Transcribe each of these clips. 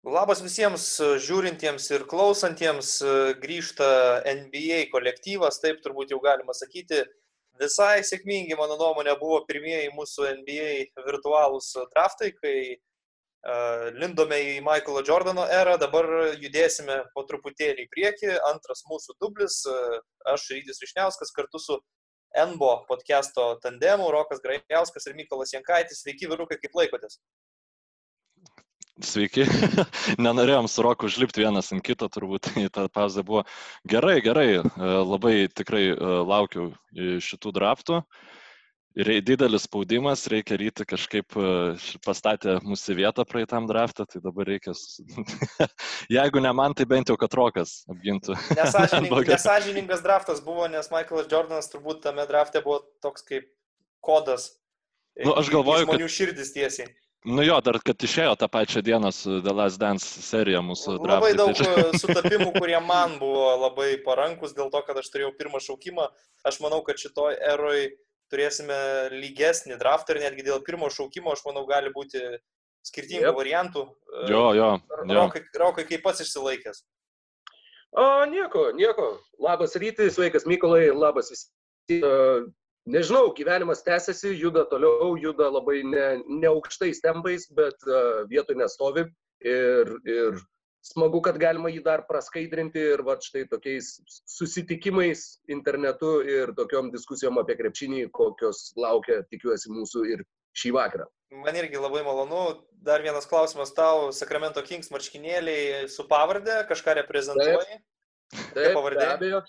Labas visiems žiūrintiems ir klausantiems, grįžta NBA kolektyvas, taip turbūt jau galima sakyti. Visai sėkmingi, mano nuomonė, buvo pirmieji mūsų NBA virtualūs draftai, kai uh, lindome į Michaelo Jordano erą, dabar judėsime po truputėlį į priekį. Antras mūsų dublis, uh, aš Rydis Višniauskas kartu su NBO podcast'o tandemu, Rokas Grajauskas ir Mykolas Jankaitis. Sveiki, vyrukai, kaip laikotės? Sveiki, nenorėjom su Roku užlipti vienas ant kito, turbūt į tą pauzę buvo gerai, gerai, e, labai tikrai e, laukiu šitų draftų. Ir didelis spaudimas, reikia ryti kažkaip e, pastatė mūsų vietą praeitam draftą, tai dabar reikia, jeigu ne man, tai bent jau kad Rokas apgintų. Nesažiningas, nesažiningas draftas buvo, nes Michaelas Jordanas turbūt tame drafte buvo toks kaip kodas. Nu, aš galvoju, kad... Žmonių širdis tiesiai. Nu jo, dar kad išėjo tą pačią dieną su The Last Dance serija mūsų draftai. Labai daug tai... sutapimų, kurie man buvo labai parankus dėl to, kad aš turėjau pirmą šaukimą. Aš manau, kad šitoj eroj turėsime lygesnį draftą ir netgi dėl pirmo šaukimo, aš manau, gali būti skirtingų yep. variantų. Jo, jo. jo. Rokai, rokai kaip pats išsilaikęs. O, nieko, nieko. Labas rytis, sveikas Mykolai, labas visi nežinau, gyvenimas tęsiasi, juda toliau, juda labai ne, ne aukštais tempais, bet uh, vietoj nestovi. Ir, ir smagu, kad galima jį dar praskaidrinti ir va štai tokiais susitikimais internetu ir tokiom diskusijom apie krepšinį, kokios laukia, tikiuosi, mūsų ir šį vakarą. Man irgi labai malonu. Dar vienas klausimas tau. Sacramento Kings marškinėliai su pavardė, kažką reprezentuoji? Taip, taip be abejo.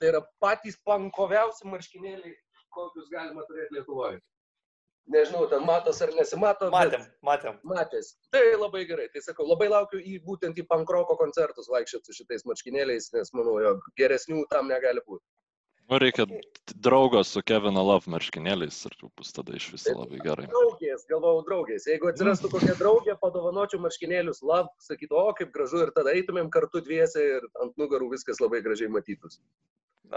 Tai yra patys pankoviausi marškinėliai kokius galima turėti Lietuvoje. Nežinau, ten matos ar nesimato. Matėm, matėm. Matės. Tai labai gerai. Tai sakau, labai laukiu į būtent į pankroko koncertus vaikščioti su šitais marškinėliais, nes manau, jog geresnių tam negali būti. Nu, reikia draugo su Kevino Love marškinėliais ir bus tada iš viso labai gerai. Draugės, galvojau, draugės. Jeigu atsirastų kokia draugė, padovanočiau marškinėlius Love, sakytų, o kaip gražu ir tada eitumėm kartu dviese ir ant nugarų viskas labai gražiai matytųsi.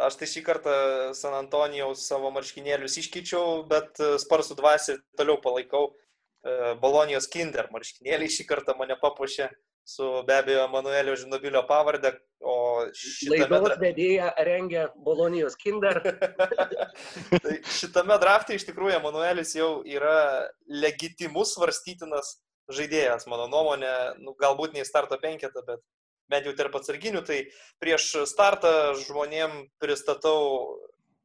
Aš tai šį kartą San Antonijaus savo marškinėlius iškeičiau, bet e, sparsų dvasį toliau palaikau. E, Bolonijos Kinder marškinėliai šį kartą mane papuošė su be abejo Manuelio Žinobilio pavardė. O šitame... Laidos vedėja rengia Bolonijos Kinder. tai šitame drafte iš tikrųjų Manuelis jau yra legitimus svarstytinas žaidėjas, mano nuomonė, nu, galbūt ne į starto penketą, bet bent jau tarp atsarginių, tai prieš startą žmonėm pristatau,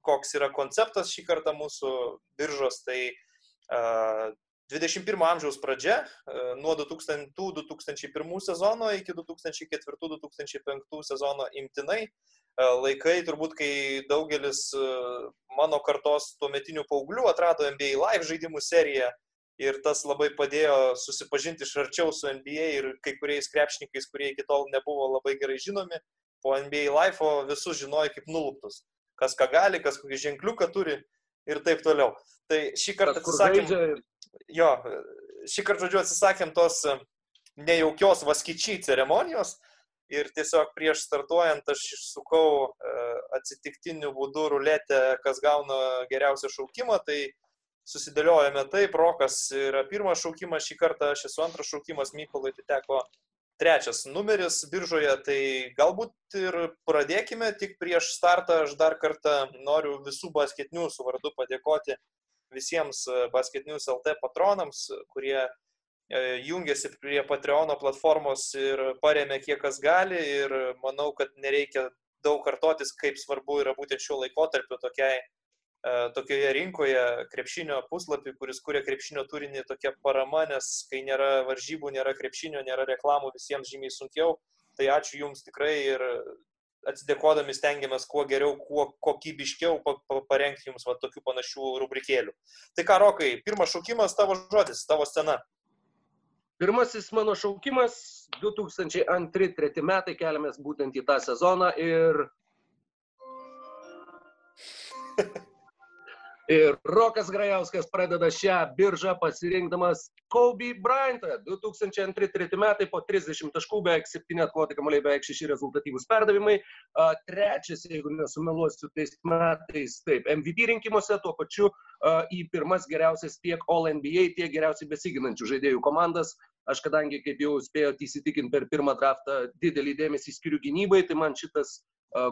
koks yra konceptas šį kartą mūsų biržos. Tai uh, 21 amžiaus pradžia, uh, nuo 2000-2001 sezono iki 2004-2005 sezono imtinai. Uh, laikai turbūt, kai daugelis uh, mano kartos tuometinių paauglių atrado NBA Live žaidimų seriją ir tas labai padėjo susipažinti iš arčiau su NBA ir kai kuriais krepšininkais, kurie iki tol nebuvo labai gerai žinomi. Po NBA Life visus žinojo kaip nuluptus. Kas ką gali, kas kokį ženkliuką turi ir taip toliau. Tai šį kartą atsisakėm. Jo, šį kartą, žodžiu, atsisakėm tos nejaukios vaskyčiai ceremonijos ir tiesiog prieš startuojant aš išsukau atsitiktiniu būdu ruletę, kas gauna geriausią šaukimą. Tai susidėliojame taip, Rokas yra pirmas šaukimas, šį kartą aš esu antras šaukimas, Mykolai atiteko trečias numeris biržoje, tai galbūt ir pradėkime, tik prieš startą aš dar kartą noriu visų basketinių su vardu padėkoti visiems basketinius LT patronams, kurie e, jungiasi prie Patreono platformos ir paremė kiek kas gali ir manau, kad nereikia daug kartotis, kaip svarbu yra būtent šiuo laikotarpiu tokiai E, tokioje rinkoje krepšinio puslapį, kuris kuria krepšinio turinį tokia parama, nes kai nėra varžybų, nėra krepšinio, nėra reklamų, visiems žymiai sunkiau. Tai ačiū Jums tikrai ir atsidėkodami stengiamės kuo geriau, kuo kokybiškiau parengti Jums va, tokių panašių rubrikėlių. Tai ką, Rokai, pirmas šaukimas tavo žodis, tavo scena. Pirmasis mano šaukimas 2002-2003 metai keliamės būtent į tą sezoną ir Ir Rokas Grajauskas pradeda šią biržą pasirinkdamas Kobe Bryantą. 2002 metai po 30 taškų, beveik 7 atkovoti kamuoliai, beveik 6 rezultatyvūs perdavimai. Trečias, jeigu nesumeluosiu, tais metais, taip, MVP rinkimuose, tuo pačiu į pirmas geriausias tiek All NBA, tiek geriausiai besiginančių žaidėjų komandas aš kadangi, kaip jau spėjot įsitikinti per pirmą draftą, didelį dėmesį skiriu gynybai, tai man šitas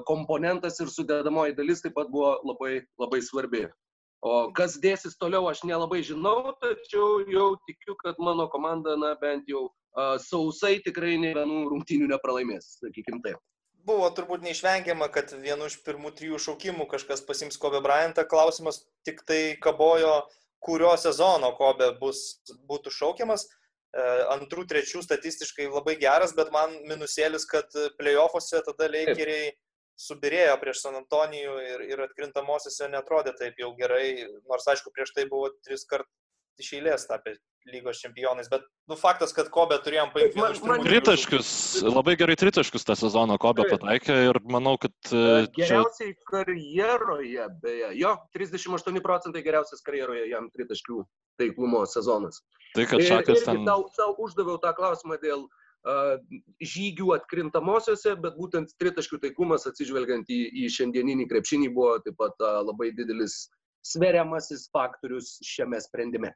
komponentas ir sudėdamoji dalis taip pat buvo labai, labai svarbi. O kas dėsis toliau, aš nelabai žinau, tačiau jau tikiu, kad mano komanda, na bent jau uh, sausai tikrai ne vienų rungtynių nepralaimės, sakykim taip. Buvo turbūt neišvengiama, kad vienu iš pirmų trijų šaukimų kažkas pasims Kobe Bryantą. Klausimas tik tai kabojo, kurio sezono Kobe bus, būtų šaukiamas. Antrų, trečių statistiškai labai geras, bet man minusėlis, kad playoffuose tada Lakeriai subirėjo prieš San Antonijų ir, ir atkrintamosiose netrodė taip jau gerai, nors aišku, prieš tai buvo tris kart iš eilės tapę lygos čempionais, bet nu, faktas, kad Kobe turėjom paimti. Man, man tritaškus, labai gerai tritaškus tą sezoną Kobe pataikė ir manau, kad... E, geriausiai čia... karjeroje, beje, jo, 38 procentai geriausias karjeroje jam tritaškių taiklumo sezonas. Tai kad Šakas ten... Tau, tau uždaviau tą klausimą dėl uh, žygių atkrintamosiose, bet būtent tritaškių taiklumas atsižvelgiant į, į šiandieninį krepšinį buvo taip pat labai didelis sveriamasis faktorius šiame sprendime.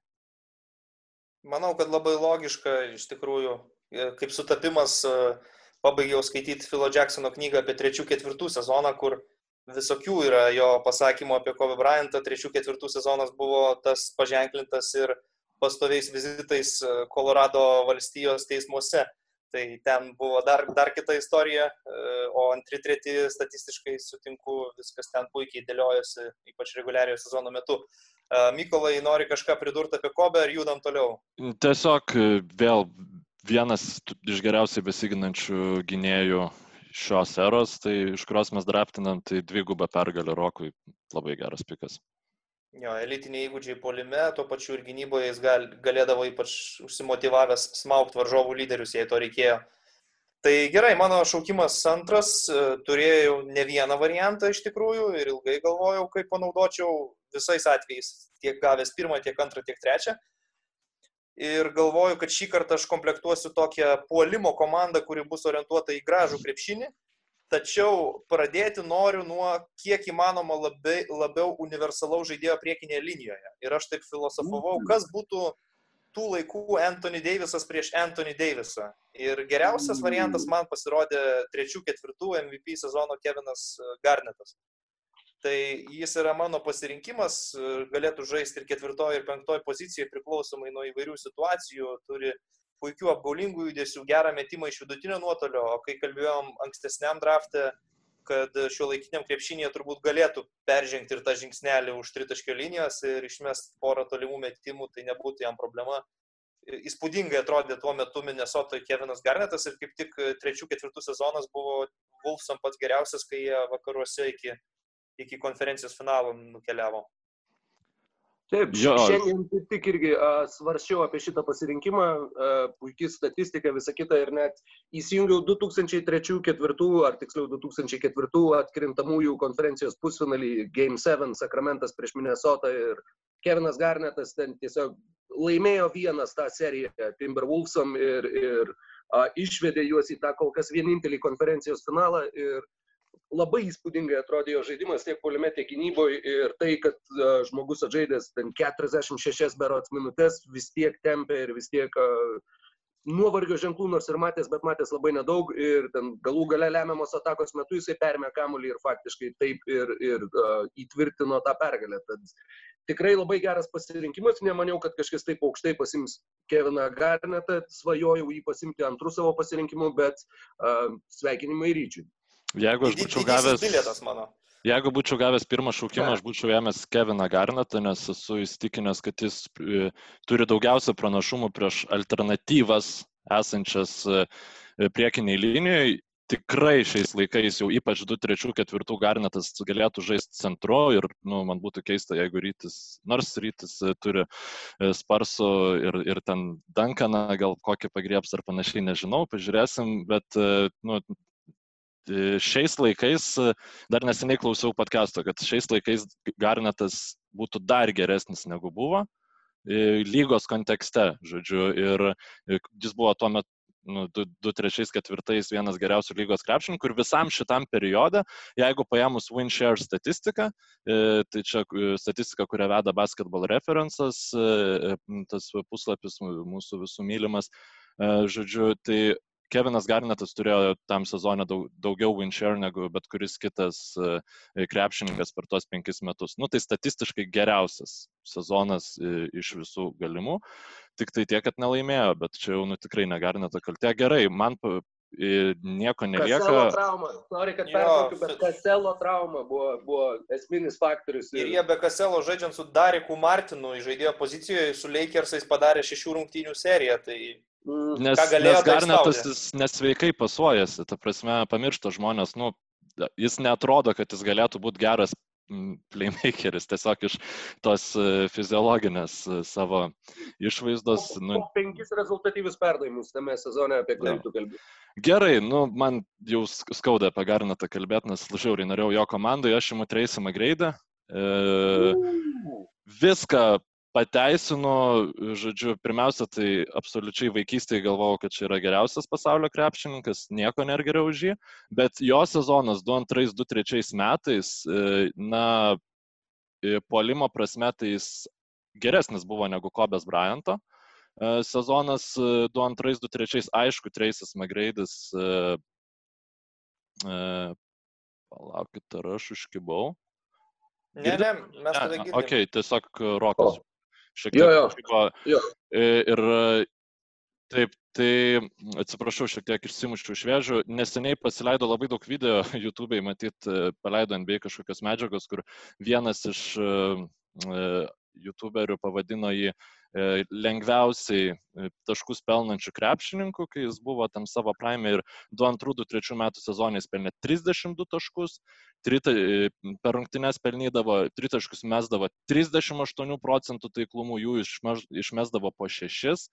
Manau, kad labai logiška iš tikrųjų, e, kaip sutapimas pabaigiau skaityti Philo Jacksono knygą apie trečių ketvirtų sezoną, kur visokių yra jo pasakymų apie Kobe Bryantą. Trečių ketvirtų sezonas buvo tas paženklintas ir pastoviais vizitais Kolorado valstijos teismuose. Tai ten buvo dar, dar kita istorija, e, o antri, treti statistiškai sutinku, viskas ten puikiai dėliojasi, ypač reguliariojo sezono metu. E, Mykolai, nori kažką pridurti apie Kobę ar judam toliau? Tiesiog e, vėl vienas iš geriausiai besiginančių gynėjų šios eros, tai iš kurios mes draftinam, tai dvigubą pergalę Rokui. Labai geras pikas. Jo, elitiniai įgūdžiai polime, tuo pačiu ir gynyboje jis gal, galėdavo ypač užsimotivavęs smaukti varžovų lyderius, jei to reikėjo. Tai gerai, mano šaukimas antras, e, turėjau ne vieną variantą iš tikrųjų ir ilgai galvojau, kaip panaudočiau visais atvejais, tiek gavęs pirmą, tiek antrą, tiek trečią. Ir galvoju, kad šį kartą aš komplektuosiu tokią puolimo komandą, kuri bus orientuota į gražų krepšinį Tačiau pradėti noriu nuo kiek įmanoma labai, labiau universalaus žaidėjo priekinėje linijoje. Ir aš taip filosofavau, mhm. kas būtų tų laikų Anthony Davisas prieš Anthony Davisą. Ir geriausias variantas man pasirodė trečių, ketvirtų MVP sezono Kevinas e, Garnetas. Tai jis yra mano pasirinkimas, e, galėtų žaisti ir ketvirtoje, ir penktoje pozicijoje priklausomai nuo įvairių situacijų, turi puikių apgaulingų judesių, gerą metimą iš vidutinio nuotolio, o kai kalbėjom ankstesniam draftą, kad šio laikiniam krepšinėje turbūt galėtų peržengti ir tą žingsnelį už tritaškio linijos ir išmest porą tolimų metimų, tai nebūtų jam problema. Įspūdingai atrodė tuo metu Minnesotoje Kevinas Garnetas ir kaip tik trečių, ketvirtų sezonas buvo Wolfsam pats geriausias, kai jie vakaruose iki, iki konferencijos finalo nukeliavo. Taip, jo. šiandien tik irgi uh, svaršiau apie šitą pasirinkimą, uh, puikiai statistika, visa kita ir net įsijungiau 2003-2004 ar tiksliau 2004 atkrintamųjų konferencijos pusfinalį Game 7 Sakramentas prieš Minnesotą ir Kevinas Garnetas ten tiesiog laimėjo vienas tą seriją Timberwolvesam ir, ir uh, išvedė juos į tą kol kas vienintelį konferencijos finalą ir labai įspūdingai atrodė jo žaidimas tiek polime, tiek gynyboje ir tai, kad uh, žmogus atžaidęs ten 46 berots minutės vis tiek tempė ir vis tiek uh, nuovargio ženklų, nors ir matęs, bet matęs labai nedaug ir ten galų gale lemiamos atakos metu jisai permė kamuolį ir faktiškai taip ir, ir uh, įtvirtino tą pergalę. Tad tikrai labai geras pasirinkimas, nemaniau, kad kažkas taip aukštai pasims Keviną Garnetą, svajojau jį pasimti antrų savo pasirinkimų, bet uh, sveikinimai ryčiui. Jeigu aš būčiau gavęs... Bilietas mano. Jeigu būčiau gavęs pirmą šaukimą, aš būčiau ėmęs Keviną Garnetą, nes esu įstikinęs, kad jis e, turi daugiausia pranašumų prieš alternatyvas esančias e, priekiniai linijoje. Tikrai šiais laikais jau ypač 2, 3, 4 Garnetas galėtų žaisti centru ir nu, man būtų keista, jeigu rytis, nors rytis e, turi sparsų ir, ir ten Dankaną, gal kokį pagrieps ar panašiai, nežinau, pažiūrėsim, bet nu, šiais laikais, dar neseniai klausiau podcast'o, kad šiais laikais Garnetas būtų dar geresnis negu buvo lygos kontekste, žodžiu, ir jis buvo tuo metu nu, 2-3-4 vienas geriausių lygos krepšininkų ir visam šitam periode, jeigu paėmus WinShare statistiką, tai čia statistika, kurią veda Basketball References, tas puslapis mūsų visų mylimas, Žodžiu, tai Kevinas Garnetas turėjo tam sezonę daug, daugiau winshare negu bet kuris kitas e, krepšininkas per tuos penkis metus. Nu, tai statistiškai geriausias sezonas e, iš visų galimų, tik tai tiek, kad nelaimėjo, bet čia jau nu, tikrai negarneta kaltė. Gerai, man nieko nelieka. Kaselo trauma. Nori, kad pertraukiu, bet Kaselo trauma buvo, buvo esminis faktorius. Ir jie be Kaselo žaidžiant su Dariku Martinu žaidėjo pozicijoje su Lakersais padarė šešių rungtynių seriją. Tai Mm. Nes, nes Garnetas jis nesveikai pasuojasi, ta prasme, pamiršta žmonės, nu, jis netrodo, kad jis galėtų būti geras playmakeris, tiesiog iš tos e, fiziologinės e, savo išvaizdos. Nu, penkis rezultatyvius perdavimus tame sezone, apie kurį tu kalbėjai. Gerai, nu, man jau skauda apie Garnetą kalbėti, nes žiauriai norėjau jo komandai, aš imu Tracy McGrady. E, viską pateisinu, žodžiu, pirmiausia, tai absoliučiai vaikystėje galvojau, kad čia yra geriausias pasaulio krepšininkas, nieko nėra geriau už jį, bet jo sezonas 2-2-3 metais, e, na, e, puolimo prasme, tai jis geresnis buvo negu Kobės Bryanto. E, sezonas 2-2-3, aišku, Trace'as Magreidis, palaukit, ar aš užkibau. Ne, ne, mes tada girdime. Ok, tiesiog rokas šiek tiek. Jo, jo. jo. Ir taip, tai atsiprašau, šiek tiek išsimuščiau iš vėžių. Neseniai pasileido labai daug video, YouTube'ai matyt, paleido NBA kažkokios medžiagos, kur vienas iš YouTuberių pavadino jį E, lengviausiai e, taškus pelnančių krepšininkų, kai jis buvo tam savo prime ir 2-2-3 metų sezonais pelnė 32 taškus, trita, e, per rungtynes pelnydavo 3 taškus mesdavo 38 procentų taiklumų, jų išmeš, išmesdavo po 6,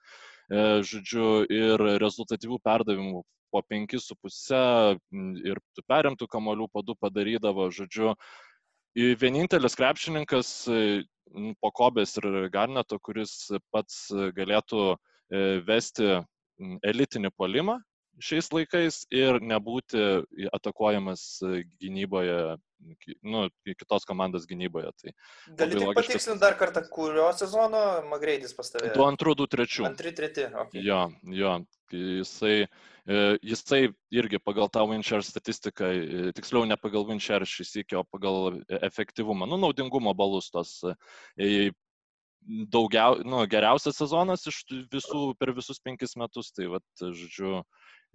žodžiu, ir rezultatyvių perdavimų po 5,5 ir perimtų kamolių 2 padarydavo, žodžiu, vienintelis krepšininkas po Kobės ir Garneto, kuris pats galėtų e, vesti elitinį polimą šiais laikais ir nebūti atakuojamas gynyboje, nu, kitos komandos gynyboje. Tai Gali tik patikslinti dar kartą, kurio sezono Magreidis pas tave? 2-2-3. 2-3. Okay. Jo, jo, jisai E, jisai irgi pagal tą Winshare statistiką, e, tiksliau ne pagal Winshare šis iki, o pagal efektyvumą, nu, naudingumo balus tos e, daugiau, nu, geriausias sezonas iš visų per visus penkis metus. Tai, vat, žodžiu,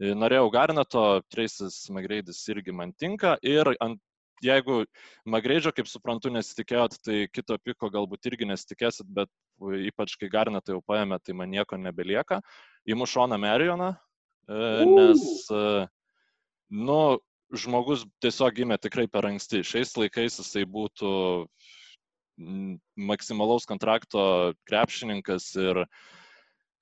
norėjau Garneto, Traces Magreidis irgi man tinka ir ant jeigu Magreidžio, kaip suprantu, nesitikėjot, tai kito piko galbūt irgi nesitikėsit, bet ypač kai Garnetą jau paėmė, tai man nieko nebelieka. Įmu Šoną Merioną, E, nes, e, nu, žmogus tiesiog gimė tikrai per anksti. Šiais laikais jisai būtų maksimalaus kontrakto krepšininkas ir e, gin,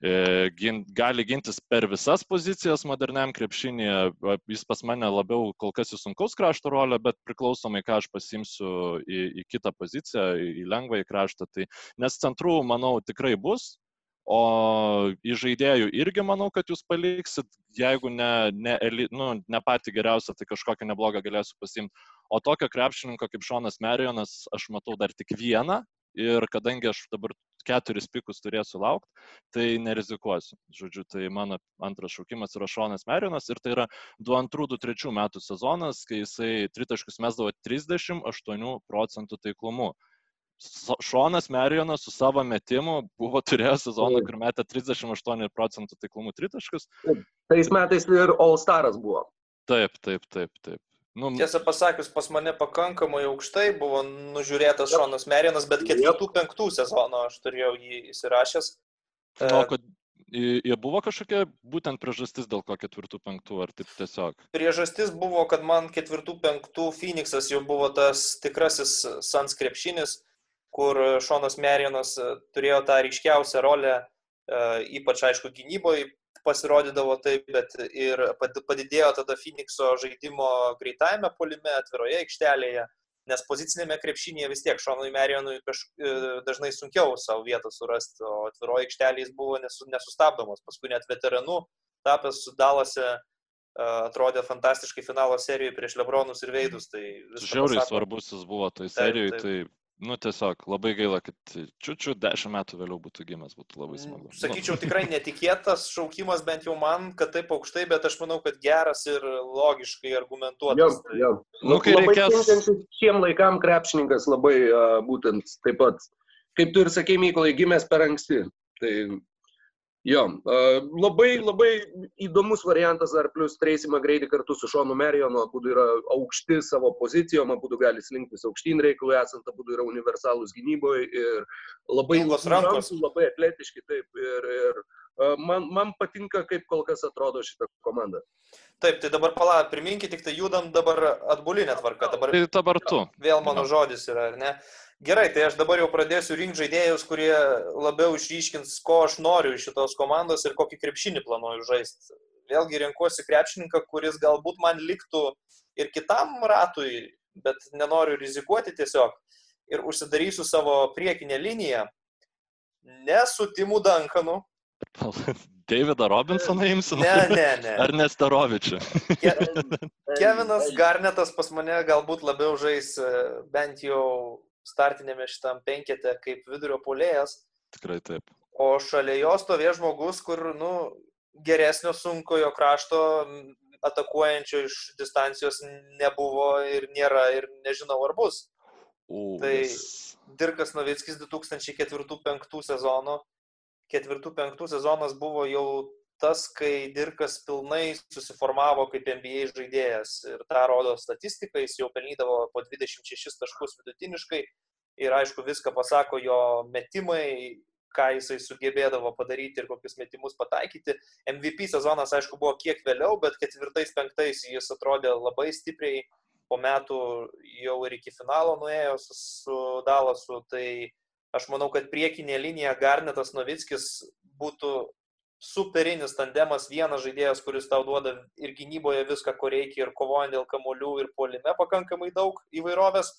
gali gintis per visas pozicijas moderniam krepšinėje. Jis pas mane labiau kol kas į sunkaus krašto rolę, bet priklausomai, ką aš pasimsiu į, į kitą poziciją, į lengvąjį kraštą. Tai, nes centrų, manau, tikrai bus. O iš žaidėjų irgi manau, kad jūs paliksit, jeigu ne, ne, nu, ne patį geriausią, tai kažkokią neblogą galėsiu pasimti. O tokio krepšininko kaip Šonas Merijonas aš matau dar tik vieną ir kadangi aš dabar keturis pikus turėsiu laukti, tai nerizikuosiu. Žodžiu, tai mano antras šaukimas yra Šonas Merijonas ir tai yra 2-2-3 metų sezonas, kai jisai tritaškus mesdavo 38 procentų taiklumu. Šonas Merijonas su savo metimu buvo turėjęs sezoną, kur metė 38 procentų taiklumų tritaškus. Tais metais ir All Staras buvo. Taip, taip, taip, taip. Nu, Tiesą pasakius, pas mane pakankamai aukštai buvo nužiūrėtas Šonas Merijonas, bet ketvirtų, penktų sezono aš turėjau jį įsirašęs. Nu, kad jie buvo kažkokia būtent priežastis, dėl ko ketvirtų, penktų, ar taip tiesiog? Priežastis buvo, kad man ketvirtų, penktų Phoenixas jau buvo tas tikrasis Sans krepšinis kur Šonas Merijonas e, turėjo tą ryškiausią rolę, e, ypač aišku gynyboje pasirodydavo taip, bet ir padidėjo tada Phoenixo žaidimo greitajame polime, atviroje aikštelėje, nes pozicinėme krepšinėje vis tiek Šonui Merijonui e, dažnai sunkiau savo vietą surasti, o atviroje aikštelėje jis buvo nesustabdomas, paskui net veteranų tapęs sudalose atrodė fantastiškai finalo serijoje prieš Lebronus ir Veidus. Tai Žiauriai svarbus jis buvo tai serijoje, tai nu tiesiog labai gaila, kad čiučiu dešimt metų vėliau būtų gimęs, būtų labai smagu. Sakyčiau, tikrai netikėtas šaukimas bent jau man, kad taip aukštai, bet aš manau, kad geras ir logiškai argumentuotas. Jo, jo. Nu, Nu, kai labai reikės- šiem laikam krepšininkas labai uh, būtent taip pat, kaip tu ir sakei, Mykolai, gimęs per anksti. Tai jo, uh, labai, labai įdomus variantas, ar plus Tracy McGrady kartu su Šonu Merionu, abu yra aukšti savo pozicijom, abu gali slinktis aukštyn reikalui, esant abu yra universalūs gynyboje ir labai rankos. labai atletiški, taip. Ir, ir uh, man, man patinka, kaip kol kas atrodo šita komanda. Taip, tai dabar pala, priminkit, tik tai judam dabar atbulinę tvarką. Dabar Tai dabar tu. vėl mano žodis yra, ar ne? Gerai, tai aš dabar jau pradėsiu rinkti žaidėjus, kurie labiau išryškins, ko aš noriu iš šitos komandos ir kokį krepšinį planuoju žaisti. Vėlgi renkuosi krepšininką, kuris galbūt man liktų ir kitam ratui, bet nenoriu rizikuoti tiesiog. Ir užsidarysiu savo priekinę liniją. Ne su Timu Dankanu. Davidą Robinsoną imsi? Ne, ne, ne. Ar Nesterovičių? Ke- Kevinas Garnetas pas mane galbūt labiau žais e, bent jau startinėme šitam penkete kaip vidurio polėjas, Tikrai taip. o šalia jo stovė žmogus, kur, nu, geresnio sunkojo krašto atakuojančio iš distancijos nebuvo ir nėra ir nežinau ar bus. U, Tai- Dirkas Novickis 2004-2005 sezono. 4-5 sezonas buvo jau tas, kai Dirkas pilnai susiformavo kaip NBA žaidėjas. Ir tą rodo statistika, jis jau pelnydavo po 26 taškus vidutiniškai. Ir aišku, viską pasako jo metimai, ką jisai sugebėdavo padaryti ir kokius metimus pataikyti. MVP sezonas, aišku, buvo kiek vėliau, bet ketvirtais, penktais jis atrodė labai stipriai. Po metų jau ir iki finalo nuėjo su, su Dalasu. Tai aš manau, kad priekinė linija Garnetas Novickis būtų superinis tandemas, vienas žaidėjas, kuris tau duoda ir gynyboje viską, ko reikia, ir kovojant dėl kamolių, ir polime pakankamai daug įvairovės.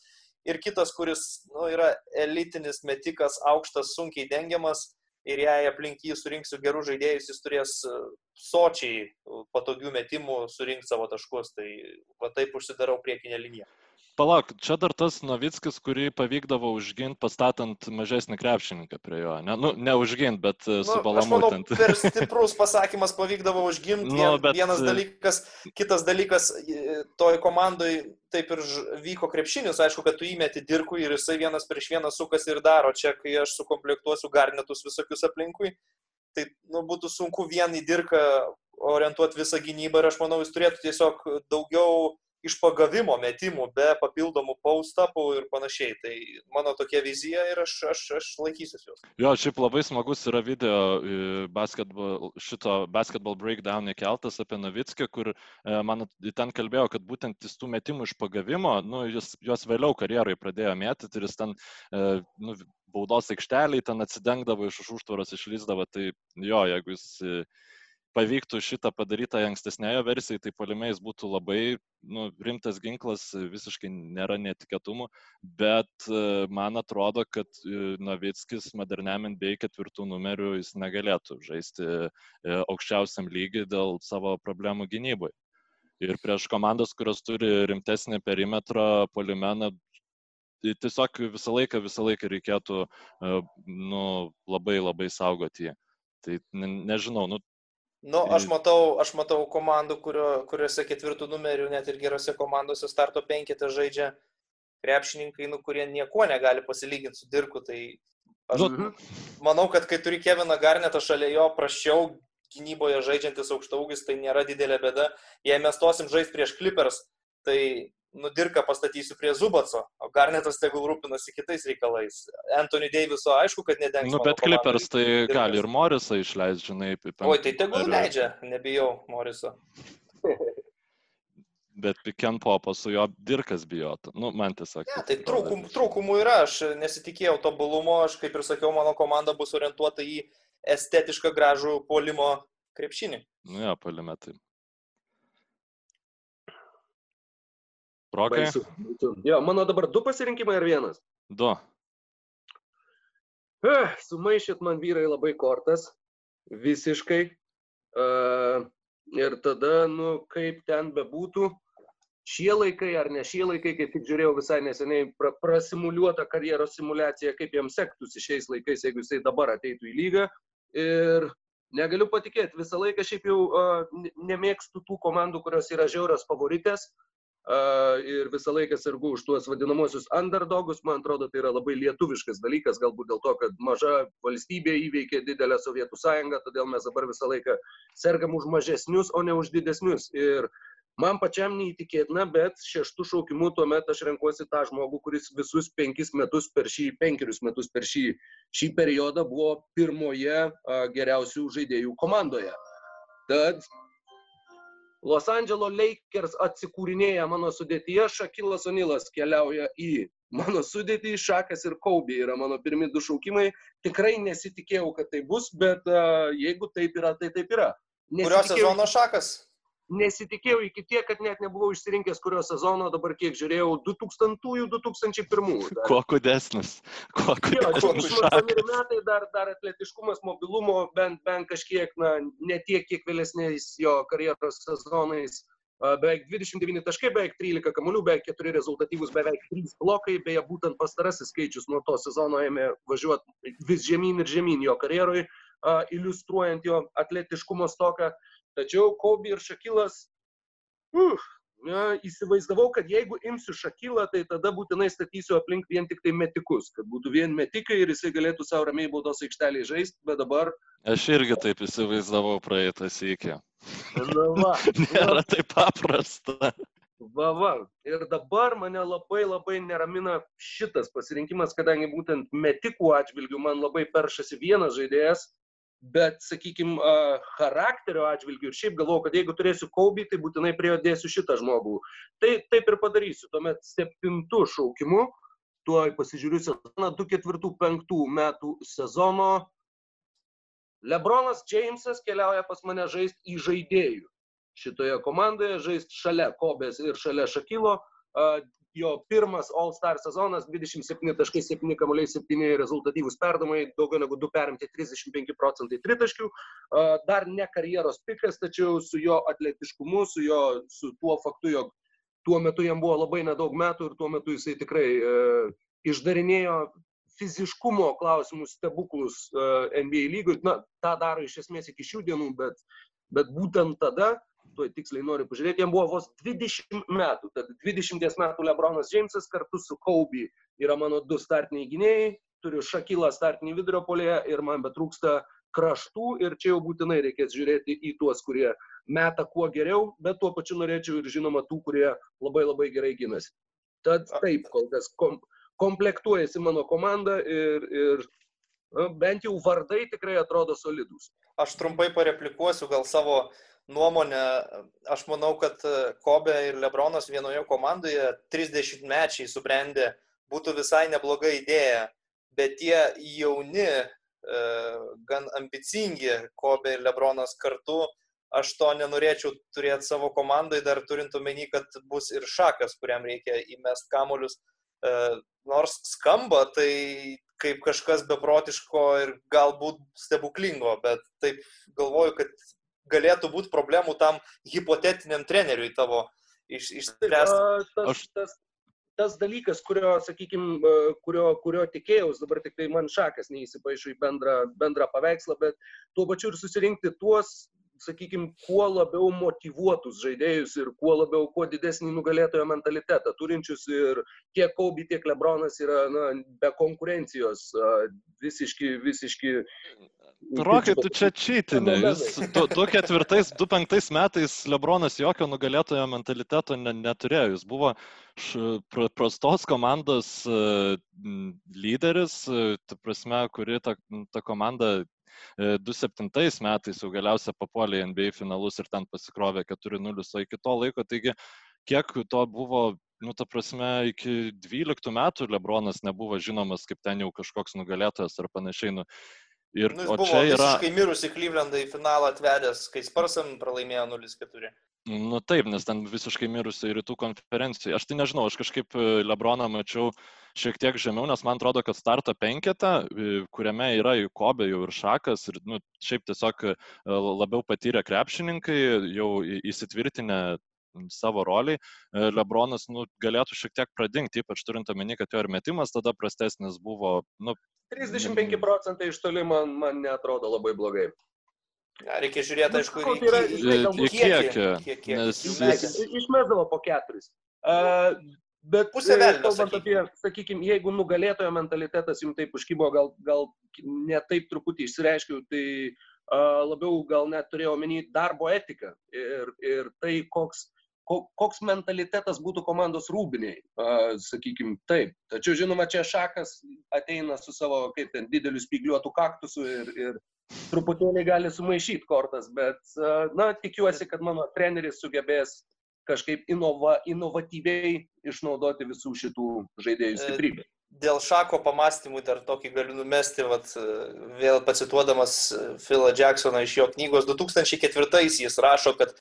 Ir kitas, kuris nu, yra elitinis metikas, aukštas, sunkiai dengiamas. Ir jei aplink jį surinksiu gerų žaidėjus, jis turės e, sočiai patogių metimų surinkti savo taškus. Tai va taip užsidarau priekinę liniją. Palauk, čia dar tas Novickis, kurį pavykdavo užginti pastatant mažesnį krepšininką prie jo. Ne, nu, ne užginti, bet Nu, nu, subalamutinti. per stiprus pasakymas pavykdavo užgimti. Nu, Nu, bet- Vienas dalykas, kitas dalykas, e, toj komandai taip ir vyko krepšinis, aišku, kad tu įmeti dirkui ir jisai vienas prieš vieną sukasi ir daro. Čia, kai aš sukomplektuosiu garnetus visokius aplinkui, tai nu, būtų sunku vien į dirką orientuoti visą gynybą ir aš manau, jis turėtų tiesiog daugiau iš pagavimo metimų, be papildomų post-upų ir panašiai. Tai mano tokia vizija ir aš, aš, aš laikysiuosi jos. Jo, šiaip labai smagus yra video e, basketball, šito basketball breakdown įkeltas apie Novickį, kur e, man ten kalbėjo, kad būtent jis tų metimų iš pagavimo, nu, jis juos vėliau karjerai pradėjo mėtyti ir jis ten e, nu, baudos aikšteliai ten atsidengdavo iš už užtvaros išlyzdavo. Tai jo, jeigu jis pavyktų šitą padaryti ankstesnėje versijoje, tai polimėjais būtų labai nu, rimtas ginklas, visiškai nėra netikėtumų, bet e, man atrodo, kad e, Novickis moderniam NBA ketvirtų numerių jis negalėtų žaisti e, aukščiausiam lygiui dėl savo problemų gynyboje. Ir prieš komandas, kurios turi rimtesnį perimetrą, polimeną, tai tiesiog visą laiką, visą laiką reikėtų nu, labai labai saugoti jį. Tai ne, nežinau, nu, Nu, aš Ir- matau, aš matau komandų, kurio, kuriuose ketvirtų numerių, net ir gerose komandose starto penketą žaidžia krepšininkai, nu, kurie nieko negali pasilyginti su dirku. Tai aš manau, kad kai turi Keviną Garnetą šalia jo prašiau gynyboje žaidžiantis aukštaugis, tai nėra didelė bėda. Jei mes tosim žaisti prieš Clippers, tai nudirka pastatysiu prie Zubatso, o Garnetas tegul rūpinasi kitais reikalais. Anthony Daviso, aišku, kad nedengs. nu bet. Clippers tai Dirkas. gali ir Morisą išleisti, žinai, į Oi, tai penktą tegul numerį. leidžia, nebijau Moriso. Bet Piken Popo su jo dirkas bijotų. Nu, man tiesiog. Ne, taip tai trūkum, trūkumų yra, aš nesitikėjau tobulumo, aš kaip ir sakiau, mano komanda bus orientuota į estetišką gražų polimo krepšinį. Nu, jo, palimetai. Rokai? Baisu. baisu. Jo, mano dabar du pasirinkimai ar vienas? Du. Eh, Sumaišyt man vyrai labai kortas. Visiškai. Uh, ir tada, nu, kaip ten bebūtų, šie laikai ar ne šie laikai, kaip tik žiūrėjau visai neseniai pra, prasimuliuotą karjeros simulaciją, kaip jam sektųsi šiais laikais, jeigu jisai dabar ateitų į lygą. Ir negaliu patikėti, visą laiką šiaip jau uh, nemėgstu tų komandų, kurios yra žiaurios favoritės. Ir visą laiką sergu už tuos vadinamosius underdogus, man atrodo, tai yra labai lietuviškas dalykas, galbūt dėl to, kad maža valstybė įveikė didelę Sovietų sąjungą, todėl mes dabar visą laiką sergam už mažesnius, o ne už didesnius. Ir man pačiam neįtikėtina, bet šeštų šaukimų tuomet aš renkuosi tą žmogų, kuris visus penkis metus per šį, penkerius metus per šį, šį periodą buvo pirmoje a, geriausių žaidėjų komandoje. Tad Los Angeles Lakers atsikūrinėja mano sudėtyje, Šakilas Onilas keliauja į mano sudėtį, Šakas ir Kaubė yra mano pirmi du šaukimai. Tikrai nesitikėjau, kad tai bus, bet uh, jeigu taip yra, tai taip yra. Kurio sezono Šakas? Nesitikėjau iki tiek, kad net nebuvau išsirinkęs kurio sezono, dabar kiek žiūrėjau, 2000-2001. Kuo kudesnis. Kuo kudesnis. Jo, metai dar, dar atletiškumas, mobilumo, bent, bent kažkiek, na, ne tiek, kiek vėlesniais jo karjeros sezonais. Beveik 29 taškai, beveik 13 kamuolių, beveik 4 rezultatyvus, beveik 3 blokai, beje, būtent pastarasis skaičius nuo to sezono ėmė važiuoti vis žemyn ir žemyn jo karjeroj, iliustruojant jo atletiškumo stoką. Tačiau Kobi ir Šakilas, uh, na, įsivaizdavau, kad jeigu imsiu Šakilą, tai tada būtinai statysiu aplink vien tik tai metikus, kad būtų vien metikai ir jisai galėtų savo ramiai baudos aikštelėje žaisti, bet dabar... Aš irgi taip įsivaizdavau praeitą sėkį. Na, va, Nėra taip paprasta. Va, va. Ir dabar mane labai labai neramina šitas pasirinkimas, kadangi būtent metikų atžvilgių man labai peršasi vienas žaidėjas, bet, sakykime, charakterio atžvilgių ir šiaip galvoju, kad jeigu turėsiu Kaubį, tai būtinai prie jo dėsiu šitą žmogų. Tai taip ir padarysiu. Tuomet septintų šaukimu, tuoj pasižiūriu sezoną 2004-2005 metų sezono. Lebronas Jamesas keliauja pas mane žaisti į žaidėjų. Šitoje komandoje žaisti šalia Kobės ir šalia Šakilo jo pirmas All Star sezonas, 27 taškai, 7 kamuoliai, 7 rezultatyvūs perdamai, daugiau negu 2 perimti, 35 procentai tritaškių. Dar ne karjeros pikas, tačiau su jo atletiškumu, su, jo, su tuo faktu, jog tuo metu jam buvo labai nedaug metų ir tuo metu jisai tikrai e, išdarinėjo fiziškumo klausimus stebuklus e, NBA lygui. Na, tą daro iš esmės iki šių dienų, bet, bet būtent tada tuoj tiksliai noriu pažiūrėti, jam buvo vos 20 metų. Tad 20 metų Lebronas Džeimsas kartu su Kobe yra mano du startiniai gynėjai, turiu Šakilą startinį vidurio polėje ir man betrūksta kraštų ir čia jau būtinai reikės žiūrėti į tuos, kurie meta kuo geriau, bet tuo pačiu norėčiau ir žinoma tų, kurie labai labai gerai gynasi. Tad taip, kol kas kom, komplektuojasi mano komanda ir, ir na, bent jau vardai tikrai atrodo solidus. Aš trumpai pareplikuosiu gal savo uh, nuomonę, aš manau, kad e, Kobe ir Lebronas vienoje komandoje 30 mečiai subrendė būtų visai nebloga idėja, bet tie jauni, e, gan ambicingi Kobe ir Lebronas kartu, aš to nenorėčiau turėti savo komandai, dar turint omeny, kad bus ir šakas, kuriam reikia įmest kamolius. E, nors skamba tai kaip kažkas beprotiško ir galbūt stebuklingo, bet taip galvoju, kad galėtų būti problemų tam hipotetiniam treneriui tavo iš, išspręsti? Tas, tas, tas dalykas, kurio, sakykime, kurio, kurio tikėjausi, dabar tik tai man šakas neįsipaišo į bendrą, bendrą paveikslą, bet tuo pačiu ir susirinkti tuos sakykime, kuo labiau motivuotus žaidėjus ir kuo labiau, kuo didesnį nugalėtojo mentalitetą turinčius ir tiek Kobe, tiek Lebronas yra na, be konkurencijos visiški, visiški Rokai, tu čia čytinė. Du ketvirtais, du penktais metais Lebronas jokio nugalėtojo mentaliteto ne, neturėjo. Jis buvo š, prastos komandos lyderis, prasme, kuri ta, ta komanda 2007 uh, metais jau galiausiai papuolė į NBA finalus ir ten pasikrovė 4-0, o iki to laiko, taigi kiek to buvo nu, ta prasme, iki 12 metų Lebronas nebuvo žinomas kaip ten jau kažkoks nugalėtojas ar panašiai. Nu, Ir, nu, o čia yra... Visiškai mirusi Klyvlendą į finalą atvedęs, kai Sparsam pralaimėjo 0-4. Nu taip, nes ten visiškai mirusi rytų konferenciją. Aš tai nežinau, aš kažkaip e, Lebroną mačiau šiek tiek žemiau, nes man atrodo, kad starto penketą, e, kuriame yra jų Kobė jau ir Šakas, ir nu, šiaip tiesiog e, labiau patyrę krepšininkai, jau įsitvirtinę savo roliai, Lebronas nu, galėtų šiek tiek pradingti, ypač turint omeny, kad jo ir metimas tada prastesnis buvo. Nu, 35 procentai iš toli man, man netrodo labai blogai. Ja, reikia žiūrėti, aišku, tai yra, į žinai, į kiekį. kiek, kiek, Nes. Išmesdavo po keturis. Uh, bet Pusė e, velnio, kalbant sakykim. apie, sakykime, jeigu nugalėtojo mentalitetas jums taip užkybo, gal, gal ne taip truputį išsireiškiau, tai uh, labiau gal net turėjau omeny darbo etiką ir, ir tai, koks, ko- koks mentalitetas būtų komandos rūbiniai, sakykime, taip. Tačiau, žinoma, čia šakas ateina su savo, kaip ten, dideliu spygliuotų kaktusu ir, ir truputėlį gali sumaišyti kortas, bet, na, tikiuosi, kad mano treneris sugebės kažkaip inova, inovatyviai išnaudoti visų šitų žaidėjų E, stiprybę. Dėl šako pamastymų dar tokį galiu numesti, vat, vėl pacituodamas Philą Jacksoną iš jo knygos 2004 jis rašo, kad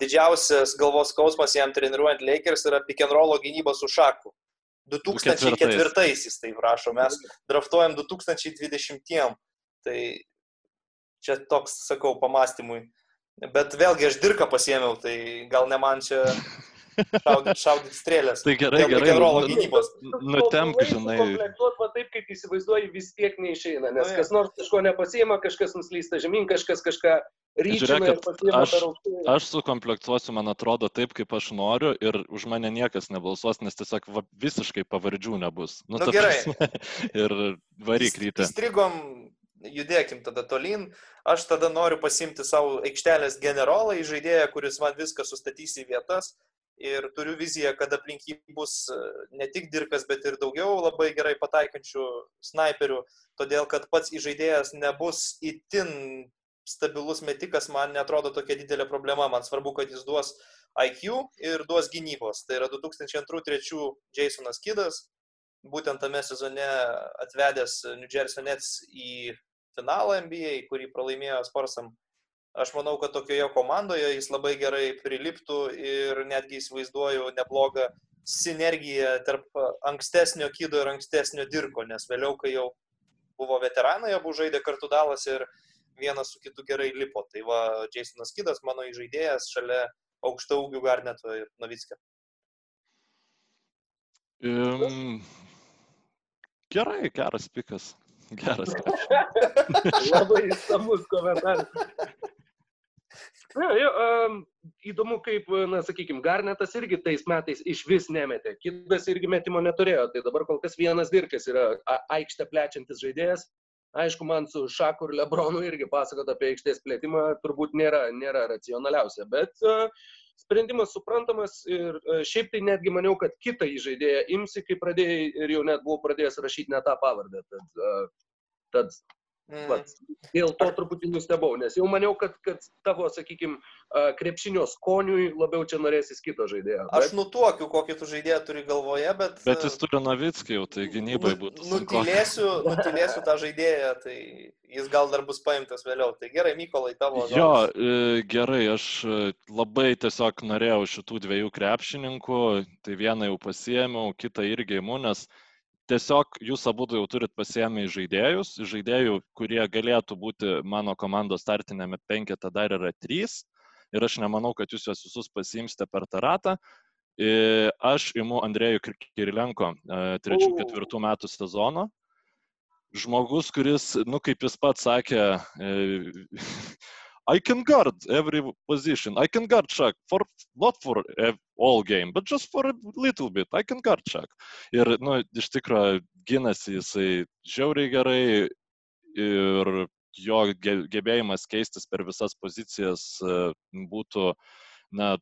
didžiausias galvos skausmas jam treniruojant Lakers yra pick and roll gynyba su šaku. 2004 jis taip rašo, mes draftuojam 2020. Tai čia toks, sakau, pamastymui. Bet vėlgi aš dirką pasiemiau, tai gal ne man čia šaudyti, šaudyti strėlės. Tai gerai, Dėl gerai. pick-and-rollo nu- gynybos. Nutemk, žinai. Komplektuot va taip, kaip įsivaizduoji, vis tiek neišeina, nes Nu, jo. kas nors kažko nepasiema, kažkas nuslysta žemyn, kažkas kažką ir Žiūrėkit, aš-. Aš sukomplektuosiu, man atrodo, taip, kaip aš noriu ir už mane niekas nebalsuos, nes tiesiog va, visiškai pavardžių nebus. Nu, ta gerai. prasme, Ir varyk ryte. Įstrigom, judėkim tada tolyn. Aš tada noriu pasimti savo aikštelės generolą, į žaidėją, kuris man viską sustatys į vietas. Ir turiu viziją, kad aplink jį bus e, ne tik dirkas, bet ir daugiau labai gerai pataikančių snaiperių. Todėl, kad pats įžaidėjas nebus itin stabilus metikas, man netrodo tokia didelė problema. Man svarbu, kad jis duos IQ ir duos gynybos. Tai yra 2002-2003 Jasonas Kidas, būtent tame sezone atvedęs New Jersey Nets į finalą NBA, kurį pralaimėjo Sparsam. Aš manau, kad tokioje komandoje jis labai gerai priliptų ir netgi įsivaizduoju neblogą sinergiją tarp ankstesnio Kido ir ankstesnio Dirko, nes vėliau, kai jau buvo veteranai, abu žaidė kartu dalas ir vienas su kitu gerai lipo. Tai va, Jasonas Kidas, mano įžaidėjas, šalia aukšta ūgių Garneto ir Novickio. Um, gerai, geras pikas. Geras. Labai įsamus komentaras. Na, jo, um, įdomu, kaip, na, sakykime, Garnetas irgi tais metais iš vis nemetė. Kitas irgi metimo neturėjo. Tai dabar kol kas vienas dirkas yra aikštę plečiantis žaidėjas. Aišku, man su Šaku ir Lebronu irgi pasakot apie aikštės plėtimą turbūt nėra, nėra racionaliausia. Bet uh, sprendimas suprantamas ir uh, šiaip tai netgi maniau, kad kitą įžaidėją imsi, kai pradėjai ir jau net buvau pradėjęs rašyti ne tą pavardę. Tad, uh, tad. Vat, dėl to truputį nustebau, nes jau maniau, kad, kad tavo, sakykime, krepšinio skoniui labiau čia norėsis kito žaidėjo. Aš nutuokiu, kokį tu žaidėją turi galvoje, bet... Bet jis turi Novickį jau, tai gynybai Nu- būtų. Nutilėsiu, nutilėsiu tą žaidėją, tai jis gal dar bus paimtas vėliau. Tai gerai, Mykolai, tavo. Jo, žodis. e, gerai, aš e, labai tiesiog norėjau šitų dviejų krepšininkų, tai vieną jau pasiėmiau, kitą irgi imu, nes tiesiog jūs abu jau turit pasiėmę į žaidėjus, žaidėjų, kurie galėtų būti mano komandos startinėme penkete dar yra trys ir aš nemanau, kad jūs juos visus pasiimsite per tą ratą. E, Aš imu Andrėjų Kirilenko 3-4 metų sezono. Žmogus, kuris, nu kaip jis pats sakė, e, I can guard every position. I can guard Shaq for not for all game, but just for a little bit. I can guard Shaq. Ir, nu, iš tikrųjų, ginasi jisai žiauriai gerai ir jo ge- gebėjimas keistis per visas pozicijas e, būtų, na,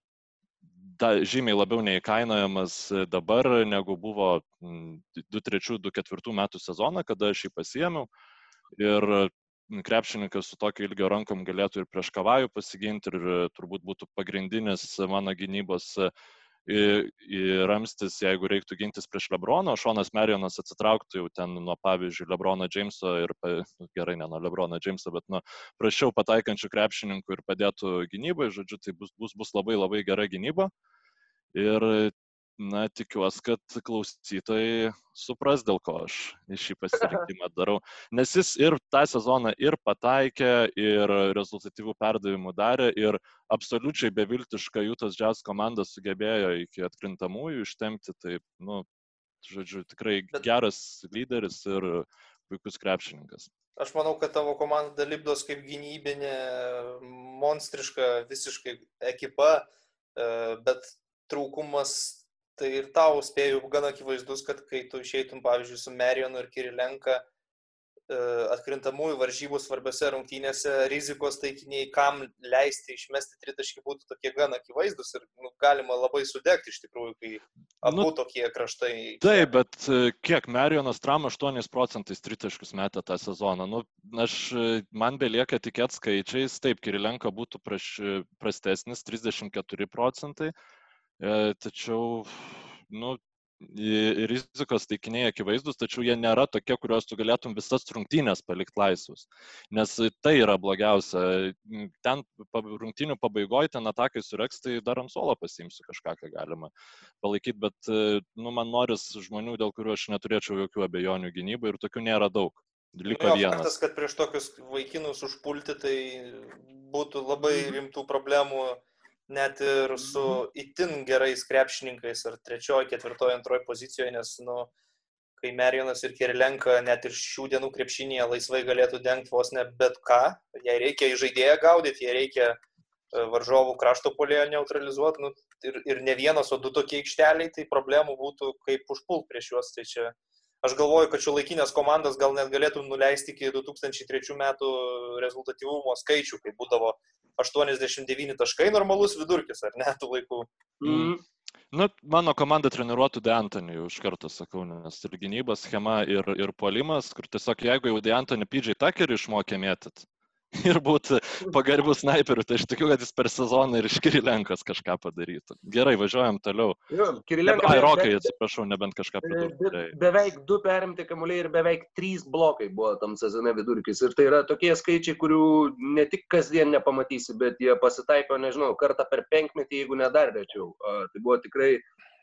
da, žymiai labiau neįkainojamas e, dabar, negu buvo 2-3-2-4 metų sezoną, kada aš jį pasiėmiau. Ir krepšininkas su tokio ilgio rankom galėtų ir prieš kavajų pasiginti ir e, turbūt būtų pagrindinis mano gynybos e, ramstis, jeigu reiktų gintis prieš Lebroną, o Šonas Marijonas atsitrauktų jau ten nuo, pavyzdžiui, Lebrono Jameso ir, nu, gerai, ne nuo Lebrono Jameso, bet nuo prašiau pataikančių krepšininkų ir padėtų gynybai, žodžiu, tai bus, bus, bus labai labai gera gynyba. Ir na, tikiuosi, kad klausytojai supras, dėl ko aš šį pasirinkimą darau. Nes jis ir tą sezoną ir pataikė, ir rezultatyvų perdavimų darė, ir absoliučiai beviltišką Jūtos Jazz komanda sugebėjo iki atkrintamųjų ištemti. Taip, nu, žodžiu, tikrai geras lyderis ir puikus krepšininkas. Aš manau, kad tavo komanda Libdos kaip gynybinė, monstriška visiškai ekipa, e, bet trūkumas tai ir tau spėjau gan akivaizdus, kad kai tu išeitum, pavyzdžiui, su Merionu ir Kirilenka e, atkrintamųjų varžybų svarbiose rungtynėse, rizikos taikiniai, kam leisti išmesti tritaškį būtų tokie gan akivaizdus ir nu, galima labai sudegti iš tikrųjų, kai abu Nu, tokie kraštai. Taip, bet e, kiek Marijonas Tram 8 procentais tritaškius metė tą sezoną. Nu, aš, e, man belieka tikėti skaičiais, taip, Kirilenko būtų praš, prastesnis 34 procentai, tačiau, nu, rizikos taikiniai akivaizdus, tačiau jie nėra tokie, kuriuos tu galėtum visas rungtynės palikti laisvus. Nes tai yra blogiausia. Ten rungtynių pabaigoje, ten atakai sureks, tai dar ant suolo pasimsiu kažką, ką galima palaikyti, bet e, nu, man noris žmonių, dėl kurių aš neturėčiau jokių abejonių gynybai ir tokių nėra daug. Liko jo, vienas. Faktas, kad prieš tokius vaikinus užpulti, tai būtų labai Mhm. rimtų problemų net ir su itin gerais krepšininkais ar trečioji, ketvirtoji, antroji pozicijoje, nes, nu, kai Merijonas ir Kirilenka net ir šių dienų krepšinėje laisvai galėtų dengti vos ne bet ką, jei reikia į žaidėją gaudyti, jei reikia e, varžovų krašto polėje neutralizuoti, nu, ir, ir ne vienas, o du tokie aikšteliai, tai problemų būtų kaip užpult prieš juos. Tai čia aš galvoju, kad šio laikinės komandos gal net galėtų nuleisti iki 2003 metų rezultatyvumo skaičių, kai būdavo 89 taškai normalus vidurkis, ar ne, tų laikų. Mm. Nu, mano komanda treniruotų Deantonį jau iš karto sakau, nes ir gynybos schema, ir, ir puolimas, kur tiesiog jeigu jau Deantonį PJ Tuckerį išmokė mėtyt ir būti pagarbių snaiperių, tai aš tikiu, kad jis per sezoną ir iš Kirilenkos kažką padarytų. Gerai, važiuojam toliau. Jo, Ne, Kirilenka. ai, Rokai, atsiprašau, nebent kažką pridurti. be- Beveik du perimti kamuoliai ir beveik trys blokai buvo tam sezone vidurkis. Ir tai yra tokie skaičiai, kurių ne tik kasdien nepamatysi, bet jie pasitaiko, nežinau, kartą per penkmetį, jeigu ne dar rečiau. Tai buvo tikrai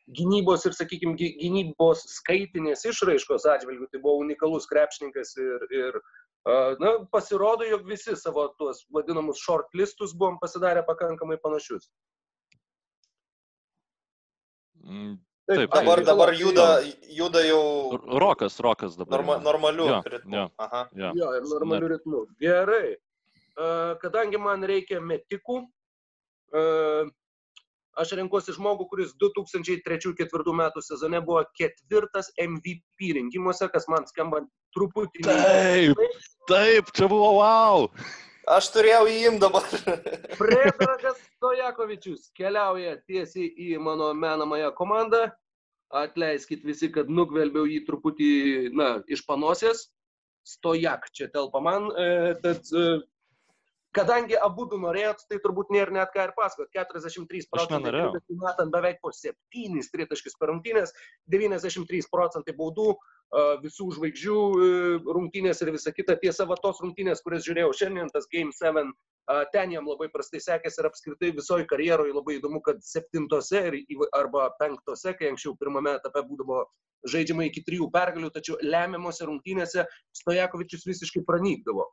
gynybos ir, sakykime, gynybos skaitinės išraiškos atžvilgių. Tai buvo unikalus krepšininkas ir, ir na, pasirodo, jog visi savo tuos vadinamus shortlistus buvom pasidarę pakankamai panašius. Mm, Taip, Taip, Dabar, tai- dabar juda, juda jau Rokas, Rokas dabar. norma, normaliu Jo, ritmu. jo. Aha. Jo. Jo, ir normaliu ritmu. Gerai. E, Kadangi man reikia metikų, aš renkuosi žmogų, kuris 2003-2004 metų sezone buvo ketvirtas MVP rinkimuose, kas man skamba truputį. Taip, taip, čia buvo wow. Aš turėjau įim dabar. Predragas Stojakovičius keliauja tiesiai į mano menamąją komandą. Atleiskit visi, kad nugvelbiau jį truputį, na, iš panosės. Stojak čia telpa man. E, tad, e, kadangi abu norėjot, tai turbūt nėra net ką ir pasakot. 43 procentai metant beveik po 7 tritaškius per rungtynės, 93 procentai baudų, visų žvaigždžių e, rungtynės ir visa kita. Tiesa, va tos rungtynės, kurias žiūrėjau šiandien, tas Game 7 A, ten jam labai prastai sekėsi ir apskritai visoji karjeroje labai įdomu, kad septintose ir arba penktose, kai anksčiau pirmame etape būdavo žaidžiama iki trijų pergalių, tačiau lemiamose rungtynėse Stojakovičius visiškai pranykdavo.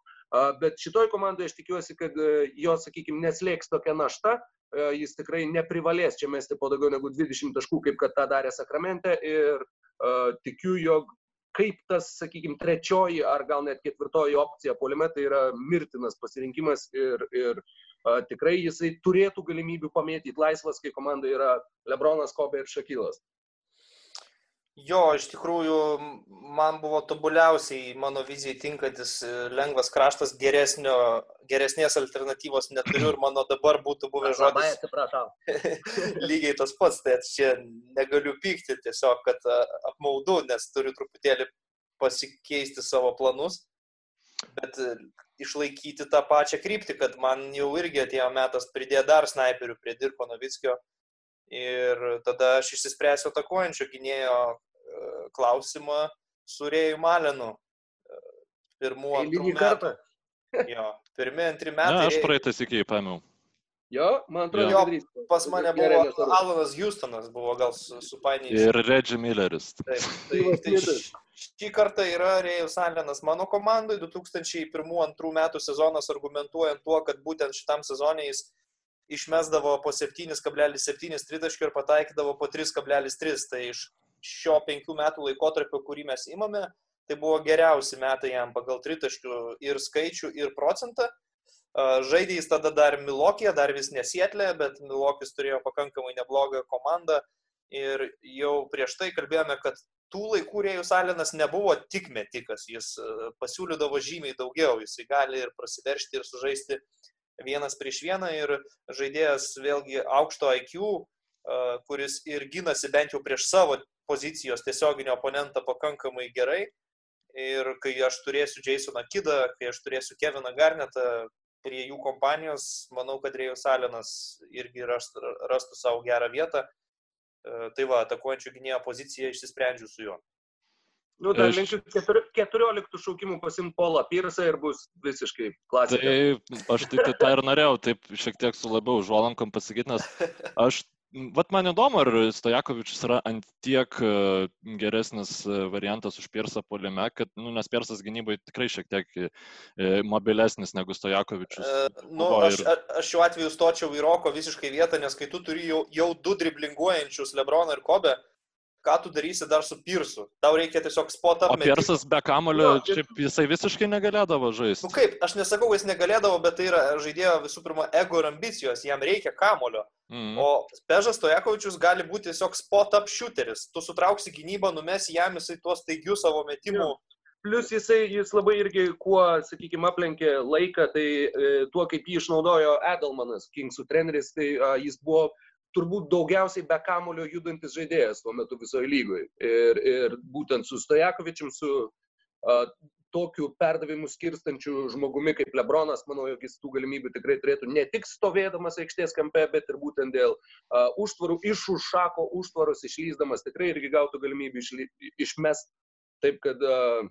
Bet šitoj komandai aš tikiuosi, kad e, jo, sakykime, neslėgs tokia našta, E, jis tikrai neprivalės čia mesti po daugiau negu 20 taškų, kaip kad tą darė Sakramente. Ir uh, tikiu, jog kaip tas, sakykime, trečioji ar gal net ketvirtoji opcija polime, tai yra mirtinas pasirinkimas ir, ir a, tikrai jisai turėtų galimybių pamėtyti laisvas, kai komanda yra Lebronas, Kobe ir Šakylas. Jo, iš tikrųjų, man buvo tobuliausiai mano vizijai tinkantis e, lengvas kraštas, geresnio, geresnės alternatyvos neturiu ir mano dabar būtų buvęs Labai žodis atsiprašau. lygiai tas pats, tai čia negaliu pykti, tiesiog, kad a, apmaudu, nes turiu truputėlį pasikeisti savo planus, bet e, išlaikyti tą pačią kryptį, kad man jau irgi atėjo metas pridėti dar snaiperių prie Dirko Novickio ir tada aš išsispręsiu atakuojančio gynėjo e, klausimą su Rėju Malenu. E, Pirmų, antrų metų. Jo, pirmi, antri Ne, metai. aš Rėjui- praeitas iki paėmiau. Jo, man atrodo, Jo, ryškiai. Pas mane buvo. Alanas Houstonas, buvo gal su- supainiojęs. Ir Reggie Milleris. Taip, tai, tai š- šį kartą yra Rėjus Alenas mano komandai, 2001-2002 metų sezonas argumentuojant tuo, kad būtent šitam sezonui jis išmesdavo po 7,7 tritaškių ir pataikydavo po 3,3. Tai iš šio penkių metų laikotarpio, kurį mes imame, tai buvo geriausi metai jam pagal tritaškių ir skaičių, ir procentą. Žaidė jis tada dar Milokė, dar vis nesietlė, bet Milokis turėjo pakankamai neblogą komandą. Ir jau prieš tai kalbėjome, kad tų laikų Rėjus Alenas nebuvo tik metikas, jis pasiūlydavo žymiai daugiau, jisai gali ir prasiveršti, ir sužaisti vienas prieš vieną, ir žaidėjas vėlgi aukšto IQ, kuris ir gynasi bent jau prieš savo pozicijos tiesioginio oponentą pakankamai gerai. Ir kai aš turėsiu Jasoną Kidą, kai aš turėsiu Keviną Garnetą prie jų kompanijos, manau, kad Rėjus Alenas irgi rast- rastų savo gerą vietą. E, Tai va, atakuojančių gynėjo poziciją išsisprendžiu su juo. Nu, dar Aš- linkiu ketur- 14 šaukimų pasimti Polą Pyrsą ir bus visiškai klasika. Tai aš tai tą ir norėjau taip šiek tiek su labiau užuolankom pasakyti, nes aš, vat man įdomu, ar Stojakovičius yra ant tiek e, geresnis e, variantas už Pirsą polime, kad, nu, nes Pirsas gynybai tikrai šiek tiek e, mobilesnis negu Stojakovičius. E, Nu, aš, ir- aš šiuo atveju stočiau į Roko visiškai vietą, nes kai tu turi jau, jau du driblinguojančius Lebroną ir Kobę, ką tu darysi dar su Pirsu? Tau reikia tiesiog spot O. Pirsas be kamulio, šiaip jisai visiškai negalėdavo Nu žaisti. kaip, aš nesakau, jis negalėdavo, bet tai yra žaidėjo visų pirma ego ir ambicijos, jam reikia kamulio. Mm. O Pežas Stojakovičius gali būti tiesiog spot up shooteris. Tu sutrauksi gynybą, numesi jam jisai tuos taigius savo metimų. Jo. Plus jisai, jis labai irgi, kuo, sakykime, aplenkė laiką, tai e, tuo, kaip jį išnaudojo Edelmanas, Kingsų treneris, tai a, jis buvo turbūt daugiausiai be kamulio judantis žaidėjas tuo metu visoje lygoje. Ir, ir būtent su Stojakovičium, su a, tokiu perdavimu skirstančiu žmogumi kaip Lebronas, manau, jog jis tų galimybių tikrai turėtų ne tik stovėdamas aikštės kampe, bet ir būtent dėl uh, užtvarų, iš už šako užtvaros išlyzdamas tikrai irgi gautų galimybę išly, išmest. Taip kad, uh,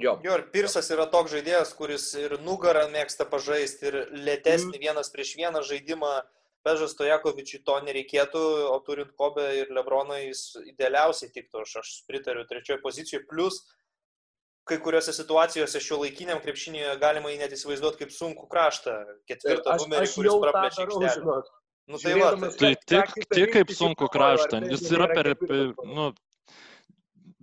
jo. Jo, ir Pirsas yra toks žaidėjas, kuris ir nugarą mėgsta pažaisti, ir lėtesnį vienas prieš vieną žaidimą. Pežas Stojakovičiui to nereikėtų, o turint Kobę ir Lebroną jis idealiausiai tiktų, aš, aš pritariu trečioje pozicijoje. Plus, kai kuriuose situacijose šio laikiniam krepšinėje galima jį net įsivaizduoti kaip sunku kraštą. Ketvirtą numerį, kuris praplečia aikštelę. Nu tai va, tai, Tai tik, tik kaip sunku kraštą. tai Jis yra per, nu,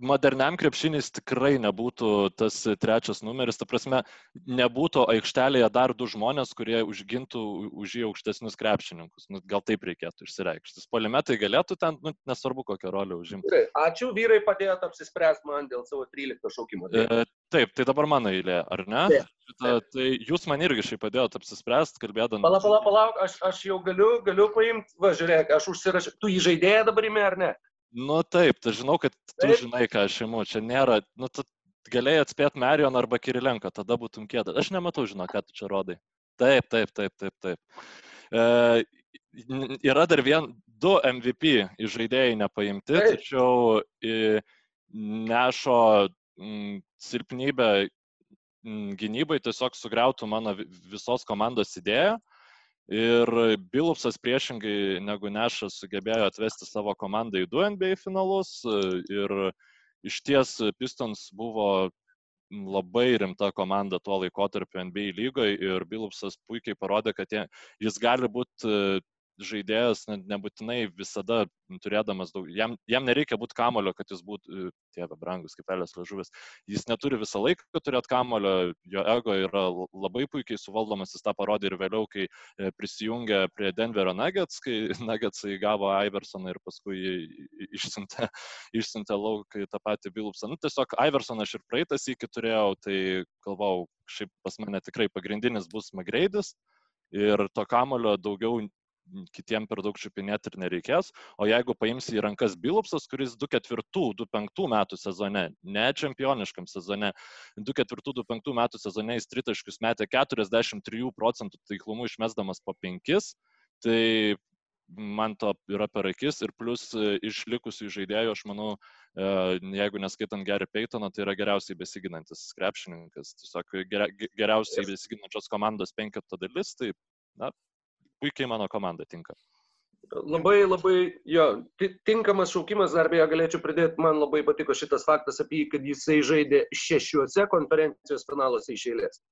moderniam krepšinis tikrai nebūtų tas trečias numeris. Ta prasme, nebūtų aikštelėje dar du žmonės, kurie užgintų už jį aukštesnius krepšininkus. Nu, gal taip reikėtų išsireikšti. Polimetai galėtų ten, nu, nesvarbu kokią rolę užimti. Ačiū vyrai padėjot apsispręsti man dėl savo 13 šaukimo. E, taip, tai dabar mano eilė, ar ne? Taip, Šitą, tai jūs man irgi šiaip padėjote apsispręsti, kalbėdami. Pala, pala, palauk, aš, aš jau galiu, galiu paimti, va, žiūrėk, aš užsirašiau, tu jį žaidėją dabar įmė ar ne? Nu taip, tai žinau, kad tu Taip. žinai, ką aš imu. Čia nėra, nu tu galėjai atspėti Marion arba Kirilenko, tada būtum kėdas. Aš nematau, žinau, ką tu čia rodai. Taip, taip, taip, taip, taip. E, yra dar vien, du MVP iš žaidėjai nepaimti, Taip. tačiau e, nešo mm, silpnybę mm, gynybai tiesiog sugriautų mano vi- visos komandos idėją. Ir Bilupsas priešingai negu Nešas sugebėjo atvesti savo komandą į du NBA finalus. Ir iš ties Pistons buvo labai rimta komanda tuo laikotarpiu NBA lygoje ir Bilupsas puikiai parodė, kad jie, jis gali būti žaidėjas ne- nebūtinai visada turėdamas daug, jam, jam nereikia būti kamulio, kad jis būtų, tėve brangus kaip pelės lažuvis, jis neturi visą laiką turėti kamulio, jo ego yra labai puikiai suvaldomas, jis tą parodė ir vėliau, kai e, prisijungė prie Denverio Nuggets, kai Nuggetsai gavo Iversoną ir paskui jį i- išsiuntė, išsiuntė lauk į tą patį Bilupsą. Nu, tiesiog Iversoną aš ir praeitas iki turėjau, tai galvau, šiaip pas mane tikrai pagrindinis bus Magreidis ir to kamulio daugiau kitiem per daug čiupinėti ir nereikės. O jeigu paimsi į rankas Bilupsas, kuris 2-4-2-5 metų sezone, ne čempioniškam sezone, 2-4-2-5 metų sezone jis tritaškius metė 43 procentų taiklumu išmesdamas po 5, tai man to yra per akis ir plus e, iš likusių žaidėjų, aš manau, e, jeigu neskaitant Gary Paytoną, tai yra geriausiai besiginantis krepšininkas, tiesiog geria, ge- geriausiai besiginančios komandos penketo dalis, tai na, puikiai mano komanda tinka. Labai, labai, jo, tinkamas šaukimas, dar beje galėčiau pridėti, man labai patiko šitas faktas apie jį, kad jisai žaidė šešiuose konferencijos finaluose iš eilės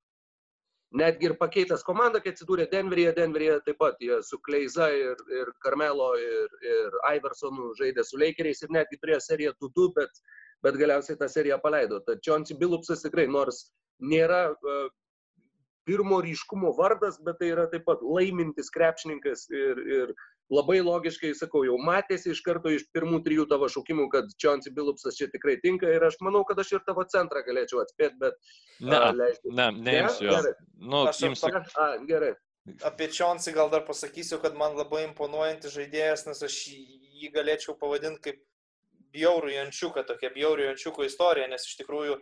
netgi ir pakeitęs komandą, kai atsidūrė Denveryje, Denveryje taip pat jie su Kleiza ir, ir Carmelo ir, ir Iversonu žaidė su Lakeriais ir netgi turėjo seriją 2-2, bet, bet galiausiai tą seriją paleido. Tad Čionsi Bilupsas tikrai, nors nėra uh, pirmo ryškumo vardas, bet tai yra taip pat laimintis krepšininkas ir, ir labai logiškai sakau, jau matėsi iš karto iš pirmų trijų tavo šaukimų, kad Čionsi Bilupsas čia tikrai tinka ir aš manau, kad aš ir tavo centrą galėčiau atspėti, bet... Ne, a, leisti. ne, neimsiu jo. Nu, aš imsiu. A, gerai. Apie Čionsi gal dar pasakysiu, kad man labai imponuojantis žaidėjas, nes aš jį galėčiau pavadinti kaip bjaurų Jančiuką, tokia bjaurų Jančiuko istorija, nes iš tikrųjų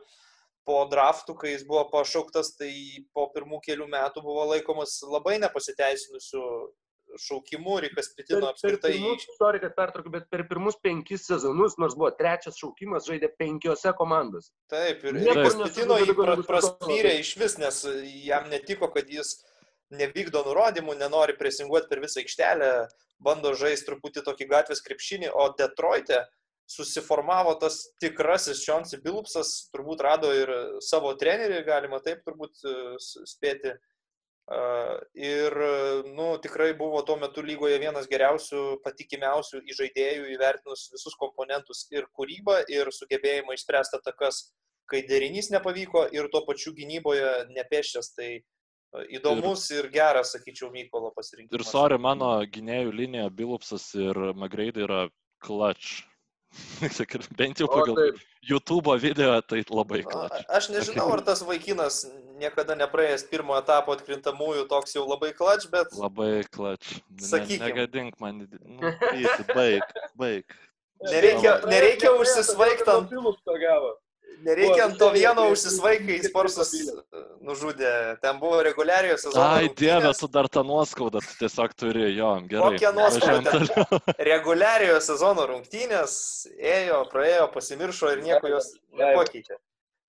po draftų, kai jis buvo pašauktas, tai po pirmų kelių metų buvo laikomas labai nepasiteisinusiu šaukimu, Rikas Pitino apskritai. Sorry, kad pertraukiu, bet per pirmus penkis sezonus, nors buvo trečias šaukimas, žaidė penkiose komandose. Taip, ir Rikas Pitino jį pra, praspyrė iš vis, nes jam netiko, kad jis nevykdo nurodymų, nenori presinguoti per visą aikštelę, bando žaisti truputį tokį gatvės krepšinį, o Detroite susiformavo tas tikrasis Čionsi Bilupsas, turbūt rado ir savo trenerį, galima taip turbūt e, spėti Ir, nu, tikrai buvo tuo metu lygoje vienas geriausių, patikimiausių įžaidėjų įvertinus visus komponentus ir kūrybą, ir sugebėjimą išspręsti atakas, kai derinys nepavyko ir tuo pačiu gynyboje nepešęs. Tai įdomus ir, ir geras, sakyčiau, Mykolo pasirinkimas. Ir sorry, mano gynėjų linija Bilupsas ir Magreidai yra clutch. Bent jau pagal o, YouTube video tai labai klač. Aš nežinau, ar tas vaikinas niekada nepraėjęs pirmo etapo atkrintamųjų toks jau labai klač, bet... Labai klač. Sakykime. Ne, negadink man. Nu, baig, baig. Nereikia, nereikia užsisvaigti ant... Nereikia ant to vieno užsisvaikai, Sporsas nužudė. Ten buvo reguliarios sezono. Ai, dieve, tu dar tą nuoskaudą tu tiesiog turi, jo, gerai. Kokia nuoskauda? Reguliariojo sezono rungtynės ėjo, praėjo, pasimiršo ir nieko jos nepakeitė.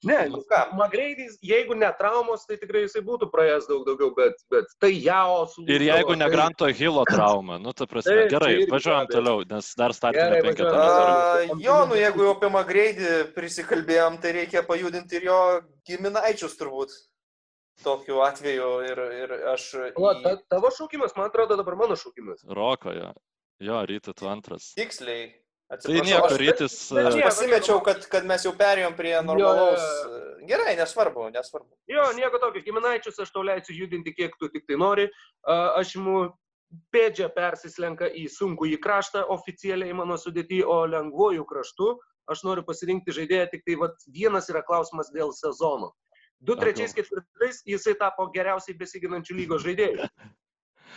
Ne, nu ką, Magreidis, jeigu ne traumos, tai tikrai jisai būtų praėjęs daug daugiau, bet, bet tai jao su... Ir jeigu ne tai... Granto Hilo trauma, nu, ta prasme, tai, gerai, tai važiuojam toliau, nes dar startinė penketą. Jo, nu, jeigu jau apie Magreidį prisikalbėjom, tai reikia pajudinti ir jo giminaičius turbūt. Tokiu atveju ir, ir aš... O, ta, tavo šaukimas, man atrodo, dabar mano šaukimas. Rokoje. Jo, ryte tu antras. Tiksliai. Tai nieko, rytis. Aš e, pasimečiau, kad, kad mes jau perėjom prie normalaus. Jo, jo. Gerai, nesvarbu, nesvarbu. Jo, nieko tokio, giminaičius aš tau leisiu judinti, kiek tu tik tai nori. Aš imu pėdžią persislenka į sunkų į kraštą oficialiai mano sudėti, o lengvojų kraštų aš noriu pasirinkti žaidėją, tik tai vat, vienas yra klausimas dėl sezono. Du trečiais ketvirtais jisai tapo geriausiai besiginančių lygos žaidėjų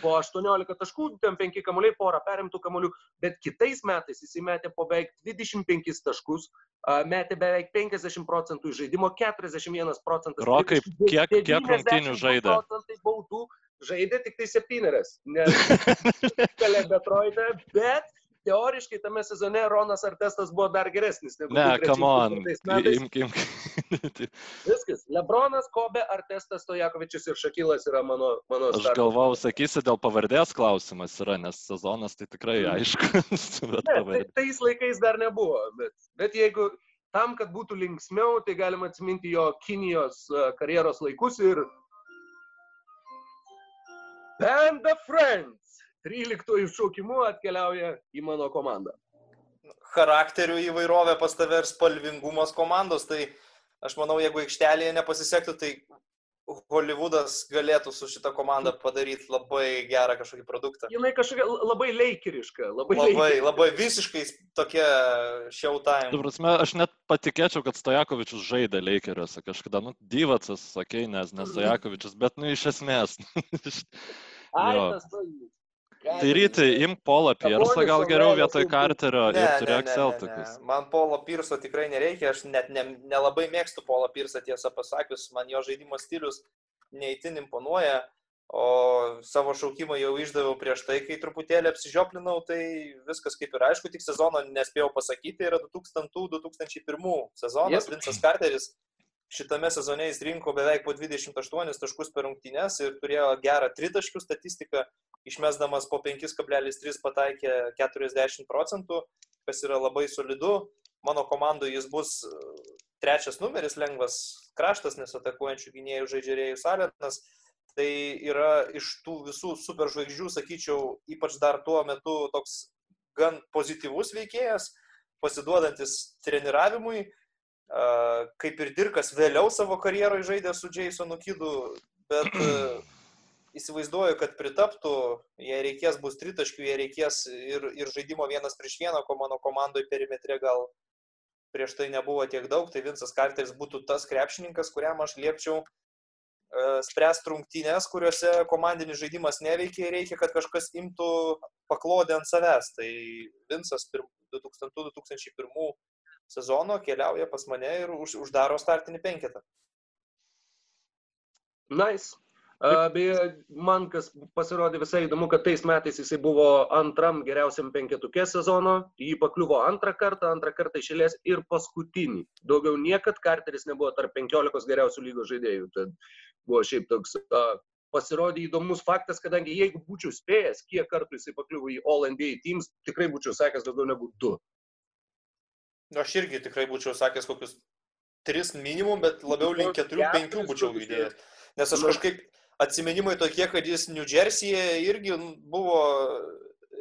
po 18 taškų, ten 5 kamuoliai, porą perimtų kamuolių, bet kitais metais jis įmetė po beveik 25 taškus, metė beveik 50 procentų žaidimo, 41 procentas. Rokai, kiek, kiek rungtynių žaidė? Baudų žaidė tik tai septynerias, nes kalė Detroitą, bet teoriškai tame sezone Ronas Artestas buvo dar geresnis. Ne, come on. Imk, imk. Viskas. Lebronas, Kobe, Artestas, Stojakovičius ir Šakilas yra mano... mano Aš startas. galvau, sakysi, dėl pavardės klausimas yra, nes sezonas tai tikrai mm. aiškus. ne, tai, tais laikais dar nebuvo, bet, bet jeigu tam, kad būtų linksmiau, tai galima atsiminti jo Kinijos karjeros laikus ir Band of Friends. 13 šaukimu atkeliauja į mano komandą. Charakterių įvairovė pas tave ir spalvingumas komandos, tai aš manau, jeigu aikštelėje nepasisektų, tai Hollywoodas galėtų su šitą komandą padaryti labai gerą kažkokį produktą. Jinai kažkokia labai leikiriška, labai, labai, leikiriška. labai visiškai tokia showtime. Tu prasme, aš net patikėčiau, kad Stojakovičius žaidė leikiriuose kažkada, nu, Dyvacas, sakei, nes ne Stojakovičius, bet, nu, iš esmės. Ai, tas Tai rytai, imk Polą Pirsą gal geriau vietoj Carterio ne, ir turėk Celticus. Man Polo Pirso tikrai nereikia, aš net nelabai ne, mėgstu Polo Pirsą tiesą pasakius, man jo žaidimo stilius neįtin imponuoja, o savo šaukimą jau išdaviau prieš tai, kai truputėlį apsižioplinau, tai viskas kaip ir aišku, tik sezono nespėjau pasakyti, yra 2000-2001 sezonas, yep. Vincas Carteris šitame sezone jis rinko beveik po 28 taškus per rungtynes ir turėjo gerą tritaškių statistiką, išmesdamas po 5,3 pataikė 40 procentų, kas yra labai solidu. Mano komandoje jis bus e, trečias numeris, lengvas kraštas, nes atakuojančių gynėjų žaidžiarėjus Alenas. Tai yra iš tų visų superžvaigždžių, sakyčiau, ypač dar tuo metu toks gan pozityvus veikėjas, pasiduodantis treniravimui, kaip ir Dirkas vėliau savo karjeroje žaidė su Jasonu Kidu, bet įsivaizduoju, kad pritaptų, jei reikės bus tritaškių, jei reikės ir, ir žaidimo vienas prieš vieną, ko mano komandoje perimetre gal prieš tai nebuvo tiek daug, tai Vinsas Karteris būtų tas krepšininkas, kuriam aš liepčiau uh, spręsti rungtynės, kuriuose komandinis žaidimas neveikia ir reikia, kad kažkas imtų paklodę ant savęs. Tai Vinsas 2000-2001 sezono keliauja pas mane ir už, uždaro startinį penketą. Nice. Beje, man kas pasirodė visai įdomu, kad tais metais jisai buvo antram geriausiam penketukė sezono, jį pakliuvo antrą kartą, antrą kartą išėlės ir paskutinį. Daugiau niekad Carteris nebuvo tarp penkiolikos geriausių lygos žaidėjų. Tad buvo šiaip toks uh, pasirodė įdomus faktas, kadangi jeigu būčiau spėjęs, kiek kartų jisai pakliuvo į All NBA teams, tikrai būčiau sakęs daugiau negu du. Nu, aš irgi tikrai būčiau sakęs kokius tris minimum, bet labiau link keturių, penkių būčiau įdėjęs. Nes aš kažkaip atsiminimai tokie, kad jis New Jersey'e irgi buvo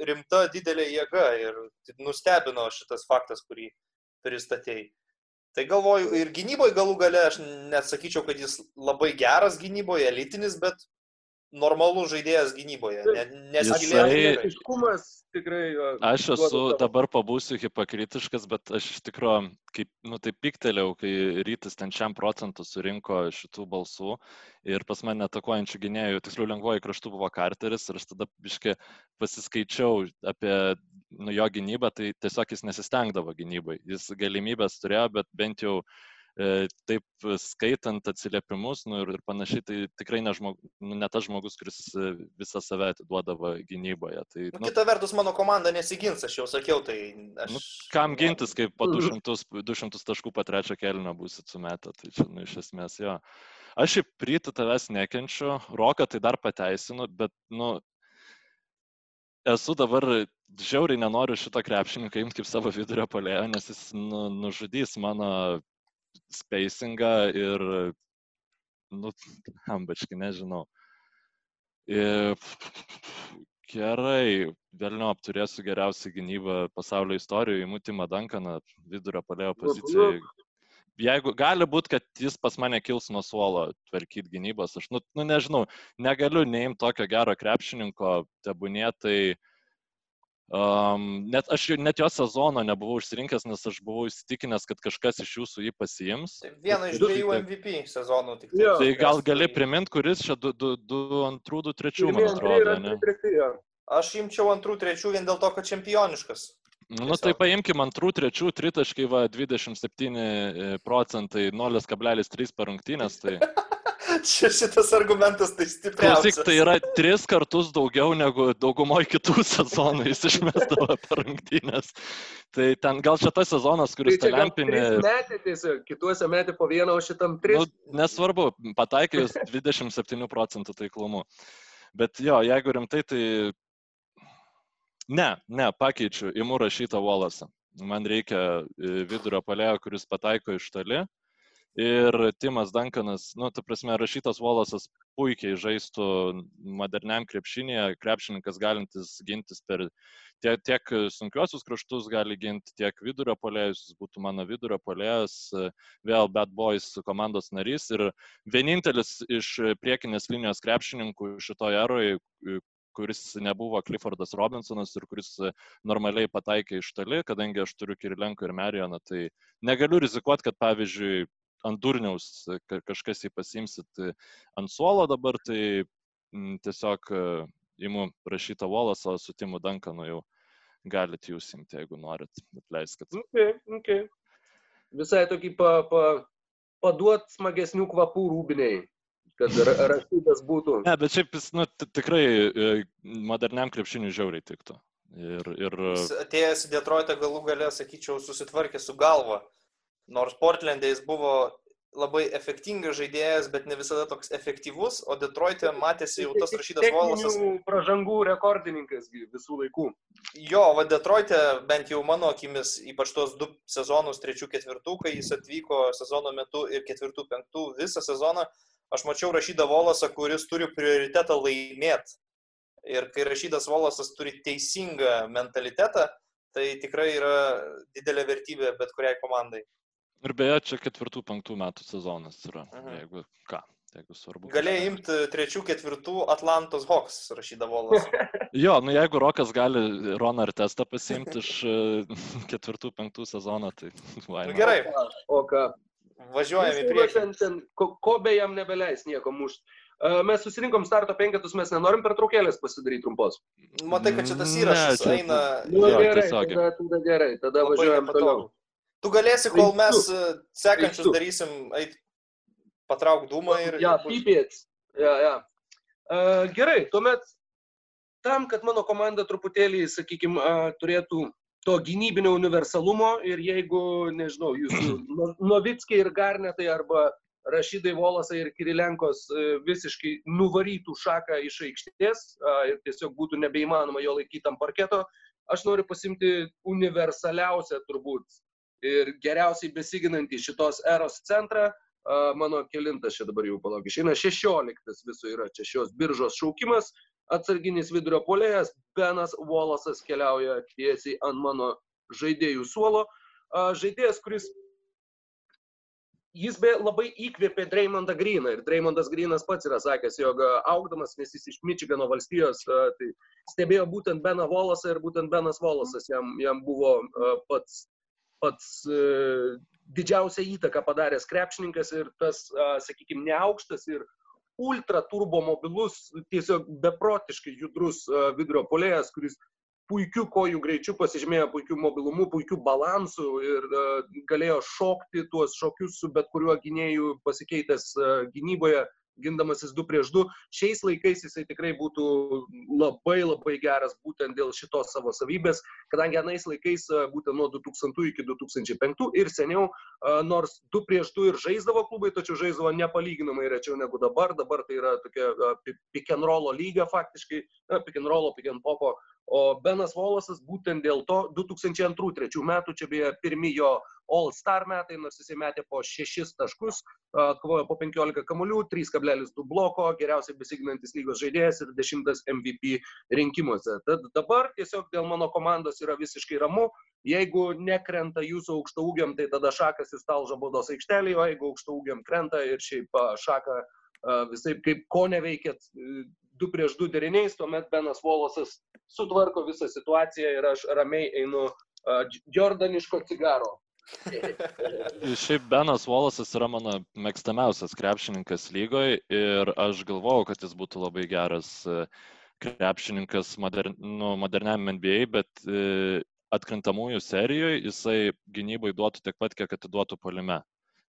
rimta didelė jėga ir nustebino šitas faktas, kurį pristatėjai. Tai galvoju, ir gynyboje galų gale, aš nesakyčiau, kad jis labai geras gynyboje, elitinis, bet normalus žaidėjas gynyboje. Nesigilinęs tikrai. Aš esu dabar pabūsiu hipokritiškas, bet aš iš tikrųjų, kaip, nu tai piktelėjau, kai rytis ten šiam procentų surinko šitų balsų ir pas mane atakuojančių gynėjų, tiksliau lengvoji kraštų buvo Carteris ir aš tada biškai pasiskaičiau apie nu, jo gynybą, tai tiesiog jis nesistengdavo gynybai. Jis galimybės turėjo, bet bent jau uh, taip skaitant atsiliepimus nu, ir, ir panašiai, tai tikrai ne, žmog, nu, ne tas žmogus, kuris e, visą save atiduodavo gynyboje. Tai, nu, nu, kita vertus, mano komanda nesigins, aš jau sakiau, tai aš... Nu, kam gintis, kai po 200, 200 taškų po trečio kelino būsit sumetę, tai čia, nu, iš esmės jo. Aš šiaip rytų tavęs nekenčiu, roką tai dar pateisinu, bet, nu, esu dabar žiauriai nenoriu šito krepšininką imti kaip savo vidurio polėjo, nes jis nu, nužudys mano spacingą ir, nu, ambačkai, nežinau. Ir, gerai, vėliau apturėsiu geriausią gynybą pasaulio istorijoje, įmutimą Dankaną vidurio palėjo pozicijoje. Jeigu gali būti, kad jis pas mane kils nuo suolo tvarkyti gynybos, aš, nu, nu nežinau, negaliu neimti tokio gero krepšininko, tebūnėtai uh, Um, net aš net jo sezono nebuvau išsirinkęs, nes aš buvau įsitikinęs, kad kažkas iš jūsų jį pasiims. Tai viena iš dviejų MVP sezonų tik. Tai, tai gal gali priminti, kuris čia 2-2, 3, man atrodo. Ne? Aš imčiau antrų, trečių vien dėl to, kad čempioniškas. Nu, nu tai paimkim antrų, trečių, tritaškai, va, 27 e, procentai, 0,3 per rungtynės. Tai... Čia šitas argumentas tai stipriausias. Klausyk, tai yra tris kartus daugiau negu daugumoje kitų sezonų jis išmestavo per rungtynės. Tai ten gal čia tas sezonas, kuris tai lempinė. Metė tiesiog, kituose metė po vieną, o šitam tris. Nu, nesvarbu, pataikėjus 27 procentų taiklumu. Bet jo, jeigu rimtai, tai ne, ne, pakeičiu, imu rašytą Wallace. Man reikia e, vidurio palėjo, kuris pataiko iš toli Ir Timas Dankanas, nu, ta prasme, rašytas Volasas puikiai žaistų moderniam krepšinėje, krepšininkas galintis gintis per tiek, tiek sunkiuosius kraštus gali ginti, tiek vidurio polėjus, jis būtų mano vidurio polėjas, vėl Bad Boys komandos narys ir vienintelis iš priekinės linijos krepšininkų šitoje eroje, kuris nebuvo Cliffordas Robinsonas ir kuris normaliai pataikė iš toli, kadangi aš turiu Kirilenko ir Marijoną, tai negaliu rizikuoti, kad pavyzdžiui ant durniaus kažkas jį pasimsit ant suolo dabar, tai tiesiog imu rašytą Wallace, o su Timu Dankanu jau galite jūs imti, jeigu norit, atleiskit. Okay, okay. Visai tokį pa, pa, paduot smagesnių kvapų rūbiniai kad rašytas būtų. Ne, bet šiaip jis nu, tikrai e, moderniam krepšiniui žiauriai tiktų. Ir, ir... Atėjęs į Detroitą galų galę, sakyčiau, susitvarkė su galva. Nors Portlandė jis buvo labai efektingas žaidėjas, bet ne visada toks efektyvus, o Detroit'e matėsi jau tas rašytas Volasas. Pražangų rekordininkas visų laikų. Jo, va Detroit'e bent jau mano akimis, ypač tuos du sezonus, trečių, ketvirtų, kai jis atvyko sezono metu ir ketvirtų, penktų, visą sezoną, aš mačiau rašytą Volasą, kuris turi prioritetą laimėti. Ir kai rašytas Volasas turi teisingą mentalitetą, tai tikrai yra didelė vertybė bet kuriai komandai. Ir beje, čia ketvirtų, penktų metų sezonas yra, Mhm. jeigu ką, jeigu svarbu. Galėjai imti trečių, ketvirtų Atlantos Hawks rašytą Volasą. Jo, nu jeigu Rokas gali Roną ar testą pasiimti iš e, ketvirtų, penktų sezono, tai why Nu, gerai, O ką? važiuojam į priekį. Ten, ten, ko, ko be jam nebeleis nieko mušti. Uh, mes susirinkom starto penketus, mes nenorim pertraukėlės pasidaryti trumpos. Matai, kad šitas Ne, įrašas čia- eina Nu, Jo, gerai, tada, tada gerai, tada labai važiuojam toliau. Tu galėsi, kol mes e, sekančius darysim, eit patrauk dūmą ir... Ja, pipėts. Ja, ja. Uh, gerai, tuomet tam, kad mano komanda truputėlį, sakykime, turėtų to gynybinio universalumo ir jeigu, nežinau, jūsų No- Novickiai ir Garnetai arba Rašydai Volasai ir Kirilenkos e, visiškai nuvarytų šaką iš aikštės a, ir tiesiog būtų nebeįmanoma jo laikyti ant parketo, aš noriu pasimti universaliausią turbūt ir geriausiai besiginantį šitos eros centrą. Mano kelintas čia dabar jau palauk, išeina 16 viso yra čia šios biržos šaukimas, atsarginis vidurio polėjas, Benas Volasas keliauja tiesiai ant mano žaidėjų suolo. Žaidėjas, kuris Jis be labai įkvėpė Dreymondą Greeną ir Dreymondas Greenas pats yra sakęs, jog augdamas, nes jis iš Mičigano valstijos, tai stebėjo būtent Beną Volasą ir būtent Benas Volasas jam, jam buvo pats, pats a, didžiausią įtaką padaręs krepšininkas ir tas, sakykime, neaukštas ir ultra turbo mobilus, tiesiog beprotiškai judrus vidurio polėjas, kuris puikiu kojų greičiu pasižymėjo puikiu mobilumu, puikiu balansu ir galėjo šokti tuos šokius su bet kuriuo gynėju pasikeitęs gynyboje, gindamasis 2 prieš 2. Šiais laikais jisai tikrai būtų labai labai geras būtent dėl šitos savo savybės, kadangi anais laikais būtent nuo 2000 iki 2005 ir seniau, nors 2 prieš 2 ir žaisdavo klubai, tačiau žaisdavo nepalyginamai rečiau negu dabar. Dabar tai yra tokia pick and roll lyga faktiškai, pick and roll, pick and popo O Benas Volasas būtent dėl to 2002-2003 metų, čia beje pirmi jo All-Star metai, nors jisai metė po 6 taškus, kovojo po 15 kamuolių, 3,2 bloko, geriausiai besiginantis lygos žaidėjas ir 10 MVP rinkimuose. Tad dabar tiesiog dėl mano komandos yra visiškai ramu. Jeigu nekrenta jūsų aukšto ūgiam, tai tada šakas jūs talžo baudos aikštelėje, o jeigu aukšto ūgiam krenta ir šiaip šaką visai kaip ko neveikėt du prieš du deriniais, tuomet Benas Volasas sutvarko visą situaciją ir aš ramiai einu Jordaniško cigaro. Šiaip Benas Wallace'as yra mano mėgstamiausias krepšininkas lygoje ir aš galvojau, kad jis būtų labai geras krepšininkas modern, nu, moderniam NBA, bet atkrintamųjų serijoje jisai gynybai duotų tiek pat, kiek atiduotų polime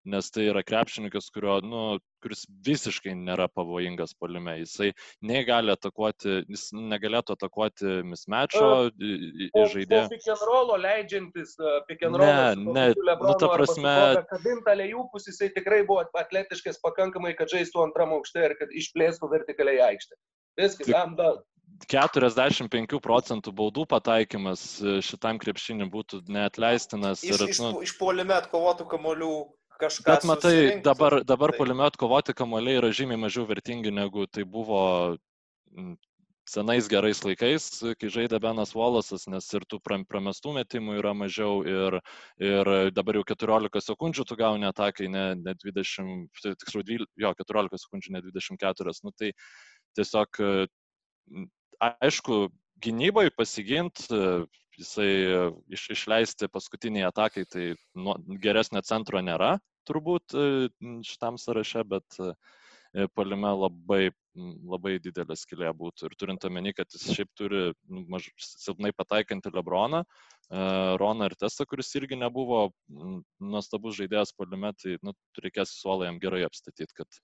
nes tai yra krepšininkas, kurio, nu, kuris visiškai nėra pavojingas polime. Jisai negali atakuoti, jis negalėtų atakuoti mismečio žaidėjo. Pick and rollo leidžiantis, pick and rollo. Ne, ne, nu ta prasme. Kabinta lėjupus, jisai tikrai buvo atletiškas pakankamai, kad žaistų antram aukšte ir kad išplėstų vertikaliai aikštę. Viskas, am done. 45 procentų baudų pataikymas šitam krepšiniui būtų neatleistinas. Iš, ir, iš, nu, iš polime atkovotų kamolių kažką. Bet matai, susirinktų, dabar, dabar tai- polime atkovoti kamuoliai yra žymiai mažiau vertingi negu tai buvo mm, senais gerais laikais, kai žaidė Benas Wallace'as, nes ir tų pram- pramestų metimų yra mažiau ir, ir dabar jau 14 sekundžių tu gauni atakai, ne, ne 20, tai tiksliau, 12, jo, 14 sekundžių, ne 24. Nu, tai tiesiog, mm, aišku, gynybai pasigint, jisai iš, išleisti paskutiniai atakai, tai nu, geresnio centro nėra turbūt e, šitam sąraše, bet e, palime labai, labai didelė skilė būtų. Ir turint omeny, kad jis šiaip turi nu, maž, silpnai pataikantį Lebroną, e, Roną ir Testą, kuris irgi nebuvo nuostabus žaidėjas palime, tai nu, reikės suolą jam gerai apstatyti, kad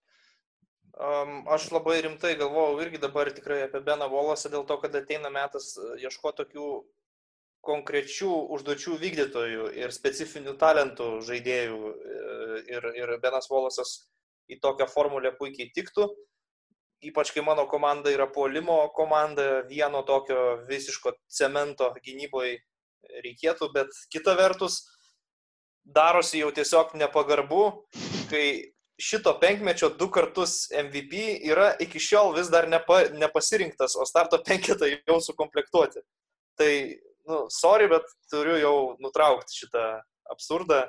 Um, aš labai rimtai galvojau irgi dabar tikrai apie Beną Volasą dėl to, kad ateina metas ieškoti tokių konkrečių užduočių vykdytojų ir specifinių talentų žaidėjų e, ir, ir Benas Volasas į tokią formulę puikiai tiktų. Ypač kai mano komanda yra puolimo komanda, vieno tokio visiško cemento gynyboje reikėtų, bet kita vertus darosi jau tiesiog nepagarbu, kai šito penkmečio du kartus MVP yra iki šiol vis dar nepa, nepasirinktas, o starto penketą jau sukomplektuoti. Tai, nu, sorry, bet turiu jau nutraukti šitą absurdą.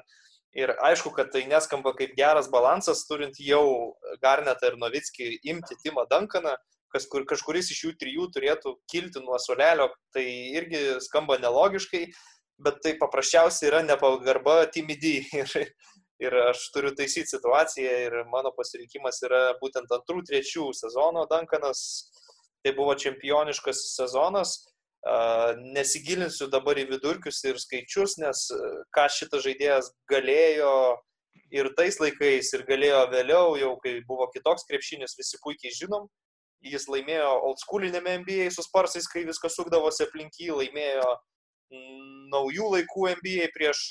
Ir aišku, kad tai neskamba kaip geras balansas, turint jau Garnetą ir Novickį imti Timą Dankaną, kas, kur, kažkuris iš jų trijų turėtų kilti nuo solelio, tai irgi skamba nelogiškai, bet tai paprasčiausiai yra nepagarba timidį. Ir, ir aš turiu taisyti situaciją ir mano pasirinkimas yra būtent antrų, trečių sezono Dankanas. Tai buvo čempioniškas sezonas. Nesigilinsiu dabar į vidurkius ir skaičius, nes ką šitas žaidėjas galėjo ir tais laikais, ir galėjo vėliau, jau kai buvo kitoks krepšinis, visi puikiai žinom. Jis laimėjo old schoolinėme NBA su sparsais, kai viskas sukdavosi aplink jį, laimėjo naujų laikų NBA prieš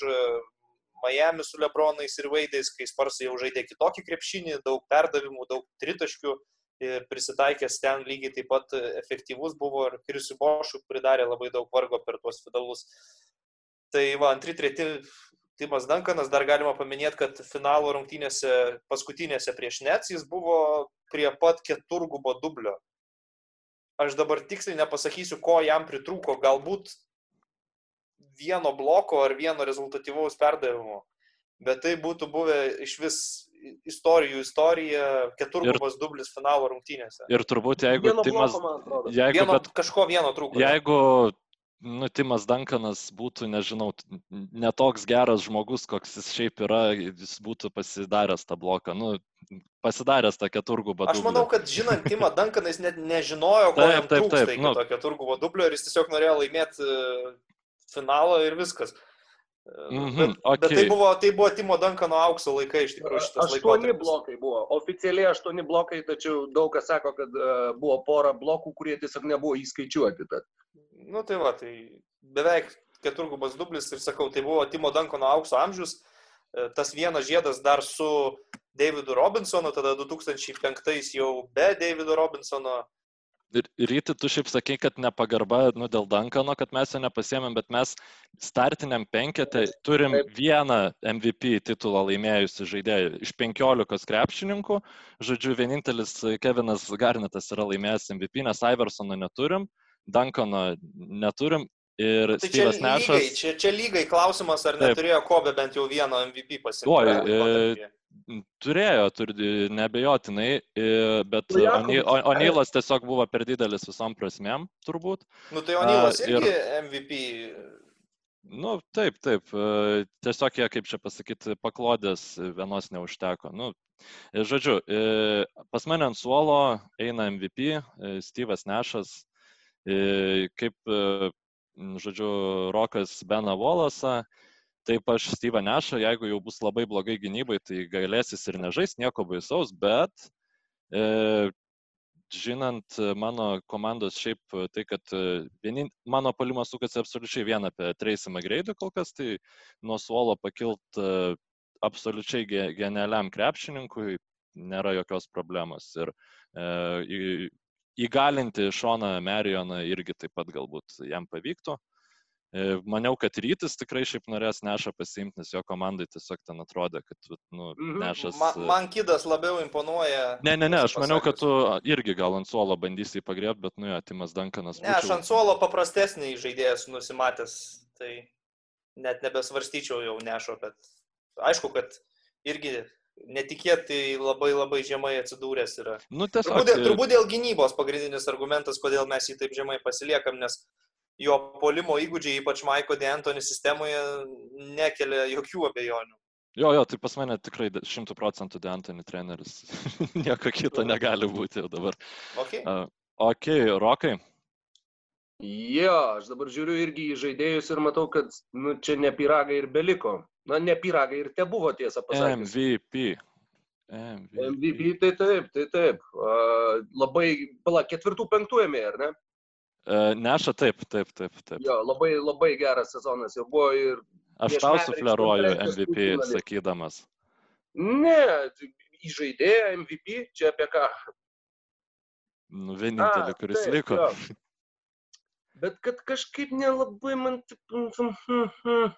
Miami su Lebronais ir Vaidais, kai Sparsai jau žaidė kitokį krepšinį, daug perdavimų, daug tritaškių ir prisitaikęs ten lygiai taip pat efektyvus buvo ir Krisiu Bošu pridarė labai daug vargo per tuos finalus. Tai va, antri, treti Timas Dankanas, dar galima paminėti, kad finalo rungtynėse, paskutinėse prieš Nets jis buvo prie pat keturgubo dublio. Aš dabar tiksliai nepasakysiu, ko jam pritrūko, galbūt vieno bloko ar vieno rezultatyvaus perdavimo. Bet tai būtų buvę iš vis istorijų istorija, keturgubas dublis finalo rungtynėse. Ir turbūt jeigu vieno Timas... Bloko, jeigu, vieno, bet, kažko vieno trūko. Jeigu nu, Timas Dankanas būtų, nežinau, netoks geras žmogus, koks jis šiaip yra, jis būtų pasidaręs tą bloką. Nu, pasidaręs tą keturgubą. Aš manau, kad žinant Timą Dankaną, jis net nežinojo, ko taip, jam trūksta taip, taip, iki nu, to keturgubo dublio ir jis tiesiog norėjo laimėti finalą ir viskas. Mm -hmm, bet, okay. bet tai buvo, tai buvo Timo Dankano aukso laikai iš tikrųjų. Aštuoni blokai buvo, oficialiai aštuoni blokai, tačiau daug kas sako, kad uh, buvo pora blokų, kurie tiesiog nebuvo įskaičiuoti. Bet... Nu tai va, tai beveik keturgubas dublis ir sakau, tai buvo Timo Dankano aukso amžius. E, tas vienas žiedas dar su Davidu Robinsonu, tada 2005 jau be Davido Robinsono Ryti, tu šiaip sakai, kad nepagarba nu, dėl Dankano, kad mes jo nepasėmėm, bet mes startiniam penketę turim vieną MVP titulą laimėjusi žaidėją iš penkiolikos krepšininkų. Žodžiu, vienintelis Kevinas Garnetas yra laimėjęs MVP, nes Iversono neturim, Dankano neturim. Ir tai Steve'as Nešas. Čia, čia lygai klausimas, ar Taip. neturėjo Kobe bent jau vieno MVP pasirinkti. Turėjo, turi, nebejotinai, bet Onylas tiesiog buvo per didelis visom prasmėm, turbūt. Nu tai Onylas irgi ir, MVP. Nu, taip, taip. Tiesiog jie, kaip čia pasakyti, paklodės vienos neužteko. Nu, žodžiu, pas mane ant suolo eina MVP, Steve'as Nešas, kaip, žodžiu, Rokas Bena Volasą Taip aš Steve'ą nešu, jeigu jau bus labai blogai gynybai, tai galėsis ir nežais, nieko baisaus, bet e, žinant mano komandos šiaip tai, kad e, vienin, mano palimas sukasi absoliučiai vien apie Tracy McGrady kol kas, tai nuo suolo pakilt e, absoliučiai genialiam krepšininkui nėra jokios problemos. Ir e, įgalinti Šoną Merioną irgi taip pat galbūt jam pavyktų. E, maniau, kad rytis tikrai šiaip norės nešą pasiimti, nes jo komandai tiesiog ten atrodė, kad nu, mhm. nešas. Man, man kidas labiau imponuoja. Ne, ne, ne, aš maniau, kad tu irgi gal ant suolo bandysi įpagriebti, bet nu, atimas Dankanas. Ne, būčiau... aš ant suolo paprastesnį žaidėjas nusimatęs, tai net nebesvarstyčiau jau nešo, bet aišku, kad irgi netikėtai labai labai žemai atsidūręs yra. Nu, tiesiog... turbūt, e turbūt dėl gynybos pagrindinis argumentas, kodėl mes jį taip žemai pasiliekam, nes jo polimo įgūdžiai, ypač Maiko D'Antoni sistemoje, nekelia jokių abejonių. Jo, jo, tai pas mane tikrai šimtų procentų D'Antoni treneris. Nieko kito negali būti jau dabar. Ok. Uh, ok, Rokai. Jo, aš dabar žiūriu irgi į žaidėjus ir matau, kad nu, čia ne piragai ir beliko. Na, ne piragai ir te buvo tiesa pasakius. MVP. MVP. MVP, tai taip, tai taip. Uh, labai, pala, ketvirtų penktų ėmė, ar ne? E, Neša taip, taip, taip, taip. Jo, labai, labai geras sezonas jau buvo ir Aš tau sufleruoju MVP sakydamas. ne, įžaidėja MVP, čia apie ką. Nu, vienintelį, kuris taip, liko. jo. Bet kad kažkaip nelabai man... taip,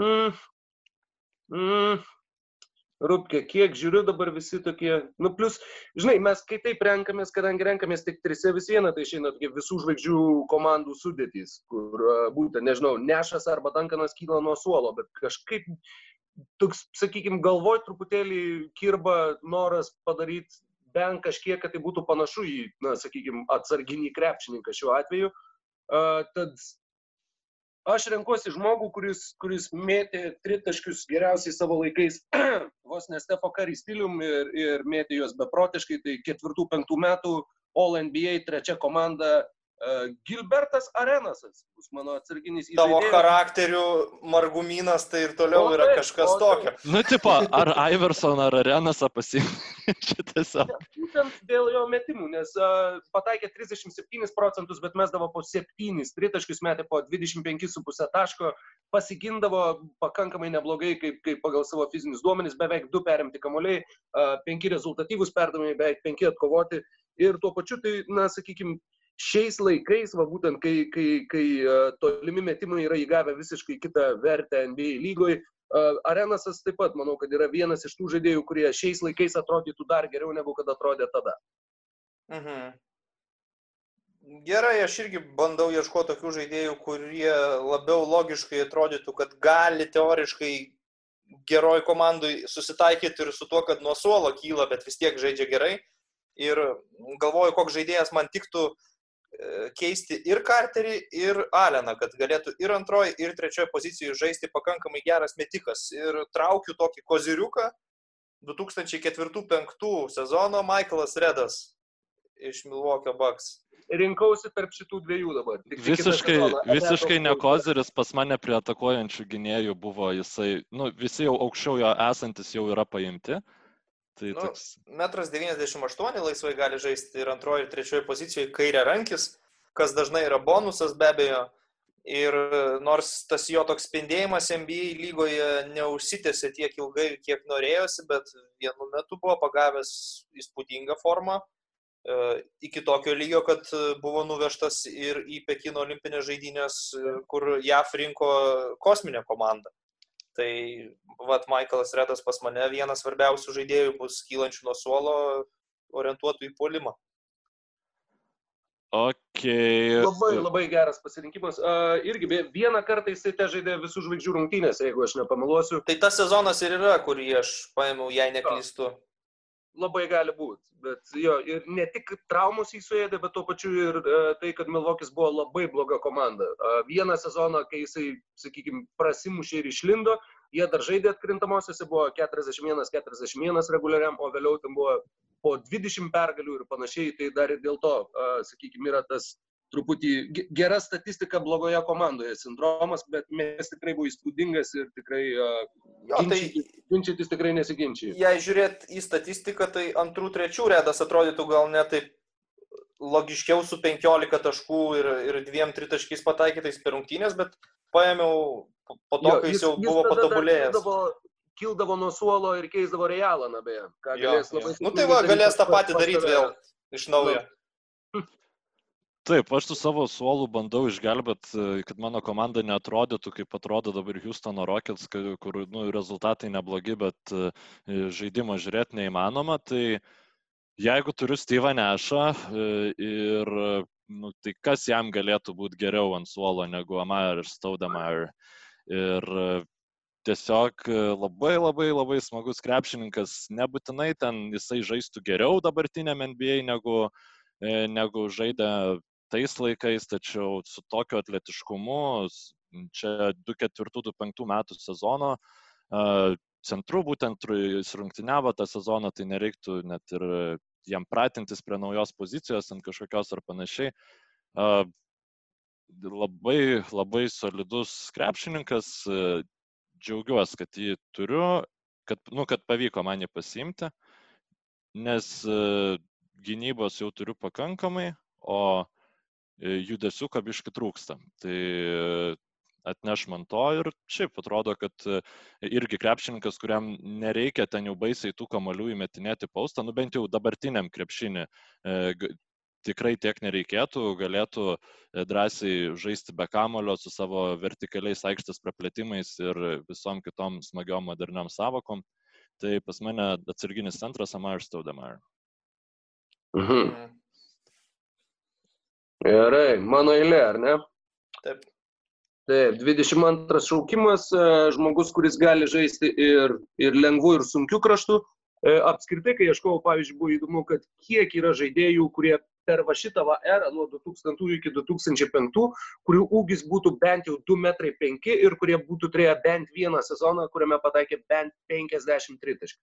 mm, mm. Rūpkė, kiek žiūriu dabar visi tokie, nu plus, žinai, mes kai taip renkamės, kadangi renkamės tik trise vis vieną, tai išeina tokie visų žvaigždžių komandų sudėtys, kur a, būtent, nežinau, Nešas arba Dankanas kyla nuo suolo, bet kažkaip toks, sakykime, galvoj truputėlį kirba noras padaryti bent kažkiek, kad tai būtų panašu į, na, sakykime, atsarginį krepšininką šiuo atveju. Uh, tad aš renkuosi žmogų, kuris, kuris mėtė tritaškius geriausiai savo laikais, vos ne Stefo Curry stilium ir, ir mėtė juos beprotiškai, tai ketvirtų, penktų metų All NBA trečia komanda Gilbertas Arenasas bus mano atsarginis Tavo įžaidėjas. charakterių margumynas tai ir toliau O yra taip, kažkas o tokio. Nu, tipo, ar Iverson, ar Arenasą pasiimti šitą Būtent dėl jo metimų, nes uh, pataikė 37 procentus, bet mesdavo po 7, tritaškius metė po 25,5 taško, pasigindavo pakankamai neblogai, kaip, kaip pagal savo fizinius duomenys, beveik 2 perimti kamuoliai, 5 rezultatyvus perdavimai, beveik 5 atkovoti. Ir tuo pačiu, tai, na, sakykime, šiais laikais, va būtent kai, kai, kai uh, tolimi metimai yra įgavę visiškai kitą vertę NBA lygoje, uh, Arenasas taip pat, manau, kad yra vienas iš tų žaidėjų, kurie šiais laikais atrodytų dar geriau negu kad atrodė tada. Mhm. Gerai, aš irgi bandau ieškoti tokių žaidėjų, kurie labiau logiškai atrodytų, kad gali teoriškai geroj komandai susitaikyti ir su tuo, kad nuo suolo kyla, bet vis tiek žaidžia gerai. Ir galvoju, koks žaidėjas man tiktų e, keisti ir Carterį, ir Aleną, kad galėtų ir antroji, ir trečioji pozicijoje žaisti pakankamai geras metikas. Ir traukiu tokį koziriuką 2004-2005 sezono Michaelas Redas iš Milwaukee Bucks. Rinkausi tarp šitų dviejų dabar. Tik Visiškai, sezoną. visiškai ne kozeris pas mane prie atakuojančių gynėjų buvo jisai, nu, visi jau aukščiau jo esantis jau yra paimti. Tai Nu, toks, Metras 98 laisvai gali žaisti ir antroji, ir trečioji pozicijoje kairė rankis, kas dažnai yra bonusas be abejo. Ir e, nors tas jo toks spindėjimas NBA lygoje neužsitęsė tiek ilgai, kiek norėjosi, bet vienu metu buvo pagavęs įspūdingą formą. e, Iki tokio lygio, kad e, buvo nuvežtas ir į Pekino olimpinės žaidynės, kur JAF rinko kosminę komandą. Tai vat Michaelas Redas pas mane vienas svarbiausių žaidėjų bus kylančių nuo suolo orientuotų į puolimą. okei. Labai, labai geras pasirinkimas. Uh, irgi vieną kartą jisai te žaidė visų žvaigždžių rungtynės, jeigu aš nepameluosiu. Tai tas sezonas ir yra, kurį aš paėmiau, jei neklystu. Labai gali būti. Bet jo, ir ne tik traumos įsuėdė, bet tuo pačiu ir uh, tai, kad Milvokis buvo labai bloga komanda. Uh, vieną sezoną, kai jisai, sakykime, prasimušė ir išlindo, jie dar žaidė atkrintamosiose, buvo 41-41 reguliariam, o vėliau ten buvo po 20 pergalių ir panašiai. Tai dar ir dėl to, uh, sakykime, yra tas truputį ge- gera statistika blogoje komandoje sindromas, bet mes tikrai buvo įspūdingas ir tikrai Jo, tai ginčytis, ginčytis tikrai nesiginčyja. jei žiūrėt į statistiką, tai antrų, trečių redas atrodytų gal net taip logiškiau su 15 taškų ir, ir dviem tritaškiais pataikytais per rungtynės, bet paėmiau po to, Jo, kai jis jau jis buvo patobulėjęs. Kildavo, kildavo nuo suolo ir keisdavo realą, na beje. ką Jo, galės labai Nu tai va, galės tą patį daryti vėl iš naujo. Taip, aš su savo suolu bandau išgelbėti, kad mano komanda neatrodytų, kaip atrodo dabar Houstono Rockets, kur nu, rezultatai neblogi, bet e, žaidimo žiūrėti neįmanoma. Tai jeigu turiu Steve'ą Nešą e, ir nu, tai kas jam galėtų būti geriau ant suolo negu Amar ir Staudamar. Ir e, tiesiog e, labai labai labai smagus krepšininkas, nebūtinai ten jisai žaistų geriau dabartiniam NBA negu, e, negu žaidė tais laikais, tačiau su tokiu atletiškumu, čia 2004-2005 metų sezono centru būtent jis rungtyniavo tą sezoną, tai nereiktų net ir jam pratintis prie naujos pozicijos ant kažkokios ar panašiai. Labai, labai solidus krepšininkas, džiaugiuosi, kad jį turiu, kad, nu, kad pavyko man jį pasiimti, nes gynybos jau turiu pakankamai, o judesių kabiški trūksta. Tai atneš man to ir šiaip atrodo, kad irgi krepšininkas, kuriam nereikia ten jau baisiai tų kamolių įmetinėti paustą, nu bent jau dabartiniam krepšinį tikrai tiek nereikėtų, galėtų drąsiai žaisti be kamulio su savo vertikaliais aikštės praplėtimais ir visom kitom smagiom moderniom savokom. Tai pas mane atsarginis centras Amar Staudemar. Mhm. Gerai, mano eilė, ar ne? Taip. Taip, 22 šaukimas, e, žmogus, kuris gali žaisti ir, ir lengvų, ir sunkių kraštų. E, apskritai, kai ieškojau, pavyzdžiui, buvo įdomu, kad kiek yra žaidėjų, kurie per va šitą va erą nuo 2000 iki 2005, kurių ūgis būtų bent jau 2,5 m ir kurie būtų turėję bent vieną sezoną, kuriame pataikė bent 50 tritaškių.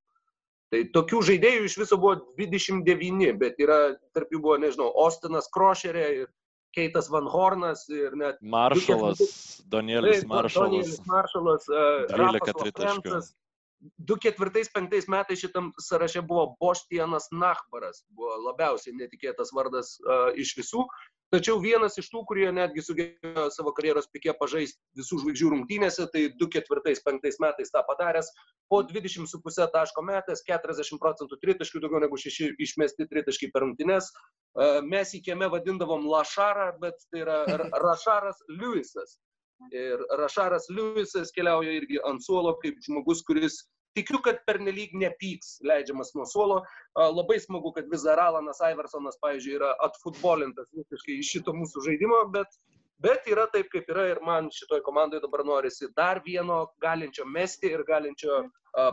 Tai tokių žaidėjų iš viso buvo 29, bet yra, tarp jų buvo, nežinau, Ostinas Krošerė ir Keitas Van Hornas ir net... Maršalas, Danielis Maršalas. Danielis Maršalas, uh, 12 tritaškių. 2004-2005 metais šitam sąraše buvo Boštienas Nachbaras, buvo labiausiai netikėtas vardas uh, iš visų. Tačiau vienas iš tų, kurie netgi sugebėjo savo karjeros pikė pažaisti visų žvaigždžių rungtynėse, tai 2004-2005 metais tą padaręs, po 20,5 taško metės, 40 procentų tritaškių, daugiau negu 6 išmesti tritaškai per rungtynės. Mes į kieme vadindavom Lašarą, bet tai yra Rašaras Lewisas. Ir Rašaras Lewisas keliauja irgi ant suolo kaip žmogus, kuris tikiu, kad pernelyg nepyks leidžiamas nuo suolo. Labai smagu, kad vis dar Alanas Iversonas, pavyzdžiui, yra atfutbolintas visiškai iš šito mūsų žaidimo, bet, bet yra taip, kaip yra ir man šitoj komandai dabar norisi dar vieno galinčio mesti ir galinčio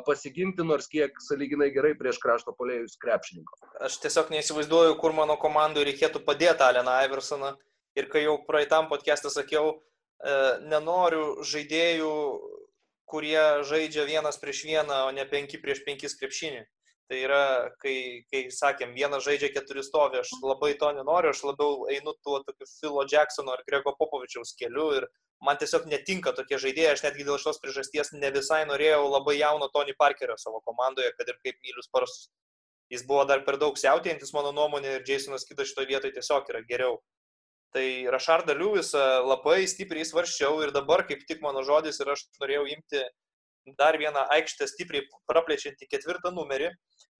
pasiginti, nors kiek saliginai gerai prieš krašto polėjus krepšininko. Aš tiesiog neįsivaizduoju, kur mano komandai reikėtų padėti Aleną Iversoną. Ir kai jau praeitam podcast'ą sakiau, nenoriu žaidėjų kurie žaidžia vienas prieš vieną, o ne penki prieš penkis krepšinį. Tai yra, kai, kai sakėm, vienas žaidžia keturi stovi, aš labai to nenoriu, aš labiau einu tuo tokiu Philo Jacksono ar Grego Popovičiaus keliu ir man tiesiog netinka tokie žaidėjai, aš netgi dėl šios priežasties ne visai norėjau labai jauno Tony Parkerio savo komandoje, kad ir kaip mylius parsus. Jis buvo dar per daug siautėjantis, mano nuomonė, ir Jasonas kitas šitoje vietoje tiesiog yra geriau. Tai Rašardą Liuvisą labai stipriai svarščiau ir dabar kaip tik mano žodis ir aš norėjau imti dar vieną aikštę stipriai praplečiantį ketvirtą numerį,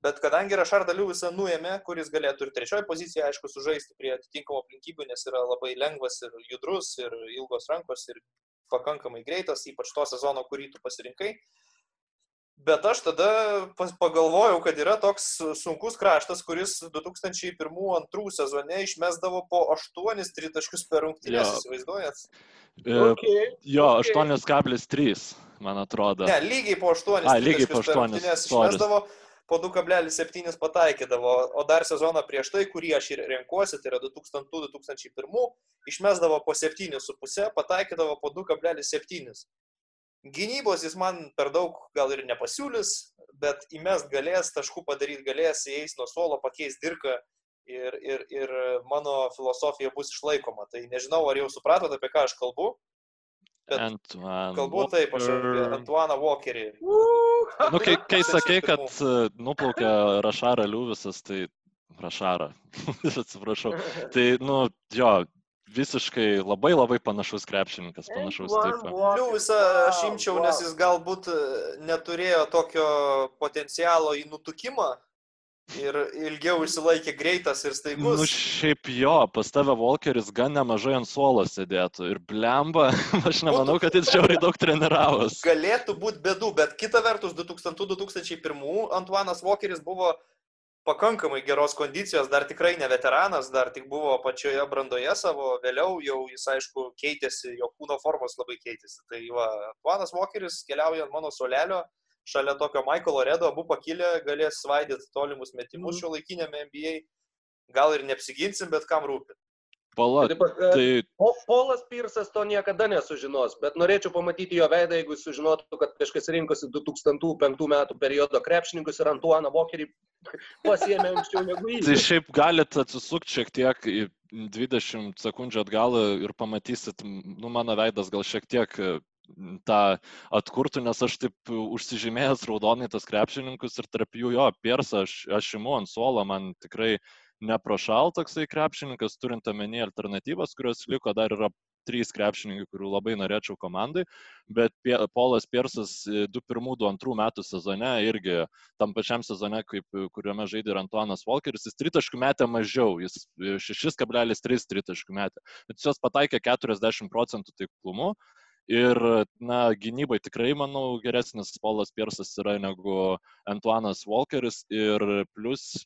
bet kadangi Rašardą Liuvisą nuėmė, kuris galėtų ir trečioji pozicija, aišku, sužaisti prie atitinkamų aplinkybių, nes yra labai lengvas ir judrus ir ilgos rankos ir pakankamai greitas, ypač to sezono, kurį tu pasirinkai, Bet aš tada pagalvojau, kad yra toks sunkus kraštas, kuris 2001-2002 sezone išmesdavo po 8 tritaškius per rungtynės, įsivaizduojat? E, okay, jo, okay. 8,3, man atrodo. Ne, lygiai po 8. A, lygiai po 8. Išmesdavo, po 2,7 pataikydavo, o dar sezoną prieš tai, kurį aš ir renkuosi, tai yra 2000-2001, išmesdavo po 7,5, pataikydavo po 2,7. Gynybos jis man per daug gal ir nepasiūlys, bet įmest galės, taškų padaryti galės, įeis nuo suolo, pakeis dirką ir, ir, ir mano filosofija bus išlaikoma. Tai nežinau, ar jau supratote, apie ką aš kalbu. Antuan kalbu taip, aš apie Antuaną Walkerį. Nu, kai, kai sakei, kad e, nuplaukė Rašarą Liuvisas, tai Rašarą, atsiprašau. Tai, nu, jo, visiškai labai labai panašus krepšininkas, panašaus tipo. Liuvisą aš imčiau, nes jis galbūt e, neturėjo tokio potencialo į nutukimą. Ir ilgiau išsilaikė greitas ir staigus. Nu, šiaip jo, pas tave Volkeris gan nemažai ant suolo sėdėtų. Ir blemba, aš nemanau, kad jis žiauriai daug treniravosi. Galėtų būti bėdų, bet kita vertus, 2000-2001 Antuanas Volkeris buvo pakankamai geros kondicijos, dar tikrai ne veteranas, dar tik buvo pačioje brandoje savo, vėliau jau jis aišku keitėsi, jo kūno formos labai keitėsi. Tai va, Juanas Walkeris keliauja ant mano solelio, šalia tokio Michaelo Redo, abu pakilę galės svaidyti tolimus metimus mm. šio laikinėme NBA. Gal ir neapsiginsim, bet kam rūpi. Pala, tai, tai... O Polas Pirsas to niekada nesužinos, bet norėčiau pamatyti jo veidą, jeigu sužinotų, kad kažkas rinkosi 2005 metų periodo krepšininkus ir Antuaną Vokerį pasiemė anksčiau negu jį. Tai šiaip galit atsisukti šiek tiek į 20 sekundžių atgal ir pamatysit, nu mano veidas gal šiek tiek tą atkurtų, nes aš taip užsižymėjęs raudonai tas krepšininkus ir tarp jų jo, Pirsą aš, aš imu ant suolo, man tikrai neprošal toksai krepšininkas, turint omeny alternatyvas, kurios liko, dar yra trys krepšininkai, kurių labai norėčiau komandai, bet Polas Piersas 21-22 metų sezone irgi tam pačiam sezone, kaip, kuriuome žaidė ir Antuanas Walkeris, jis tritaškų metė mažiau, jis 6,3 tritaškų metė, bet jos pataikė 40 procentų taiklumu. Ir, na, gynybai tikrai, manau, geresnis Polas Piersas yra negu Antuanas Walkeris. Ir plus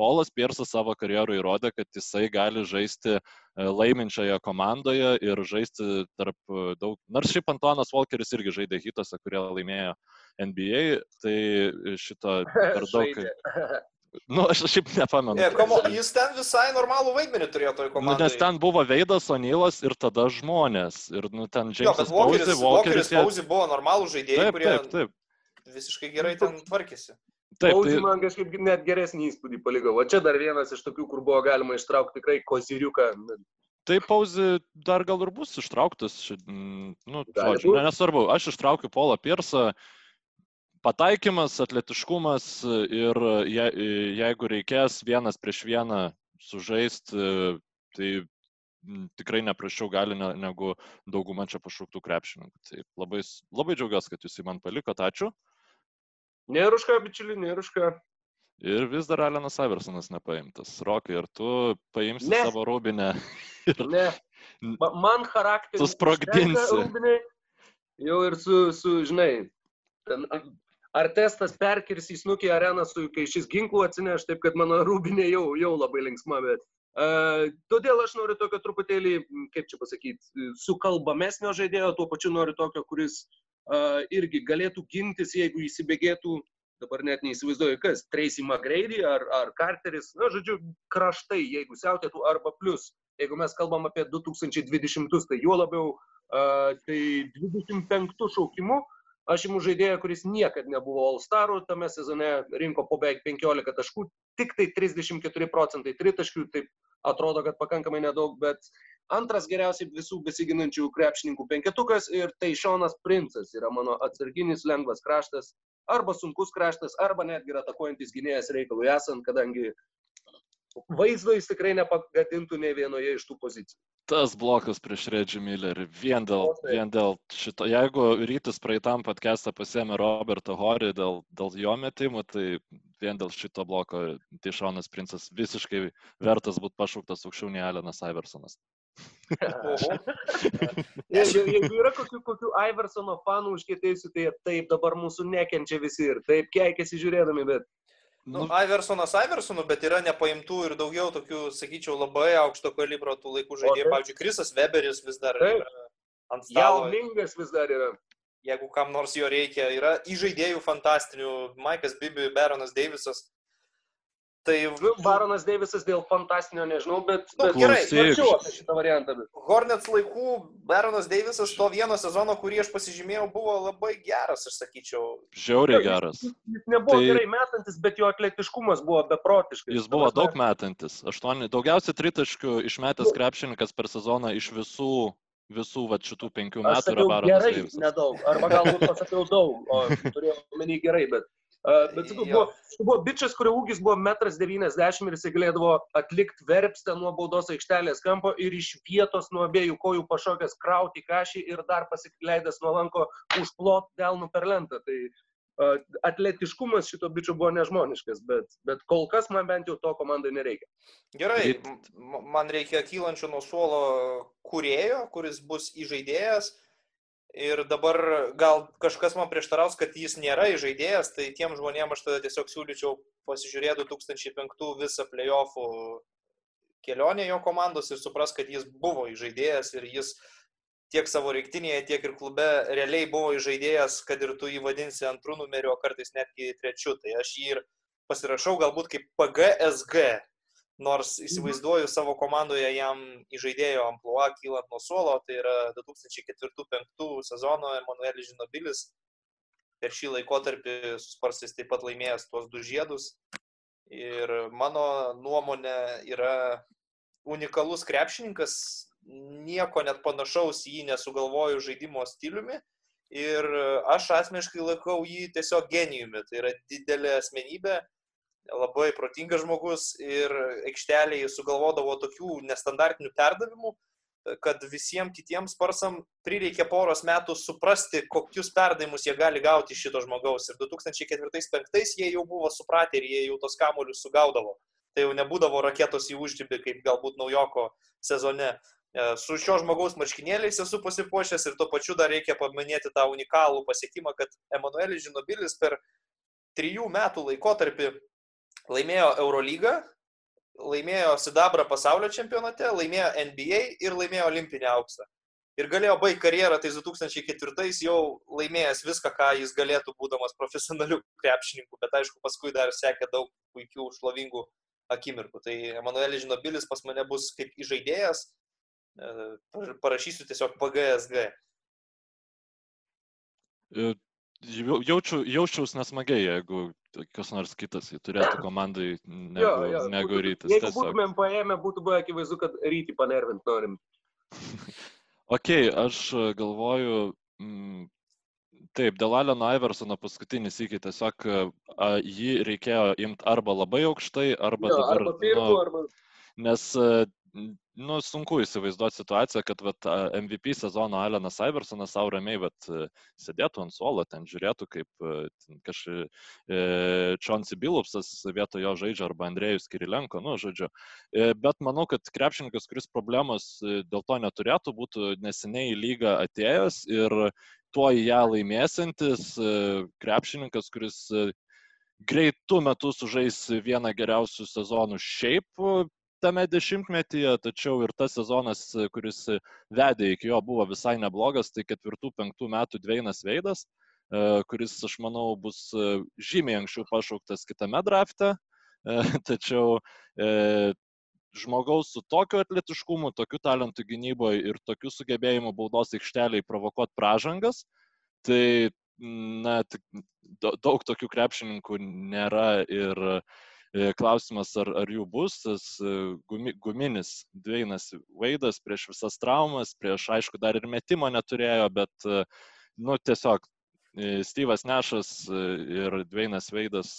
Polas Piersas savo karjerą įrodė, kad jisai gali žaisti e, laiminčioje komandoje ir žaisti tarp e, daug. Nors šiaip Antuanas Walkeris irgi žaidė hitose, kurie laimėjo NBA, tai šito per daug. Nu, aš šiaip nepamenu. Yeah, komo, jis ten visai normalų vaidmenį turėjo toj komandai. Nu, nes ten buvo Veidas Onylas ir tada žmonės. Ir, nu, ten Džeimsas Walkeris, Walkeris Pauzi buvo normalų žaidėjai, taip, kurie taip, taip. visiškai gerai ten tvarkėsi. Taip, Pauzi tai... man kažkaip net geresnį įspūdį paliko. O čia dar vienas iš tokių, kur buvo galima ištraukti tikrai koziriuką. Taip, pauzi dar gal ir bus ištrauktas. Nu, žodžiu, ne, nesvarbu, aš ištraukiu Polą Piersą. Pataikymas, atletiškumas ir je, jeigu reikės vienas prieš vieną sužaisti, tai tikrai neprašiau gali ne, negu dauguma čia pašauktų krepšininkų. Tai labai, labai džiaugiuosi, kad jūs jį man palikot. Ačiū. Nėra už ką, bičiuli, nėra už ką. Ir vis dar Alenas Iversonas nepaimtas. Rokai, ir tu paimsi ne. savo rūbinę. Ir... Ne. Man charakteris. Susprogdinsi. Jau ir su, su žinai, ten, ar testas perkirs į snukį areną, su, kai šis ginklų atsineš, taip kad mano rūbinė jau, jau labai linksma, bet uh, todėl aš noriu tokio truputėlį, kaip čia pasakyti, sukalbamesnio žaidėjo, tuo pačiu noriu tokio, kuris irgi galėtų gintis, jeigu įsibėgėtų, dabar net neįsivaizduoju kas, Tracy McGrady ar, ar Carteris, na, žodžiu, kraštai, jeigu siautėtų, arba plus, jeigu mes kalbam apie 2020, tai juo labiau, uh, tai 25 šaukimu, aš imu žaidėją, kuris niekada nebuvo All Starų, tame sezone rinko po beveik 15 taškų, tik tai 34 procentai tritaškių, taip atrodo, kad pakankamai nedaug, bet antras geriausiai visų besiginančių krepšininkų penketukas ir tai Šonas Princas yra mano atsarginis lengvas kraštas, arba sunkus kraštas, arba netgi atakuojantis gynėjas reikalui esant, kadangi vaizdo jis tikrai nepagadintų ne vienoje iš tų pozicijų. Tas blokas prieš Reggie Millerį, vien dėl, vien dėl šito, jeigu rytis praeitam podcastą pasėmė Roberto Horį dėl, dėl jo metimų, tai vien dėl šito bloko tai Šonas Princas visiškai vertas būti pašauktas aukščiau nei Alenas Iversonas. jeigu, jeigu yra kokių, kokių Iversono fanų užkėtėjusių, tai taip dabar mūsų nekenčia visi ir taip keikėsi žiūrėdami, bet... Nu, Iversonas Iversonu, bet yra nepaimtų ir daugiau tokių, sakyčiau, labai aukšto kalibro tų laikų žaidėjų. Pavyzdžiui, Krisas Weberis vis dar taip. yra ant stalo. Jauningas vis dar yra. Jeigu kam nors jo reikia, yra įžaidėjų fantastinių, Maikas Bibi, Baronas Deivisas. Tai nu, Baronas Deivisas dėl fantastinio nežinau, bet... Nu, bet gerai, mačiau apie šitą variantą. Bet... Hornets laikų Baronas Deivisas to vieno sezono, kurį aš pasižymėjau, buvo labai geras, aš sakyčiau. Žiauriai geras. Jis, jis nebuvo tai... gerai metantis, bet jo atletiškumas buvo beprotiškas. Jis buvo daug metantis. Aštuoni, daugiausiai tritaškių išmetęs krepšininkas per sezoną iš visų visų va, šitų penkių metų yra Baronas gerai, Deivisas. Nedaug, arba galbūt pasakiau daug, o turėjau omeny gerai, bet bet sakau, buvo, buvo bičias, kurio ūgis buvo 1,90 m ir jis galėdavo atlikti verpstę nuo baudos aikštelės kampo ir iš vietos nuo abiejų kojų pašokęs krauti kažį ir dar pasileidęs nuo lanko užplot delnų per lentą. Tai uh, atletiškumas šito bičio buvo nežmoniškas, bet, bet kol kas man bent jau to komandai nereikia. Gerai, man reikia kylančio nuo suolo kurėjo, kuris bus įžaidėjas Ir dabar gal kažkas man prieštaraus, kad jis nėra įžaidėjas, tai tiem žmonėm aš tada tiesiog siūlyčiau pasižiūrėti 2005 visą playoffų kelionę jo komandos ir supras, kad jis buvo įžaidėjas ir jis tiek savo reiktinėje, tiek ir klube realiai buvo įžaidėjas, kad ir tu jį vadinsi antrų numeriu, o kartais netgi trečiu. Tai aš jį ir pasirašau galbūt kaip PGSG nors įsivaizduoju savo komandoje jam įžaidėjo ampluo kylant nuo suolo, tai yra 2004-2005 sezono Emanuelis Žinobilis. Per šį laikotarpį susparstis taip pat laimėjęs tuos du žiedus. Ir mano nuomonė yra unikalus krepšininkas, nieko net panašaus į jį nesugalvoju žaidimo stiliumi. Ir aš asmeniškai laikau jį tiesiog genijumi. Tai yra didelė asmenybė, labai protingas žmogus ir aikštelėje sugalvodavo tokių nestandartinių perdavimų, kad visiems kitiems sparsam prireikė poros metų suprasti, kokius perdavimus jie gali gauti iš šito žmogaus. Ir 2004-2005 jie jau buvo supratę ir jie jau tos kamuolius sugaudavo. Tai jau nebūdavo raketos į uždybį, kaip galbūt naujoko sezone. E, su šio žmogaus marškinėliais esu pasipuošęs ir tuo pačiu dar reikia paminėti tą unikalų pasiekimą, kad Emanuelis Žinobilis per trijų metų laikotarpį laimėjo Eurolygą, laimėjo Sidabrą pasaulio čempionate, laimėjo NBA ir laimėjo olimpinį auksą. Ir galėjo baigti karjerą tais 2004 jau laimėjęs viską, ką jis galėtų būdamas profesionaliu krepšininku, bet aišku, paskui dar sekė daug puikių, šlovingų akimirkų. Tai Emanuelis Žinobilis pas mane bus kaip įžaidėjas, E, parašysiu tiesiog PGSG. E, jaučiu, jaučiaus nesmagiai, jeigu kas nors kitas turėtų komandai negu, jo, jo, negu būtų, rytis. Jeigu tiesiog. būtumėm paėmę, būtų buvę akivaizdu, kad rytį panervint norim. ok, aš galvoju, m, taip, dėl Aleno Iversono paskutinis iki tiesiog a, jį reikėjo imti arba labai aukštai, arba jo, dabar... Arba pirmų, nu, arba... Nes nu, sunku įsivaizduoti situaciją, kad vat, MVP sezono Alenas Iversonas savo ramiai vat, sėdėtų ant suolo, ten žiūrėtų, kaip kažkaip e, Čonsi Bilupsas vietojo jo žaidžia arba Andrėjus Kirilenko, nu, žodžiu. E, bet manau, kad krepšininkas, kuris problemos e, dėl to neturėtų, būtų neseniai į lygą atėjęs ir tuo ją laimėsantis krepšininkas, kuris greitų metų sužais vieną geriausių sezonų šiaip tame dešimtmetyje, tačiau ir tas sezonas, kuris vedė iki jo, buvo visai neblogas, tai ketvirtų, penktų metų Dveinas Veidas, e, kuris, aš manau, bus e, žymiai anksčiau pašauktas kitame drafte, e, tačiau žmogaus su tokiu atletiškumu, tokiu talentu gynyboje ir tokiu sugebėjimu baudos aikšteliai provokuoti pražangas, tai na, daug tokių krepšininkų nėra ir uh, klausimas, ar, ar jų bus, tas e, gumi, guminis Dveinas Vaidas prieš visas traumas, prieš, aišku, dar ir metimo neturėjo, bet, e, nu, tiesiog Styvas Nešas ir Dveinas Veidas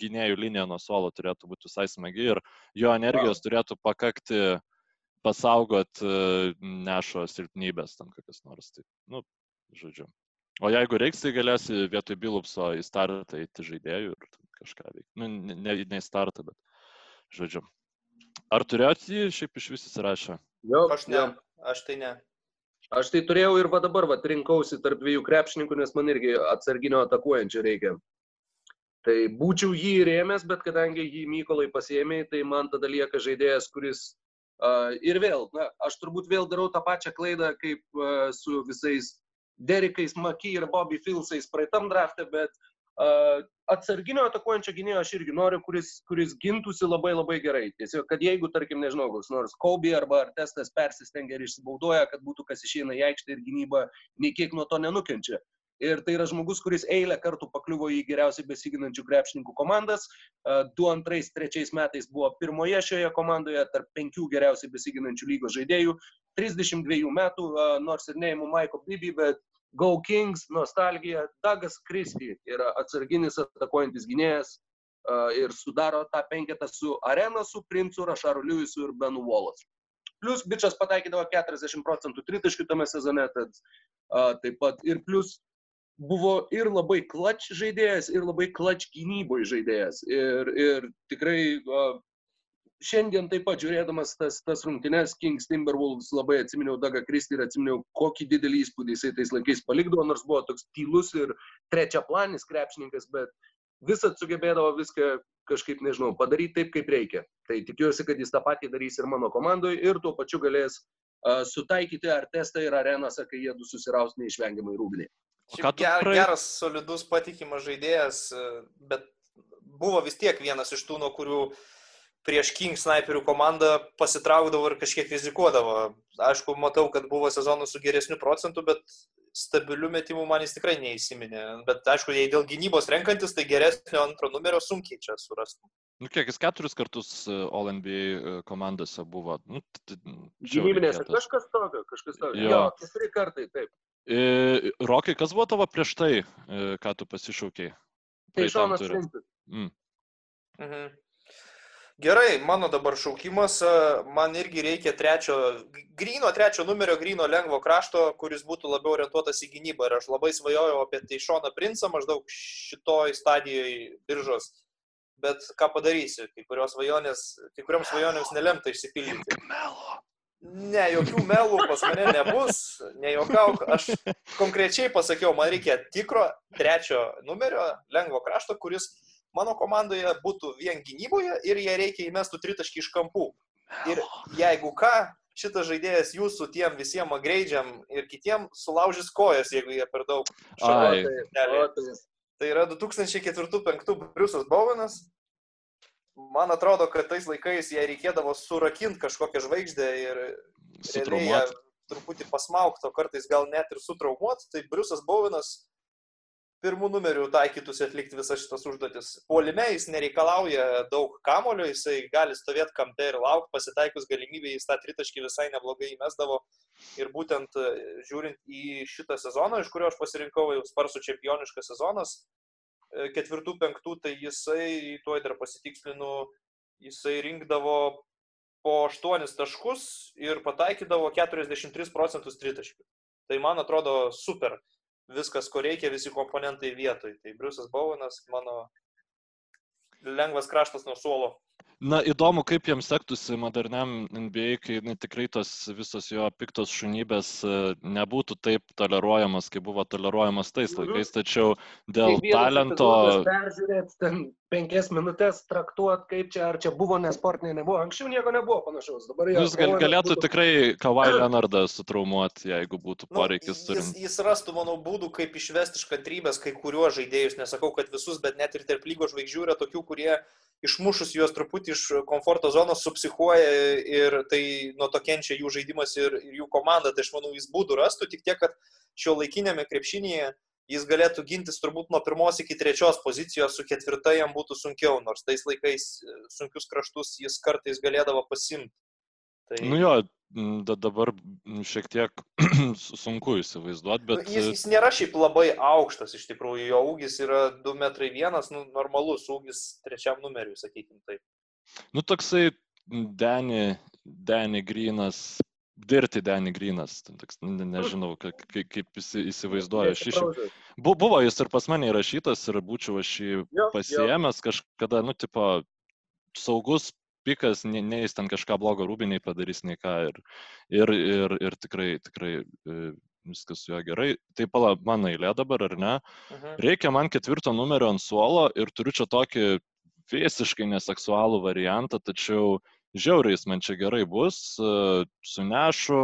gynėjų linija nuo suolo turėtų būti visai smagi ir jo energijos turėtų pakakti pasaugot nešo silpnybės tam kokias nors. Tai, nu, žodžiu. O jeigu reiks, tai galėsi vietoj Bilupso į startą įti žaidėjų ir kažką veikti. Nu, ne, ne, ne į startą, bet žodžiu. Ar turėjot jį šiaip iš vis įsirašę? Jo, aš ne, aš tai ne. Aš tai turėjau ir va dabar va, rinkausi tarp dviejų krepšininkų, nes man irgi atsarginio atakuojančio reikia. Tai būčiau jį rėmęs, bet kadangi jį Mykolai pasėmė, tai man tada lieka žaidėjas, kuris uh, ir vėl, na, aš turbūt vėl darau tą pačią klaidą kaip uh, su visais Derikais Maky ir Bobby Filsais praeitam draftą, bet atsarginio atakuojančio gynėjo aš irgi noriu, kuris, kuris gintųsi labai labai gerai. Tiesiog, kad jeigu, tarkim, nežinau, koks nors Kobe arba Artestas persistengia ir išsibaudoja, kad būtų kas išeina į aikštę ir gynyba nei kiek nuo to nenukenčia. Ir tai yra žmogus, kuris eilę kartų pakliuvo į geriausiai besiginančių krepšininkų komandas. 2-2-3 metais buvo pirmoje šioje komandoje tarp penkių geriausiai besiginančių lygos žaidėjų. 32 metų, nors ir neįmu Maiko Bibi, bet Go Kings, nostalgija, Dagas Kristi yra atsarginis atakuojantis gynėjas uh, ir sudaro tą penketą su Arena, su Princu, Rašaru Lewisu ir Benu Wallace. Plus bičias pataikydavo 40 procentų tritaškių tame sezone, tad uh, taip pat ir plus buvo ir labai klač žaidėjas, ir labai klač gynyboje žaidėjas. Ir, ir tikrai uh, šiandien taip pat žiūrėdamas tas, tas rungtynes Kings Timberwolves labai atsiminiau Dagą Kristį ir atsiminiau, kokį didelį įspūdį jisai tais laikais palikdavo, nors buvo toks tylus ir trečia planis krepšininkas, bet visat sugebėdavo viską kažkaip, nežinau, padaryti taip, kaip reikia. Tai tikiuosi, kad jis tą patį darys ir mano komandoje ir tuo pačiu galės uh, sutaikyti ar testą ir arenose, kai jie du susiraus neišvengiamai rūbinį. Ger, geras, solidus, patikimas žaidėjas, bet buvo vis tiek vienas iš tų, nuo kurių uh, prieš King sniperių komandą pasitraukdavo ir kažkiek rizikuodavo. Aišku, matau, kad buvo sezonų su geresniu procentu, bet stabilių metimų man jis tikrai neįsiminė. Bet aišku, jei dėl gynybos renkantis, tai geresnio antro numerio sunkiai čia surastum. Nu, kiek jis keturis kartus e, All NBA e, komandose buvo. Nu, Gynybinėse kažkas tokio, kažkas tokio. Jo, jo keturi kartai, taip. E, Rokai, kas buvo tavo prieš tai, ką tu pasišaukiai? Tai Šonas Flintas. Mm. Mhm. Gerai, mano dabar šaukimas, e, man irgi reikia trečio, grino trečio numerio, grino lengvo krašto, kuris būtų labiau orientuotas į gynybą. Ir aš labai svajojau apie Teišoną Princą maždaug šitoj stadijoje biržos. Bet ką padarysi, kai kurios svajonės, kai kuriams svajonėms nelemta išsipildyti. Melo. Ne, jokių melų pas mane nebus, nejuokauk. Aš konkrečiai pasakiau, man reikia tikro trečio numerio, lengvo krašto, kuris mano komandoje būtų vien gynyboje ir jie reikia įmestų tritaškį iš kampų. Ir jeigu ką, šitas žaidėjas jūsų tiem visiems agreidžiam ir kitiem sulaužys kojas, jeigu jie per daug Ai. Tai yra 2004-2005 Briusas Bowenas. Man atrodo, kad tais laikais jai reikėdavo surakinti kažkokią žvaigždę ir truputį pasmaukto, kartais gal net ir sutraumuot. Tai Briusas Bowenas pirmų numerių taikytųsi atlikti visas šitas užduotis. Puolime jis nereikalauja daug kamulio, jisai gali stovėti kampe ir laukti, pasitaikus galimybė jis tą tritaškį visai neblogai įmesdavo. Ir būtent e, žiūrint į šitą sezoną, iš kurio aš pasirinkau jau sparsų čempioniškas sezonas, e, ketvirtų, penktų, tai jisai, tuoj dar pasitikslinu, jisai rinkdavo po 8 taškus ir pataikydavo 43 procentus tritaškių. Tai man atrodo super viskas, ko reikia, visi komponentai vietoj. Tai Briusas Bowenas, mano lengvas kraštas nuo suolo. Na, įdomu, kaip jiems sektųsi moderniam NBA, kai na, tikrai tos visos jo piktos šunybės e, nebūtų taip toleruojamas, kaip buvo toleruojamas tais Mhm. laikais, tačiau dėl talento... Peržiūrėt, ten penkias minutės traktuot, kaip čia, ar čia buvo nesportinė, nebuvo. Anksčiau nieko nebuvo panašaus. Dabar jau. Jūs gal, galėtų tikrai Kawhi Leonardą sutraumuoti, jeigu būtų Nu, poreikis jis, turint. jis rastų, manau, būdų, kaip išvesti iš kantrybės kai kuriuos žaidėjus. Nesakau, kad visus, bet net ir tarp lygos žvaigždžių yra tokių, kurie išmušus juos truputį iš komforto zonos subsichuoja ir tai nuo to kenčia jų žaidimas ir, ir jų komanda. Tai aš manau, jis būdų rastų, tik tiek, kad šio laikinėme krepšinėje jis galėtų gintis turbūt nuo pirmos iki trečios pozicijos, su ketvirta jam būtų sunkiau, nors tais laikais e, sunkius kraštus jis kartais galėdavo pasimti. Tai... Nu jo, dabar šiek tiek su- sunku įsivaizduoti, bet... Bet... Nu, Jis, jis nėra šiaip labai aukštas, iš tikrųjų, jo ūgis yra 2 metrai vienas, nu, normalus ūgis trečiam numeriui, sakykim taip. Nu toksai Danny, Danny Grinas, Dirty Danny ten toks, ne, nežinau, ka- ka- kaip jis įsivaizduoja. Aš iš... Bu- Buvo jis ir pas mane įrašytas ir būčiau aš jį pasiemęs kažkada, nu, tipo, saugus pikas, ne, ne jis ten kažką blogo rūbiniai padarys, nei ką. Ir, ir, ir, ir tikrai, tikrai e, viskas su juo gerai. Tai pala, mano eilė dabar, ar ne? Mhm. Reikia man ketvirto numerio ant suolo ir turiu čia tokį visiškai neseksualų variantą, tačiau žiauriais man čia gerai bus, e, su nešu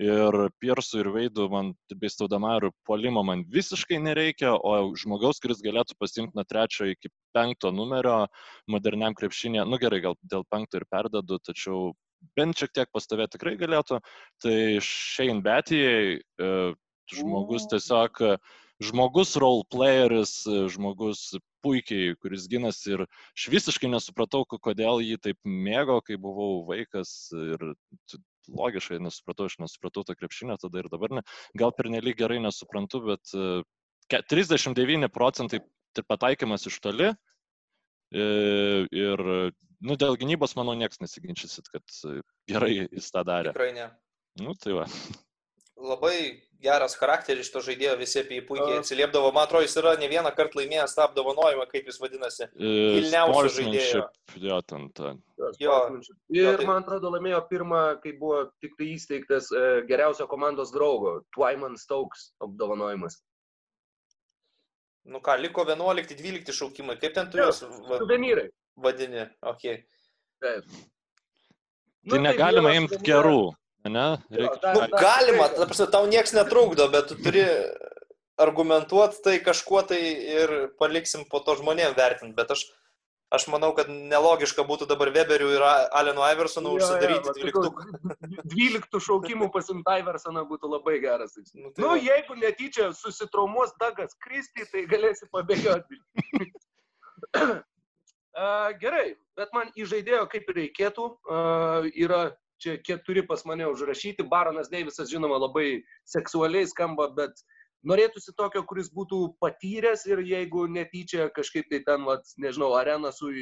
ir Piersu ir Veidu man bei Staudamaru polimo man visiškai nereikia, o žmogaus, kuris galėtų pasimti nuo trečio iki penkto numerio moderniam krepšinė, nu gerai, gal dėl penkto ir perdadu, tačiau bent šiek tiek pastovėti tikrai galėtų, tai Shane Betijai e, žmogus tiesiog e, žmogus role playeris, e, žmogus puikiai, kuris ginasi ir aš visiškai nesupratau, ko- kodėl jį taip mėgo, kai buvau vaikas ir logiškai nesupratau, aš nesupratau to krepšinio tada ir dabar ne. Gal per nelik gerai nesuprantu, bet e, ke- 39 procentai tai pataikymas iš toli e, ir nu, dėl gynybos, manau, niekas nesiginčysit, kad e, gerai jis tą darė. Tikrai ne. Nu, tai va. Labai geras charakteris šito žaidėjo, visi apie jį puikiai A. atsiliepdavo. Man atrodo, jis yra ne vieną kartą laimėjęs tą apdovanojimą, kaip jis vadinasi. E, Kilniausio žaidėjo. sportsmanship, Jo, ten ta. Jo. Ir tai- man atrodo laimėjo pirmą, kai buvo tik tai įsteigtas e, geriausio komandos draugo, Twyman Stokes apdovanojimas. Nu ką, liko 11-12 šaukimai. Kaip ten tu juos Suvenyrai. vadini? Okay. Taip. Tai Nu, negalima vienas imti gerų, ne? Reikia... dar- Nu, galima, ta prasme, tau niekas netrukdo, bet tu turi argumentuoti tai kažkuo tai ir paliksim po to žmonėm vertinti. Bet aš, aš manau, kad nelogiška būtų dabar Weberiu ir Alenu Iversonu Jo, jo, užsidaryti dvyliktuką. Dvyliktų šaukimų pasimti Iversoną būtų labai geras. Nu, tai Nu, jeigu netyčia susitraumuos Dagas Kristi, tai galėsi pabėgioti. A, Gerai, bet man įžaidėjo kaip ir reikėtų. A, Yra čia keturi pas mane užrašyti. Baronas Deivisas, žinoma, labai seksualiai skamba, bet norėtųsi tokio, kuris būtų patyręs ir jeigu netyčia kažkaip tai ten, vat, nežinau, arena su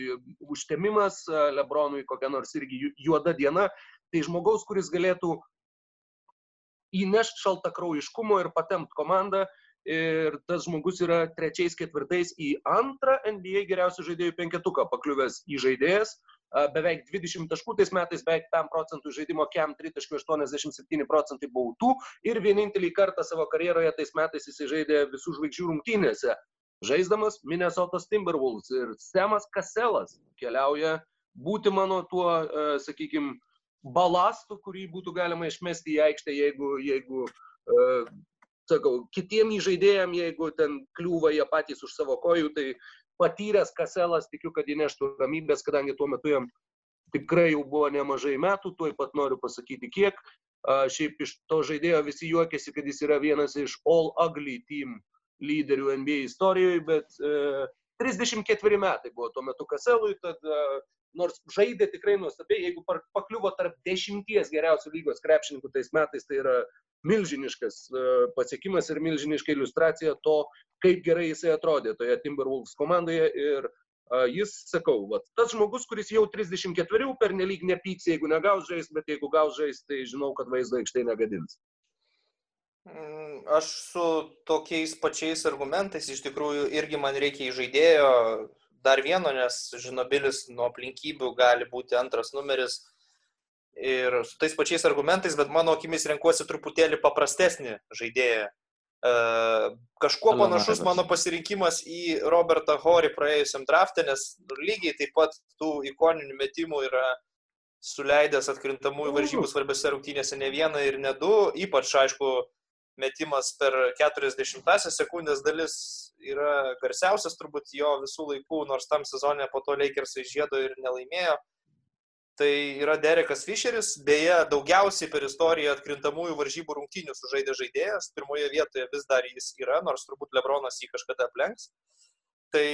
užtemimas, Lebronui kokia nors irgi juoda diena, tai žmogaus, kuris galėtų įnešti šaltakraujiškumo ir patempt komandą. Ir tas žmogus yra trečiais, ketvirtais į antrą NBA geriausių žaidėjų penketuką pakliuvęs į žaidėjas. Beveik 20 taškų tais metais, beveik 5 procentų žaidimo kem 3.87 procentai bautų. Ir vienintelį kartą savo karjeroje tais metais jis žaidė visų žvaigždžių rungtynėse. Žaisdamas Minnesotos Timberwolves ir Semas Kaselas keliauja būti mano tuo, sakykime, balastų, kurį būtų galima išmesti į aikštę, jeigu, jeigu sakau, kitiem įžaidėjim, jeigu ten kliūva jie patys už savo kojų, tai patyręs kaselas, tikiu, kad įneštų ramybės, kadangi tuo metu jam tikrai jau buvo nemažai metų, tuoj pat noriu pasakyti kiek. Šiaip iš to žaidėjo visi juokėsi, kad jis yra vienas iš All Ugly Team lyderių NBA istorijoje, bet uh, 34 metai buvo tuo metu Kaselui, tad uh, nors žaidė tikrai nuostabiai, jeigu pakliuvo tarp dešimties geriausių lygos krepšininkų tais metais, tai yra milžiniškas e, pasiekimas ir milžiniška iliustracija to, kaip gerai jisai atrodė toje Timberwolves komandoje ir jis, sakau, vat, tas žmogus, kuris jau 34 per nelik nepyks, jeigu negaus žais, bet jeigu gaus žais, tai žinau, kad vaizdo aikštai negadins. Mm, aš su tokiais pačiais argumentais iš tikrųjų irgi man reikia įžaidėjo, dar vieno, nes Žinobilis nuo aplinkybių gali būti antras numeris ir su tais pačiais argumentais, bet mano akimis renkuosi truputėlį paprastesnį žaidėją. E, kažkuo panašus mano pasirinkimas į Robertą Horį praėjusiam draftę, nes lygiai taip pat tų ikoninių metimų yra suleidęs atkrintamųjų varžybų svarbiose rungtynėse ne vieną ir ne du, ypač aišku metimas per 40 sekundės dalis yra garsiausias turbūt jo visų laikų, nors tam sezonė po to Lakersai žiedo ir nelaimėjo. Tai yra Derekas Fisheris, beje, daugiausiai per istoriją atkrintamųjų varžybų rungtynių sužaidė žaidėjas, pirmoje vietoje vis dar jis yra, nors turbūt Lebronas jį kažkada aplenks. Tai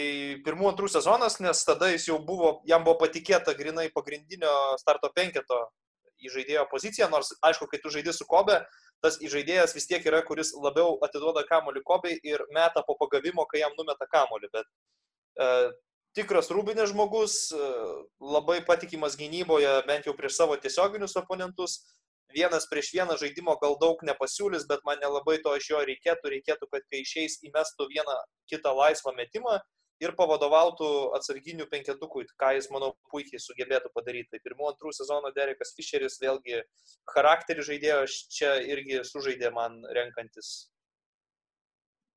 pirmų antrų sezonas, nes tada jis jau buvo, jam buvo patikėta grinai pagrindinio starto penketo į žaidėjo poziciją, nors aišku, kai tu žaidži su Kobe, tas žaidėjas vis tiek yra, kuris labiau atiduoda kamolį Kobei ir meta po pagavimo, kai jam numeta kamolį. Bet e, tikras rūbinės žmogus, e, labai patikimas gynyboje, bent jau prieš savo tiesioginius oponentus. Vienas prieš vieną žaidimo gal daug nepasiūlys, bet man nelabai to iš jo reikėtų. Reikėtų, kad kai išeis įmestų vieną kitą laisvą metimą ir pavadovautų atsarginių penketukui, ką jis, manau, puikiai sugebėtų padaryti. Tai pirmų, antrų sezono Derekas Fischeris vėlgi charakterį žaidėjo, čia irgi sužaidė man renkantis.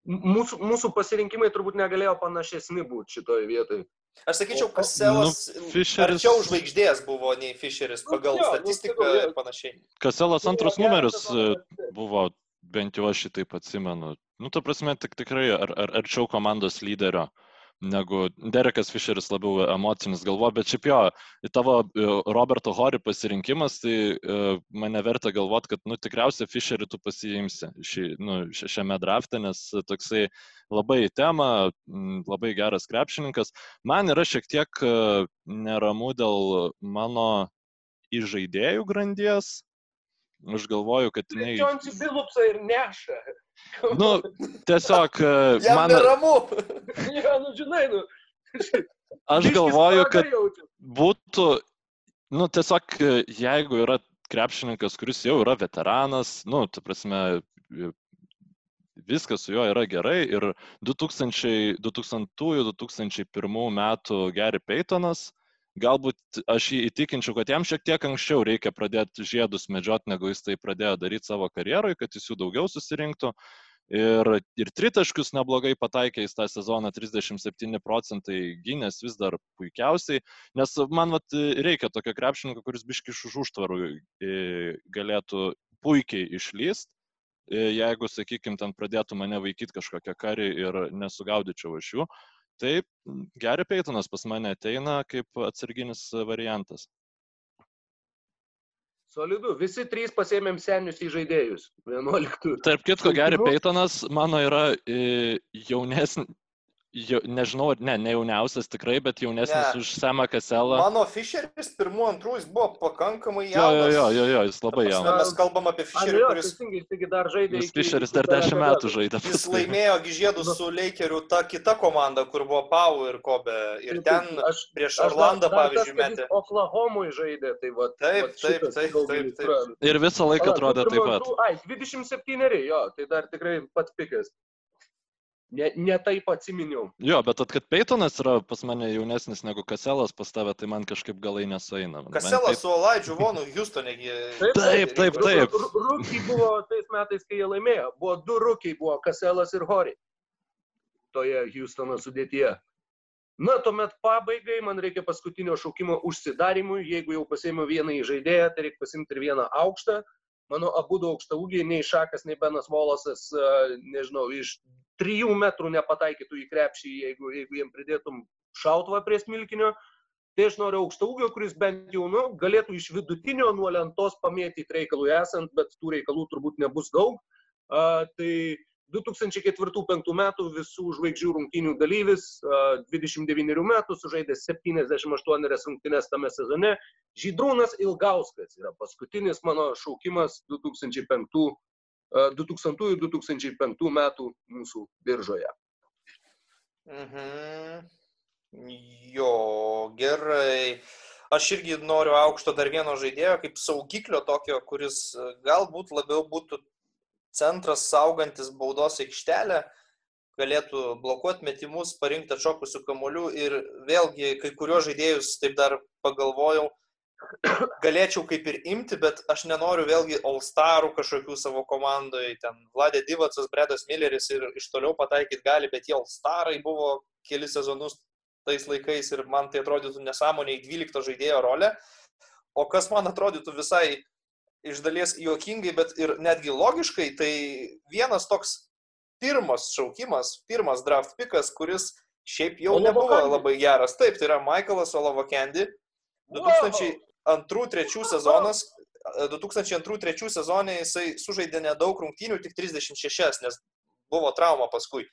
Mūsų, mūsų pasirinkimai turbūt negalėjo panašesni būti šitoje vietoje. Aš sakyčiau, Kaselas nu, Fisheris... arčiau žvaigždės buvo nei Fisheris nu, pagal nu, statistiką nu, ir panašiai. Kaselas antras numeris e, buvo, bent jau aš šitaip atsimenu. Nu, ta prasme, tik tikrai ar, ar, arčiau komandos lyderio. Uh, negu Derekas Fisheris labiau emocinis galvo, bet šiaip jo, tavo e, Roberto Hori pasirinkimas, tai e, mane verta galvoti, kad, nu, tikriausiai Fisherį tu pasiimsi šį, nu, šiame drafte, nes toksai labai į temą, labai geras krepšininkas. Man yra šiek tiek e, neramu dėl mano įžaidėjų grandies, Aš galvoju, kad jinai... Džonsi Bilupsą ir neša. Nu, tiesiog... E, man... neramu. ja, nu, žinai, nu. Aš galvoju, kad būtų, nu, tiesiog, e, jeigu yra krepšininkas, kuris jau yra veteranas, nu, ta prasme, e, viskas su juo yra gerai ir 2000-2001 metų Gary Paytonas, galbūt aš jį įtikinčiau, kad jam šiek tiek anksčiau reikia pradėti žiedus medžioti, negu jis tai pradėjo daryti savo karjeroje, kad jis jų daugiau susirinktų. Ir, ir tritaškius neblogai pataikė į tą sezoną, 37 procentai gynės vis dar puikiausiai, nes man vat, reikia tokio krepšininko, kuris biški iš užtvarų e, galėtų puikiai išlyst. E, jeigu, sakykime, ten pradėtų mane vaikyti kažkokią karį ir nesugaudyčiau iš jų, Taip, Gary Paytonas pas mane ateina kaip atsarginis variantas. Solidu, visi trys pasėmėm senius į žaidėjus. 11. Tarp kitko, Gary Paytonas mano yra e, jaunesnis, jau, nežinau, ne, ne jauniausias tikrai, bet jaunesnis Ne. už Semą Kaselą. Mano Fisheris pirmų antrų jis buvo pakankamai Jo, jo, jaunas. jo, jo, jo, jis labai jaunas. Mes kalbam apie Fisherį, jo, kuris jis taigi dar žaidė. Jis Fisheris dar 10 metų žaidė. jis laimėjo gižiedus su Lakeriu ta kita komanda, kur buvo Pau ir Kobe. Ir Taip, ten taip, aš, prieš Orlandą, pavyzdžiui, jis metė. Oklahomui žaidė, tai va. Taip, taip, taip, taip, taip. Ir visą laiką atrodė taip pat. Ai, 27, jo, tai dar tikrai pats pikas. Ne, ne taip atsiminiau. Jo, bet at, kad Peitonas yra pas mane jaunesnis negu Kaselas pas tave, tai man kažkaip galai nesueina. Kaselas taip- su Olaidžiu Vonu Houstonegi. Taip, taip, taip. Rūkiai buvo tais metais, kai jie laimėjo. Buvo du rūkiai, buvo Kaselas ir Hori. Toje Houstono sudėtyje. Na, tuomet pabaigai man reikia paskutinio šaukimo užsidarimui. Jeigu jau pasėmiau vieną į žaidėją, tai reikia pasimti ir vieną aukštą. Mano abu du aukšta ūgiai, nei Šakas, nei Benas Volasas, a, nežinau, iš trijų metrų nepataikytų į krepšį, jeigu, jeigu jiem pridėtum šautuvą prie smilkinio. Tai aš noriu aukštą ūgio, kuris bent jau nu, galėtų iš vidutinio nuo lentos pamėtyti reikalui esant, bet tų reikalų turbūt nebus daug. A, tai 2004-2005 metų visų žvaigždžių rungtynių dalyvis, a, 29 metų, sužaidė 78 rungtynės tame sezone. Žydrūnas Ilgauskas yra paskutinis mano šaukimas 2005 a, 2000-2005 metų mūsų biržoje. Mhm. Jo, gerai. Aš irgi noriu aukšto dar vieno žaidėjo, kaip saugiklio tokio, kuris galbūt labiau būtų centras saugantis baudos aikštelę, galėtų blokuoti metimus, parinkti atšokusių kamolių ir vėlgi kai kuriuos žaidėjus taip dar pagalvojau, galėčiau kaip ir imti, bet aš nenoriu vėlgi All-Starų kažkokių savo komandoje, ten Vladė Divacas, Bredas Milleris ir iš toliau pataikyti gali, bet jie All-Starai buvo keli sezonus tais laikais ir man tai atrodytų nesąmoniai 12 žaidėjo rolė, o kas man atrodytų visai iš dalies juokingai, bet ir netgi logiškai, tai vienas toks pirmas šaukimas, pirmas draft pikas, kuris šiaip jau Olovo nebuvo Candy. labai geras. Taip, tai yra Michaelas Olovo Candy. 2002-2003 sezonas, 2002-2003 sezonė jisai sužaidė nedaug rungtynių, tik 36, nes buvo trauma paskui.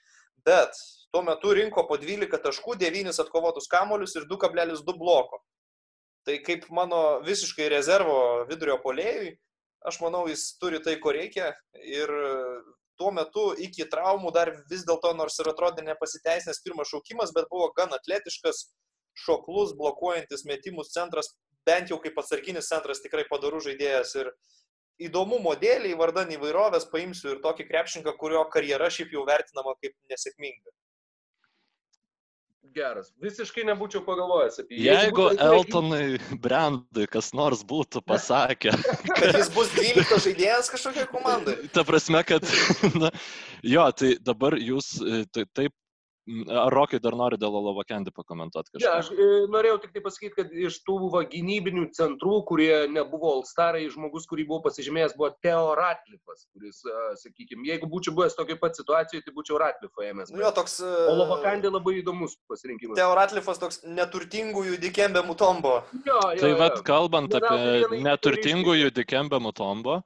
Bet tuo metu rinko po 12 taškų, 9 atkovotus kamolius ir 2,2 bloko. Tai kaip mano visiškai rezervo vidurio polėjui, aš manau, jis turi tai, ko reikia. Ir tuo metu iki traumų dar vis dėlto, nors ir atrodė nepasiteisinęs pirmas šaukimas, bet buvo gan atletiškas, šoklus, blokuojantis metimus centras, bent jau kaip atsarginis centras tikrai padarų žaidėjas. Ir įdomumo dėliai, vardan įvairovės, paimsiu ir tokį krepšininką, kurio karjera šiaip jau vertinama kaip nesėkminga. Geras. Visiškai nebūčiau pagalvojęs apie jį. Jeigu būtų- Eltonui Brandui kas nors būtų pasakę, Kad jis bus 12 žaidėjas kažkokiai komandai. ta prasme, kad, na, jo, tai dabar jūs e, tai, taip, ar Rokai dar nori dėl Olovakendi pakomentuoti Ne, kažką? aš e, norėjau tik tai pasakyti, kad iš tų va, gynybinių centrų, kurie nebuvo Alstarai, žmogus, kurį buvau pasižymėjęs, buvo Teo Ratlifas, kuris, sakykime, jeigu būčiau buvęs tokiai pat situacijai, tai būčiau Ratlifą ėmęs. Nu jo, toks... O Lovakandė labai įdomus pasirinkimas. Teo Ratlifas toks neturtingųjų Dikembe Mutombo. Jo, jo, Tai jo. vad, kalbant Ne veltui apie neturtingųjų Dikembe Mutombo,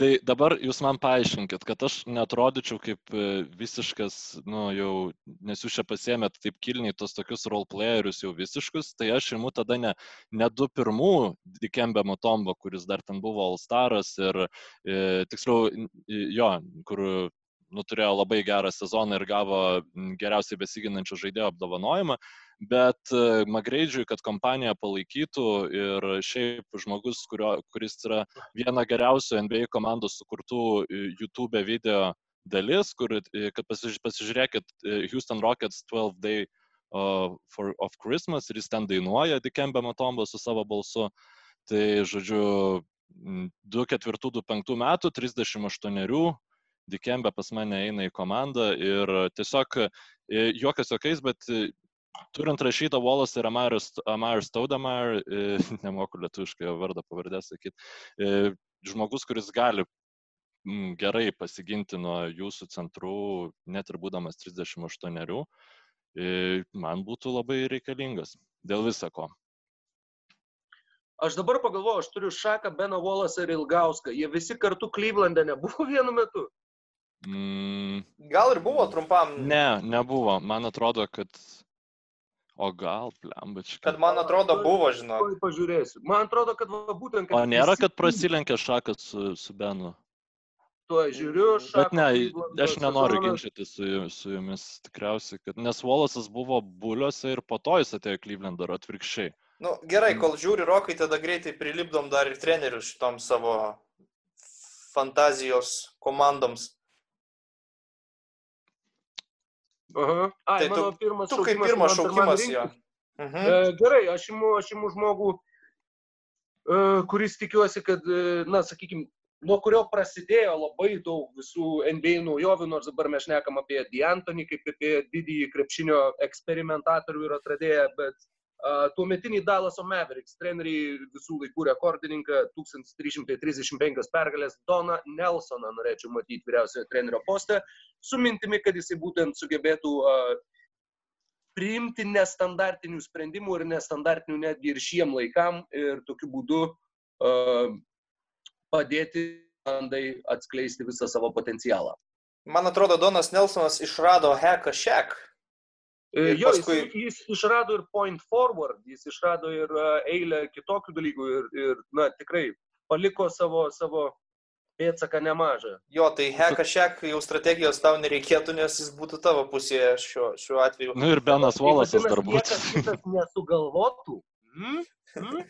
tai dabar jūs man paaiškinkit, kad aš netrodyčiau kaip e, visiškas, nu jau, nes jūs čia pasiemėt taip kilniai tos tokius roleplayerius jau visiškus, tai aš imu tada ne, ne du pirmų Dikembe Mutombo, kuris dar ten buvo All-Staras ir e, tiksliau, jo, kur nu, turėjo labai gerą sezoną ir gavo geriausiai besiginančio žaidėjo apdovanojimą, bet e, Magreidžiui, kad kompanija palaikytų ir šiaip žmogus, kurio, kuris yra viena geriausių NBA komandų sukurtų e, YouTube video dalis, kur, e, kad pasiž, pasižiūrėkit, Houston Rockets 12 Day for, of Christmas ir jis ten dainuoja Dikembe Matombo su savo balsu. Tai žodžiu, 2-4-2-5 metų, 38 Dikembe pas mane eina į komandą ir tiesiog juokas jokiais, bet turint rašytą Wallace ir Amar Staudamar, nemoku lietuviškai jo vardą pavardę sakyti, žmogus, kuris gali gerai pasiginti nuo jūsų centrų, net ir būdamas 38, e, man būtų labai reikalingas dėl visako. Aš dabar pagalvoju, aš turiu Šaką, Beną Volasą ir Ilgauską. Jie visi kartu Klyvlande nebuvo vienu metu. Mm, Gal ir buvo trumpam. ne, nebuvo. Man atrodo, kad... O gal, blembačka. Kad man atrodo buvo. Tuoj pažiūrėsiu. Man atrodo, kad va, būtent... O nėra, visi kad prasilenkė šakas su, su Benu. Tuoj žiūriu, Bet Šako ne, aš nenoriu ginčyti su, su jumis tikriausiai, kad nes Volasas buvo buliuose ir po to jis atėjo Klyvlendą ar atvirkščiai. Nu, gerai, Mm. kol žiūri rokai, tada greitai prilipdom dar ir trenerius šitom savo fantazijos komandoms. Aha. Ai, Tai tu- mano pirmas Tu kaip šaukimas pirmas man pirmam šaukimas jo. Mhm. E, gerai, aš imu, aš imu žmogų, e, kuris tikiuosi, kad, e, na, sakykime, nuo kurio prasidėjo labai daug visų NBA naujovių, nors dabar mes šnekam apie Diantonį kaip apie didįjį krepšinio eksperimentatorių ir atradėją, bet uh, tuo metinį Dallaso Mavericks trenerį visų laikų rekordininką 1335 pergalės Dona Nelsoną norėčiau matyti vyriausiojo trenerio postą, su mintimi, kad jisai būtent sugebėtų priimti nestandartinių sprendimų ir nestandartinių netgi ir šiem laikam ir tokiu būdu padėti bandai atskleisti visą savo potencialą. Man atrodo, Donas Nelsonas išrado Heka Shack. E, Ir Jo, paskui- jis, jis išrado ir point forward, jis išrado ir uh, eilę kitokių dalykų ir, ir na, tikrai paliko savo, savo pėtsaką nemažą. Jo, tai Heka Shack jau strategijos tau nereikėtų, nes jis būtų tavo pusėje šiuo, šiuo atveju. Na Nu ir Benas Volasas būtų. Niekas kitas nesugalvotų. Hmm? Hmm?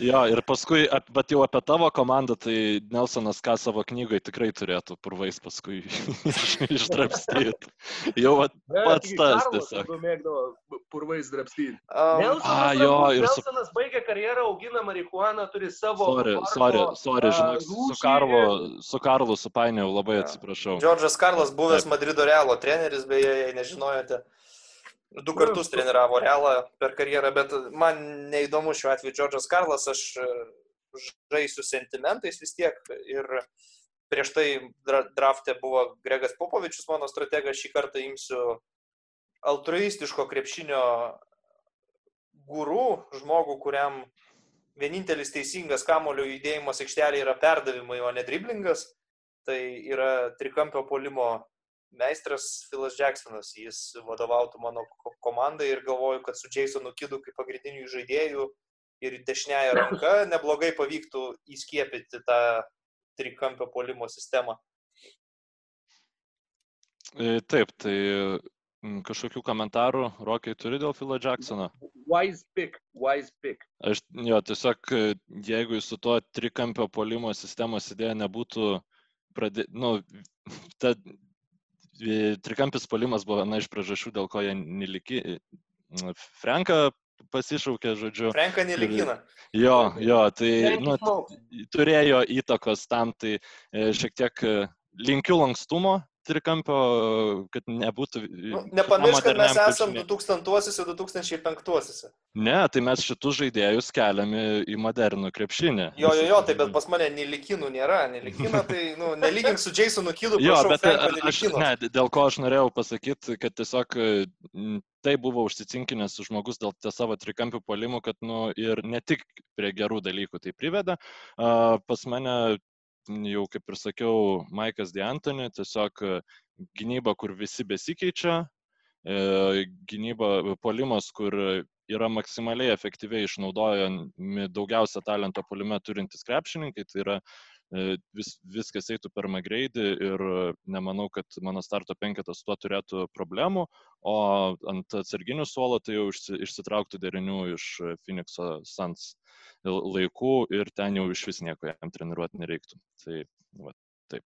Jo, ir paskui, bet jau apie tavo komandą, tai Nelsonas ką savo knygoje tikrai turėtų purvais paskui iš- išdrapstyti. Jau vat, Ne, Pats tas tiesiog. mėgdavo purvais drapstyti. Um, Nelsonas, A, jo, ir su- Nelsonas baigė karjerą, augina marihuaną, turi savo... sorry, vardo, sorry, sorry, a, žinok, su ir- su Karlu supainiau, labai atsiprašau. Džordžas Karlas, buvęs Taip. Madrido Realo treneris, beje, jei nežinojote. Du kartus treniravo Realą per karjerą, bet man neįdomu šiuo atveju Džordžas Karlas, aš e, žaisiu sentimentais vis tiek. Ir prieš tai dra- drafte buvo Gregas Popovičius, mano strategas, šį kartą imsiu altruistiško krepšinio gurų, žmogų, kuriam vienintelis teisingas kamulio judėjimas aikštelėje yra perdavimai, o ne driblingas. Tai yra trikampio polimo meistras Filas Jacksonas. Jis vadovautų mano ko- komandai ir galvoju, kad su Jasonu Kidu kaip pagrindiniu žaidėju ir dešiniaja ranka neblogai pavyktų įskiepyti tą trikampio polimo sistemą. E, Taip, tai kažkokių komentarų Rokiai turi dėl Philo Jacksono? Wise pick, wise pick. Aš jo, tiesiog, e, jeigu jis su tuo trikampio polimo sistemos idėja nebūtų pradė... Nu, ta trikampis polimas buvo viena iš priežasčių, dėl ko jie neliki... Franką pasišaukė, žodžiu. Franką nelikiną. Jo, jo, tai nu, turėjo įtakos tam, tai e, šiek tiek e, linkiu lankstumo trikampio, e, kad nebūtų... Nu, nepamiršk, kad mes moderniam esame krepšiny. 2000-uosius ir 2005-uosius. Ne, tai mes šitus žaidėjus keliame į modernų krepšinį. Jo, jo, jo, tai bet pas mane nelikinų nėra. Nelikina, tai, nu, nelygink su Jasonu Kidu, Jo, bet Franko a- aš, ne, dėl ko aš norėjau pasakyti, kad tiesiog e, tai buvo užsicinkinęs žmogus dėl savo trikampių polimų, kad nu, ir ne tik prie gerų dalykų tai priveda. A, Pas mane jau, kaip ir sakiau, Maikas Diantoni, tiesiog e, gynyba, kur visi besikeičia, e, gynyba, polimas, kur yra maksimaliai efektyviai išnaudojami daugiausia talento polime turintys krepšininkai, tai yra e, vis, viskas eitų per magreidį ir e, nemanau, kad mano starto penketas tuo turėtų problemų, o ant atsarginių suolo tai jau išsi, išsitrauktų derinių iš e, Phoenix'o Suns laikų ir ten jau iš vis nieko jam treniruoti nereiktų. Tai, va, taip.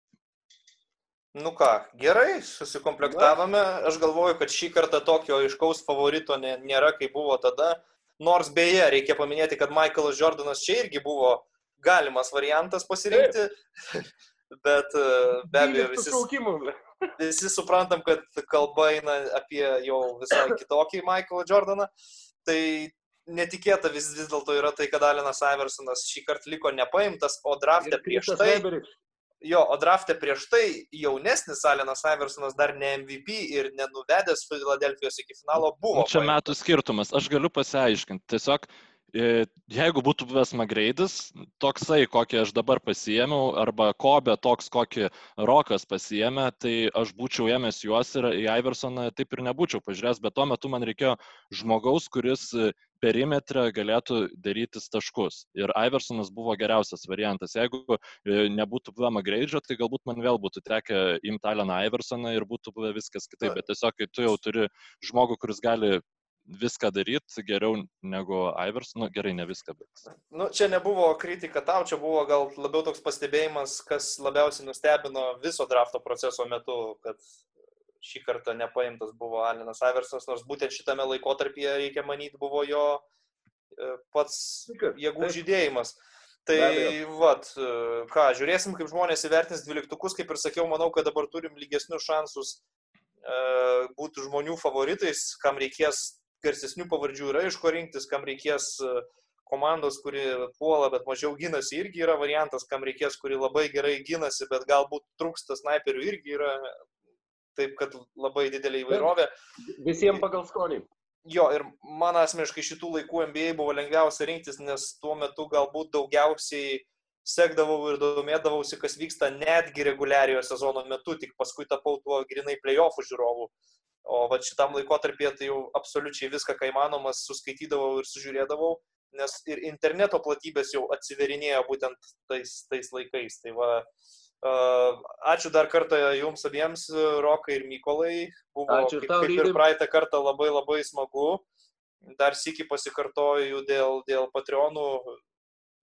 Nu ką, gerai, susikomplektavome. Aš galvoju, kad šį kartą tokio aiškaus favorito nė- nėra, kaip buvo tada. Nors beje, reikia paminėti, kad Michaelas Jordanas čia irgi buvo galimas variantas pasirinkti. Bet e, be abejo, visi, visi suprantam, kad kalba eina apie jau visai kitokį Michaelą Jordaną. Tai netikėta vis, vis dėlto yra tai, kad Alinas Iversonas šį kartą liko nepaimtas, o draftė prieš tai, jo, o draftė prieš tai jaunesnis Alinas Iversonas dar ne MVP ir nenuvedęs Filadelfijos iki finalo buvo. Nu, Čia paimtas. metų skirtumas. Aš galiu pasiaiškinti. Tiesiog jeigu būtų buvęs Magreidis, toksai, kokį aš dabar pasiėmiau, arba Kobe toks, kokį Rokas pasiėmė, tai aš būčiau ėmęs juos ir į Iversoną taip ir nebūčiau pažiūrėjęs, bet tuo metu man reikėjo žmogaus, kuris perimetrą galėtų darytis taškus. Ir Iversonas buvo geriausias variantas. Jeigu e, nebūtų buvę Magreidžio, tai galbūt man vėl būtų tekę imti Aleną Iversoną ir būtų buvę viskas kitaip. Bet tiesiog, kai tu jau turi žmogų, kuris gali viską daryti geriau negu Ivers, nu gerai, ne viską, bet. Nu, čia nebuvo kritika tau, čia buvo gal labiau toks pastebėjimas, kas labiausiai nustebino viso drafto proceso metu, kad šį kartą nepaimtas buvo Alinas Iversas, nors būtent šitame laikotarpyje, reikia manyti, buvo jo e, pats jėgų žydėjimas. Tai vad, e, ką, žiūrėsim, kaip žmonės įvertins dvyliktukus, kaip ir sakiau, manau, kad dabar turim lygesnius šansus e, būti žmonių favoritais, kam reikės garsesnių pavardžių yra iš ko rinktis, kam reikės e, komandos, kuri puola, bet mažiau gynasi, irgi yra variantas, kam reikės, kuri labai gerai gynasi, bet galbūt trūksta snaiperių, irgi yra taip, kad labai didelė įvairovė. Visiems pagal skonį. Jo, ir man asmeniškai šitų laikų NBA buvo lengviausia rinktis, nes tuo metu galbūt daugiausiai sekdavau ir domėdavausi, kas vyksta netgi reguliariojo sezono metu, tik paskui tapau tuo grinai playoffų žiūrovų. O va šitam laikotarpėje tai jau absoliučiai viską, ką įmanoma, suskaitydavau ir sužiūrėdavau, nes ir interneto platybės jau atsiverinėjo būtent tais, tais laikais. Tai va, ačiū dar kartą jums abiems, Rokai ir Mykolai. Buvo ačiū, kaip, kaip ir praeitą kartą labai labai smagu. Dar sėki pasikartoju dėl, dėl Patreonų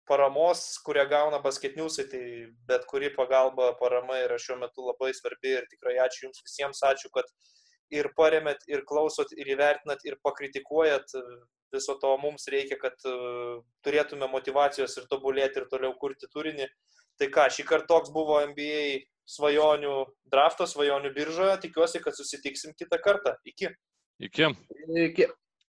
paramos, kurią gauna basketniusai, tai bet kuri pagalba, parama yra šiuo metu labai svarbi ir tikrai ačiū Jums visiems, ačiū, kad uh, ir paremėt, ir klausot, ir įvertinat, ir pakritikuojat. Viso to mums reikia, kad uh, turėtume motivacijos ir tobulėti ir toliau kurti turinį. Tai ką, šį kartą toks buvo NBA svajonių drafto, svajonių biržoje. Tikiuosi, kad susitiksim kitą kartą. Iki. Iki. Iki.